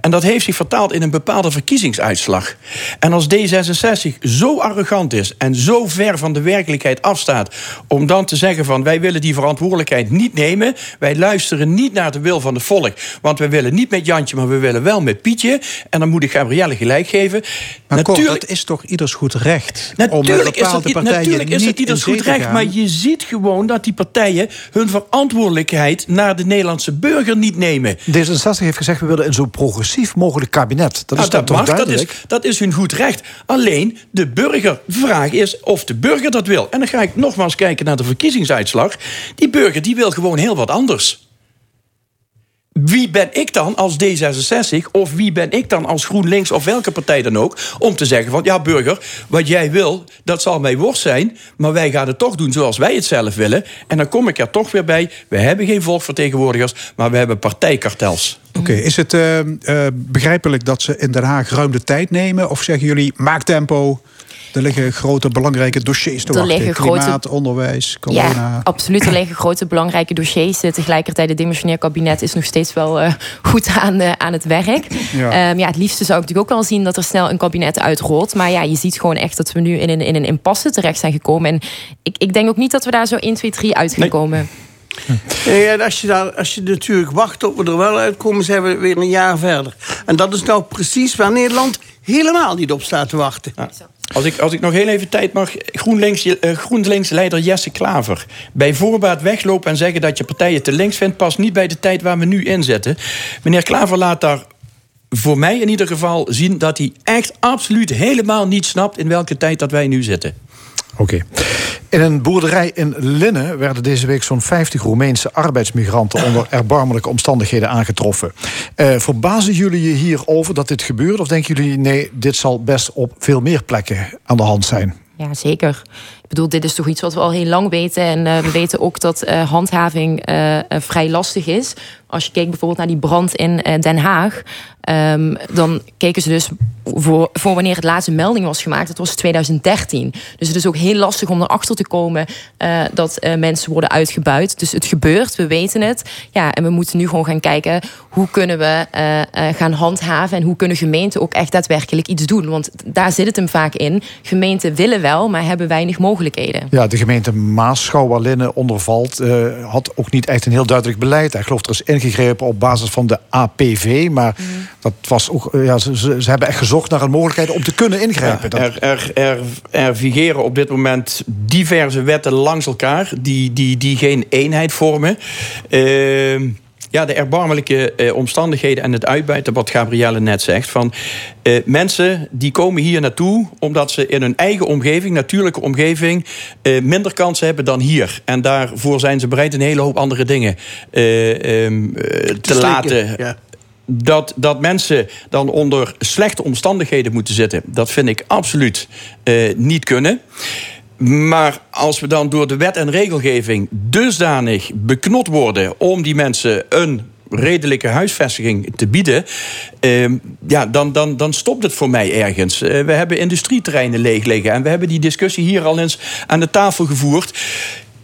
S13: En dat heeft zich vertaald in een bepaalde verkiezingsuitslag. En als D66 zo arrogant is en zo ver van de werkelijkheid afstaat... om dan te zeggen van wij willen die verantwoordelijkheid niet nemen... wij luisteren niet naar de wil van het volk. Want we willen niet met Jantje, maar we willen wel met Pietje. En dan moet ik Gabrielle gelijk geven.
S1: Maar natuurlijk dat is toch ieders goed recht?
S13: Natuurlijk, is, dat, natuurlijk is het ieders goed recht, maar je ziet gewoon dat die partij partijen hun verantwoordelijkheid naar de Nederlandse burger niet nemen.
S2: D66 heeft gezegd, we willen een zo progressief mogelijk kabinet. Dat is
S13: Nou, dat mag, dat is, dat is hun goed recht. Alleen de burger, de vraag is of de burger dat wil. En dan ga ik nogmaals kijken naar de verkiezingsuitslag. Die burger die wil gewoon heel wat anders. Wie ben ik dan als D66 of wie ben ik dan als GroenLinks of welke partij dan ook om te zeggen van ja burger, wat jij wil, dat zal mij worst zijn, maar wij gaan het toch doen zoals wij het zelf willen. En dan kom ik er toch weer bij, we hebben geen volkvertegenwoordigers, maar we hebben partijkartels.
S1: Oké, is het eh, eh, begrijpelijk dat ze in Den Haag ruim de tijd nemen? Of zeggen jullie, maak tempo, er liggen grote belangrijke dossiers te
S11: Er
S1: wachten.
S11: liggen grote-
S1: Klimaat, onderwijs, corona.
S11: Ja, absoluut. Er liggen grote belangrijke dossiers. Eh, Tegelijkertijd, het demissionair kabinet is nog steeds wel eh, goed aan, eh, aan het werk.
S1: Ja.
S11: Ja. ja, het liefste zou ik natuurlijk ook wel zien dat er snel een kabinet uitrolt. Maar ja, je ziet gewoon echt dat we nu in een, in een impasse terecht zijn gekomen. En ik, ik denk ook niet dat we daar zo 1, 2, 3 uit gaan komen.
S12: Nee, en als je, daar, als je natuurlijk wacht tot we er wel uitkomen, zijn we weer een jaar verder. En dat is nou precies waar Nederland helemaal niet op staat te wachten.
S13: Als ik, als ik nog heel even tijd mag. GroenLinks, eh, GroenLinks-leider Jesse Klaver. Bij voorbaat weglopen en zeggen dat je partijen te links vindt... past niet bij de tijd waar we nu in zitten. Meneer Klaver laat daar voor mij in ieder geval zien... dat hij echt absoluut helemaal niet snapt... in welke tijd dat wij nu zitten.
S2: Oké. In een boerderij in Linnen werden deze week zo'n 50 Roemeense arbeidsmigranten onder erbarmelijke omstandigheden aangetroffen. Eh, verbazen jullie je hierover dat dit gebeurt? Of denken jullie, nee, dit zal best op veel meer plekken aan de hand zijn?
S11: Ja, zeker. Ik bedoel, dit is toch iets wat we al heel lang weten. En eh, we weten ook dat eh, handhaving vrij lastig is. Als je kijkt bijvoorbeeld naar die brand in eh, Den Haag. ehm, dan keken ze dus voor, voor wanneer het laatste melding was gemaakt. Dat was 2013. Dus het is ook heel lastig om erachter te komen eh, dat eh, mensen worden uitgebuit. Dus het gebeurt, we weten het. Ja, en we moeten nu gewoon gaan kijken hoe kunnen we eh, gaan handhaven. En hoe kunnen gemeenten ook echt daadwerkelijk iets doen. Want daar zit het hem vaak in. Gemeenten willen wel, maar hebben weinig mogelijkheden.
S2: Ja, de gemeente Maasschouw, waar Linnen onder valt, eh, had ook niet echt een heel duidelijk beleid. Ik geloof er is ingegrepen op basis van de APV. Maar dat was ook, eh, ja, ze, ze, hebben echt gezocht naar een mogelijkheid om te kunnen ingrijpen.
S13: Er, er, er, er vigeren op dit moment diverse wetten langs elkaar die, die, die geen eenheid vormen. Ehm, ja, de erbarmelijke eh, omstandigheden en het uitbuiten, wat Gabrielle net zegt. Van, eh, mensen die komen hier naartoe omdat ze in hun eigen omgeving, natuurlijke omgeving, eh, minder kansen hebben dan hier. En daarvoor zijn ze bereid een hele hoop andere dingen eh, ehm, eh, te,
S12: slikken,
S13: laten
S12: ja.
S13: dat, dat mensen dan onder slechte omstandigheden moeten zitten, dat vind ik absoluut niet kunnen. Maar als we dan door de wet en regelgeving dusdanig beknot worden om die mensen een redelijke huisvesting te bieden, eh, ja, dan, dan, dan stopt het voor mij ergens. Eh, we hebben industrieterreinen leeg liggen en we hebben die discussie hier al eens aan de tafel gevoerd.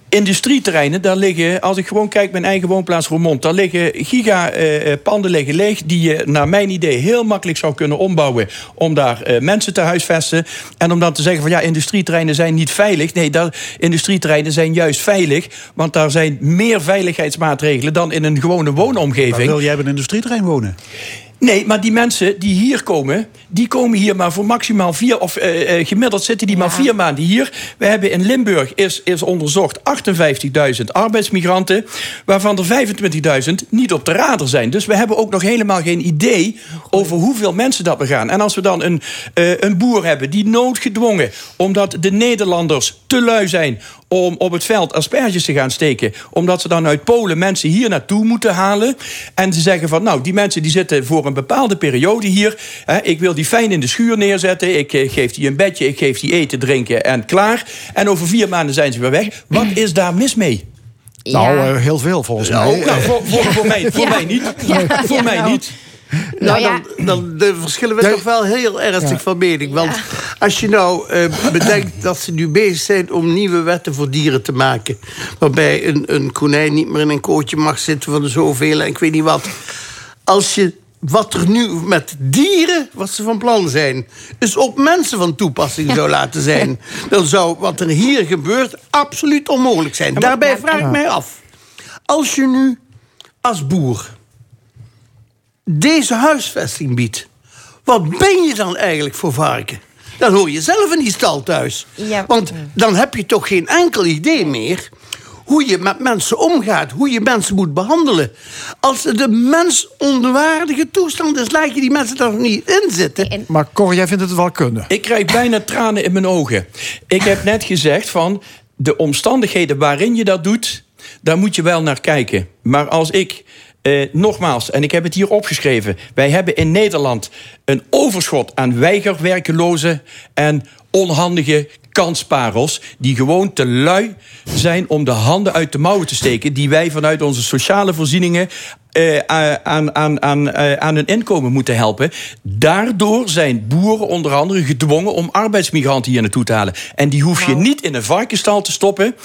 S13: Industrieterreinen, daar liggen, als ik gewoon kijk mijn eigen woonplaats Roermond, daar liggen gigapanden liggen leeg die je naar mijn idee heel makkelijk zou kunnen ombouwen om daar eh, mensen te huisvesten. En om dan te zeggen van ja, industrieterreinen zijn niet veilig. Nee, dat, industrieterreinen zijn juist veilig, want daar zijn meer veiligheidsmaatregelen dan in een gewone
S1: Maar
S13: woonomgeving.
S1: wil jij op een industrieterrein wonen?
S13: Nee, maar die mensen die hier komen, die komen hier maar voor maximaal vier, of eh, eh, gemiddeld zitten die maar vier maanden hier. We hebben in Limburg is, is onderzocht 58.000 arbeidsmigranten, waarvan er 25.000 niet op de radar zijn. Dus we hebben ook nog helemaal geen idee over hoeveel mensen dat we gaan. En als we dan een, eh, een boer hebben die noodgedwongen, omdat de Nederlanders te lui zijn om op het veld asperges te gaan steken. Omdat ze dan uit Polen mensen hier naartoe moeten halen. En ze zeggen van, nou, die mensen die zitten voor een bepaalde periode hier. Hè, ik wil die fijn in de schuur neerzetten. Ik eh, geef die een bedje, ik geef die eten, drinken en klaar. En over vier maanden zijn ze weer weg. Wat is daar mis mee?
S2: Nou, eh, heel veel volgens mij.
S13: Nou, nou, voor, voor, voor mij, voor
S11: Ja.
S13: mij niet.
S11: Ja,
S13: voor
S11: ja,
S13: mij
S11: nou.
S13: niet.
S11: Nou
S12: Nou,
S11: ja.
S12: dan, dan de verschillen we
S2: Ja.
S12: toch wel heel ernstig van mening. Want als je nou eh, bedenkt dat ze nu bezig zijn om nieuwe wetten voor dieren te maken. Waarbij een, een konijn niet meer in een kootje mag zitten van de zoveel en ik weet niet wat. Als je wat er nu met dieren, wat ze van plan zijn, dus op mensen van toepassing zou laten zijn, dan zou wat er hier gebeurt absoluut onmogelijk zijn. Daarbij vraag ik mij af. Als je nu als boer deze huisvesting biedt, wat ben je dan eigenlijk voor varken? Dan hoor je zelf in die stal thuis.
S11: Ja.
S12: Want dan heb je toch geen enkel idee meer hoe je met mensen omgaat, hoe je mensen moet behandelen. Als het de mens onwaardige toestand is, laat je die mensen daar niet in zitten.
S2: Maar Cor, jij vindt het wel kunnen.
S13: Ik krijg bijna tranen in mijn ogen. Ik heb net gezegd van de omstandigheden waarin je dat doet, daar moet je wel naar kijken. Maar als ik eh, nogmaals, en ik heb het hier opgeschreven. Wij hebben in Nederland een overschot aan weigerwerkelozen en onhandige kansparels. die gewoon te lui zijn om de handen uit de mouwen te steken. die wij vanuit onze sociale voorzieningen eh, aan, aan, aan, eh, aan hun inkomen moeten helpen. Daardoor zijn boeren onder andere gedwongen om arbeidsmigranten hier naartoe te halen. En die hoef je niet in een varkenstal te stoppen.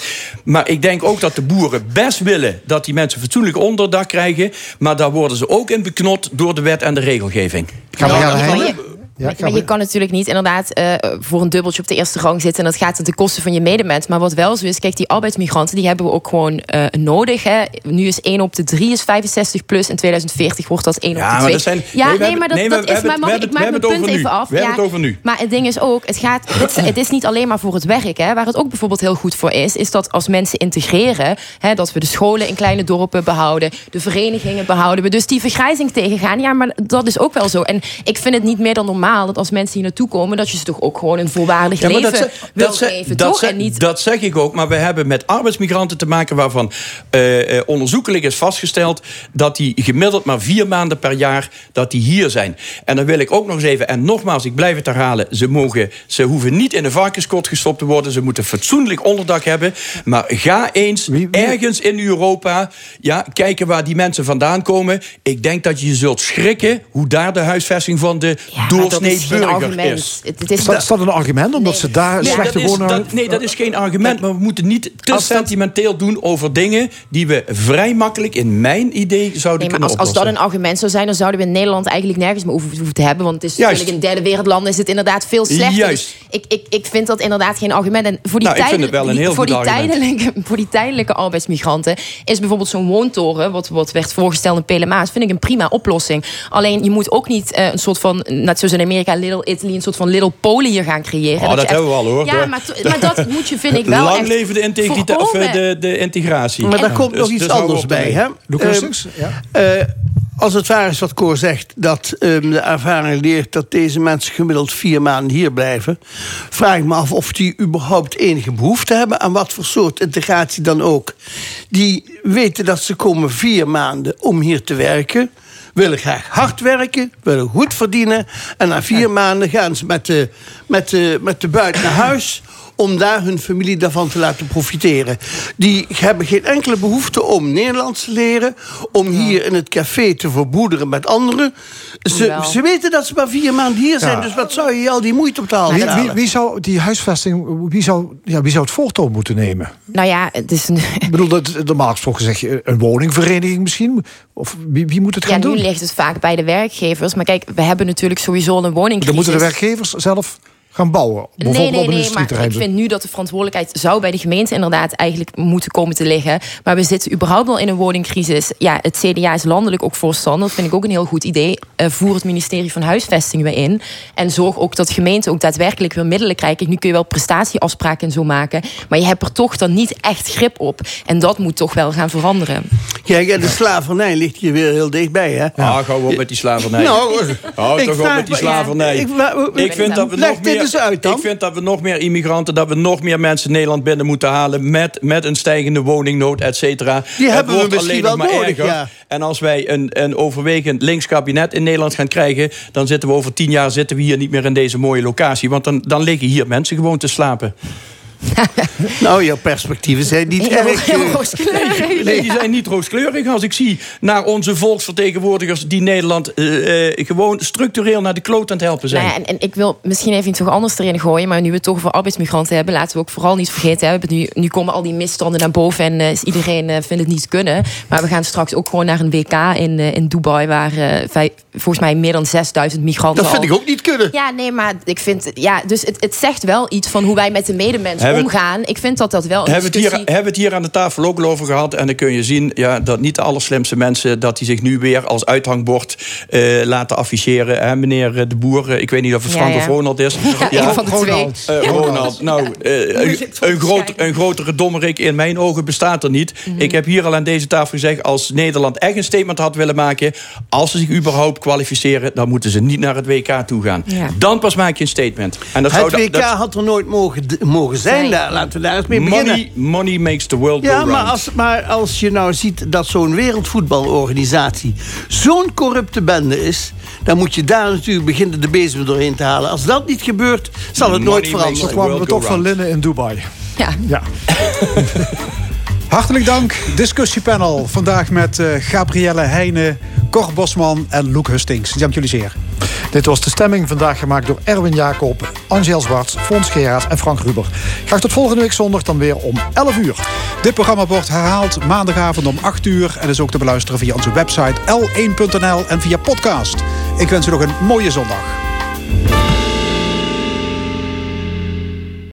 S13: Maar ik denk ook dat de boeren best willen dat die mensen fatsoenlijk onderdak krijgen. Maar daar worden ze ook in beknot door de wet en de regelgeving.
S2: Gaan we gaan
S11: maar je, maar je kan natuurlijk niet inderdaad eh, voor een dubbeltje op de eerste rang zitten. En dat gaat ten koste van je medemens. Maar wat wel zo is, kijk, die arbeidsmigranten die hebben we ook gewoon eh, nodig. Hè. Nu is 1 op de 3 is 65 plus. In 2040 wordt dat 1
S13: Ja,
S11: op de
S13: maar
S11: 2.
S13: dat zijn-
S11: ja,
S13: nee,
S11: maar dat,
S13: nee,
S11: dat is. Maar mag
S13: we
S11: ik
S13: hebben
S11: maak
S13: het
S11: mijn
S13: over
S11: punt
S13: nu.
S11: even af.
S13: We hebben het over nu.
S11: Maar het ding is ook, het, gaat, het, het is niet alleen maar voor het werk. Hè. Waar het ook bijvoorbeeld heel goed voor is, is dat als mensen integreren, hè, dat we de scholen in kleine dorpen behouden, de verenigingen behouden we. Dus die vergrijzing tegengaan, ja, maar dat is ook wel zo. En ik vind het niet meer dan normaal dat als mensen hier naartoe komen, dat je ze toch ook gewoon een volwaardig
S13: Ja, maar
S11: leven
S13: dat, ze-
S11: wil
S13: dat, ze-
S11: geven,
S13: dat,
S11: toch?
S13: ze-
S11: En niet
S13: dat zeg ik ook, maar we hebben met arbeidsmigranten te maken waarvan eh, eh, onderzoekelijk is vastgesteld dat die gemiddeld maar vier maanden per jaar dat die hier zijn. En dan wil ik ook nog eens even, en nogmaals, ik blijf het herhalen, ze, mogen, ze hoeven niet in een varkenskot gestopt te worden, ze moeten fatsoenlijk onderdak hebben. Maar ga eens ergens in Europa ja, kijken waar die mensen vandaan komen. Ik denk dat je je zult schrikken hoe daar de huisvesting van de
S11: maar
S13: doorsnee
S11: is
S13: is.
S11: Het-
S2: dat, is dat een argument? Omdat ze daar
S13: Nee,
S2: slechte wonen...
S13: nee, dat is geen argument. Maar we moeten niet te sentimenteel doen over dingen die we vrij makkelijk in mijn idee zouden
S11: Nee, maar
S13: kunnen
S11: als, als dat een argument zou zijn, dan zouden we in Nederland eigenlijk nergens meer hoeven, hoeven te hebben. Want het is
S13: Juist.
S11: natuurlijk in derde wereldlanden is het inderdaad veel slechter.
S13: Juist.
S11: Dus ik, ik, ik vind dat inderdaad geen argument. En voor die,
S13: Nou, ik vind het
S11: tijdelijke-
S13: wel een heel
S11: voor die tijdelijke, voor die tijdelijke arbeidsmigranten is bijvoorbeeld zo'n woontoren, wat, wat werd voorgesteld in Pelemaas, vind ik een prima oplossing. Alleen je moet ook niet eh, een soort van, net zoals in Amerika, Little Italy, een soort van Little Polen hier gaan creëren.
S13: Oh, dat
S11: echt-
S13: hebben we al, hoor.
S11: Ja, maar, maar dat moet je, vind ik wel.
S13: Lang
S11: echt
S13: leven de, integrita- of, eh, de, de integratie.
S12: Maar daar komt
S13: Dus-
S12: nog iets
S13: dus hou
S12: anders bij. Hè?
S2: Ja.
S12: eh, als het waar is wat Cor zegt, dat ehm, de ervaring leert dat deze mensen gemiddeld vier maanden hier blijven, vraag ik me af of die überhaupt enige behoefte hebben aan wat voor soort integratie dan ook. Die weten dat ze komen vier maanden om hier te werken. Willen graag hard werken, willen goed verdienen. En na vier maanden gaan ze met de, met, de, met de buit naar huis om daar hun familie daarvan te laten profiteren. Die hebben geen enkele behoefte om Nederlands te leren... om hier in het café te verboederen met anderen. Ze, ze weten dat ze maar vier maanden hier zijn...
S2: Ja.
S12: dus wat zou je al die moeite op de hals
S2: Wie, wie,
S12: halen?
S2: wie zou die huisvesting, wie zou, ja, wie zou het voortouw moeten nemen?
S11: Nou ja, het is een,
S2: Ik bedoel, dat, normaal gesproken zeg je een woningvereniging misschien. Of wie, wie moet het
S11: Ja,
S2: gaan
S11: nu
S2: doen?
S11: ligt het vaak bij de werkgevers. Maar kijk, we hebben natuurlijk sowieso een woningcrisis.
S2: Dan moeten de werkgevers zelf gaan bouwen.
S11: Nee, nee, nee, maar ik vind nu dat de verantwoordelijkheid zou bij de gemeente inderdaad eigenlijk moeten komen te liggen. Maar we zitten überhaupt al in een woningcrisis. Ja, het CDA is landelijk ook voorstander. Dat vind ik ook een heel goed idee. Eh, voer het ministerie van Huisvesting weer in. En zorg ook dat gemeenten ook daadwerkelijk weer middelen krijgen. Nu kun je wel prestatieafspraken en zo maken. Maar je hebt er toch dan niet echt grip op. En dat moet toch wel gaan veranderen.
S12: Kijk, en de slavernij ligt hier weer heel dichtbij, hè?
S13: Ah, hou op met die slavernij.
S12: Nou,
S13: Hou
S12: ik
S13: toch op met die slavernij.
S12: ja, ik
S13: vind dat we nog
S12: dit uit dan.
S13: Ik vind dat we nog meer immigranten, dat we nog meer mensen Nederland binnen moeten halen met, met een stijgende woningnood, et cetera.
S12: Die
S13: Het
S12: hebben we misschien
S13: alleen nog
S12: wel
S13: maar
S12: nodig,
S13: erger.
S12: ja.
S13: En als wij een, een overwegend links kabinet in Nederland gaan krijgen, dan zitten we over tien jaar zitten we hier niet meer in deze mooie locatie. Want dan, dan liggen hier mensen gewoon te slapen.
S12: Nou, jouw perspectieven zijn niet
S11: Heel,
S12: erg...
S11: heel
S12: eh,
S11: rooskleurig.
S13: Nee, die zijn niet rooskleurig. Als ik zie naar onze volksvertegenwoordigers die Nederland eh, eh, gewoon structureel naar de kloot aan het helpen zijn.
S11: Nou ja, en, en ik wil misschien even iets anders erin gooien. Maar nu we het toch over arbeidsmigranten hebben, laten we ook vooral niet vergeten. Hè, we hebben nu, nu komen al die misstanden naar boven en eh, iedereen vindt het niet kunnen. Maar we gaan straks ook gewoon naar een WK in, eh, in Dubai, waar eh, vij- volgens mij meer dan 6000 migranten.
S12: Dat vind
S11: al-
S12: ik ook niet kunnen.
S11: Ja, nee, maar ik vind. Ja, dus het, het zegt wel iets van hoe wij met de medemens
S13: Hebben Hebben-
S11: omgaan. Ik vind dat dat wel een
S13: Hebben we, het hier, hebben we het hier aan de tafel ook al over gehad. En dan kun je zien ja, dat niet de allerslimste mensen... dat die zich nu weer als uithangbord eh, laten afficheren. Hè, meneer De Boer, eh, ik weet niet of het
S11: Ja,
S13: Frank
S11: ja.
S13: of Ronald is.
S11: Ja, een van de twee.
S2: Ronald.
S13: Eh. Ronald, nou, een, een, groot, een grotere dommerik in mijn ogen bestaat er niet.
S11: Mhm.
S13: Ik heb hier al aan deze tafel gezegd... als Nederland echt een statement had willen maken... als ze zich überhaupt kwalificeren... dan moeten ze niet naar het WK toe gaan.
S11: Ja.
S13: Dan pas maak je een statement. En dat
S12: Het
S13: zou
S12: WK
S13: dat-
S12: had er nooit mogen, mogen zijn. Daar, laten we daar eens mee beginnen.
S13: money, money makes the world go
S12: Ja,
S13: round.
S12: maar als, maar als je nou ziet dat zo'n wereldvoetbalorganisatie zo'n corrupte bende is, dan moet je daar natuurlijk beginnen de bezem doorheen te halen. Als dat niet gebeurt, zal het nooit
S13: Money
S2: Zo
S12: veranderen.
S13: the
S2: kwamen we toch
S13: go
S2: van. Linnen in Dubai.
S11: Ja.
S2: Ja.
S1: Hartelijk dank, discussiepanel. Vandaag met eh, Gabrielle Heijnen, Cor Bosman en Loek Hustings. Dank jullie zeer.
S2: Dit was de stemming vandaag gemaakt door Erwin Jacob, Angel Zwarts, Fons Geraas en Frank Ruber. Graag tot volgende week zondag dan weer om 11 uur.
S1: Dit programma wordt herhaald maandagavond om 8 uur... en is ook te beluisteren via onze website l1.nl en via podcast. Ik wens u nog een mooie zondag.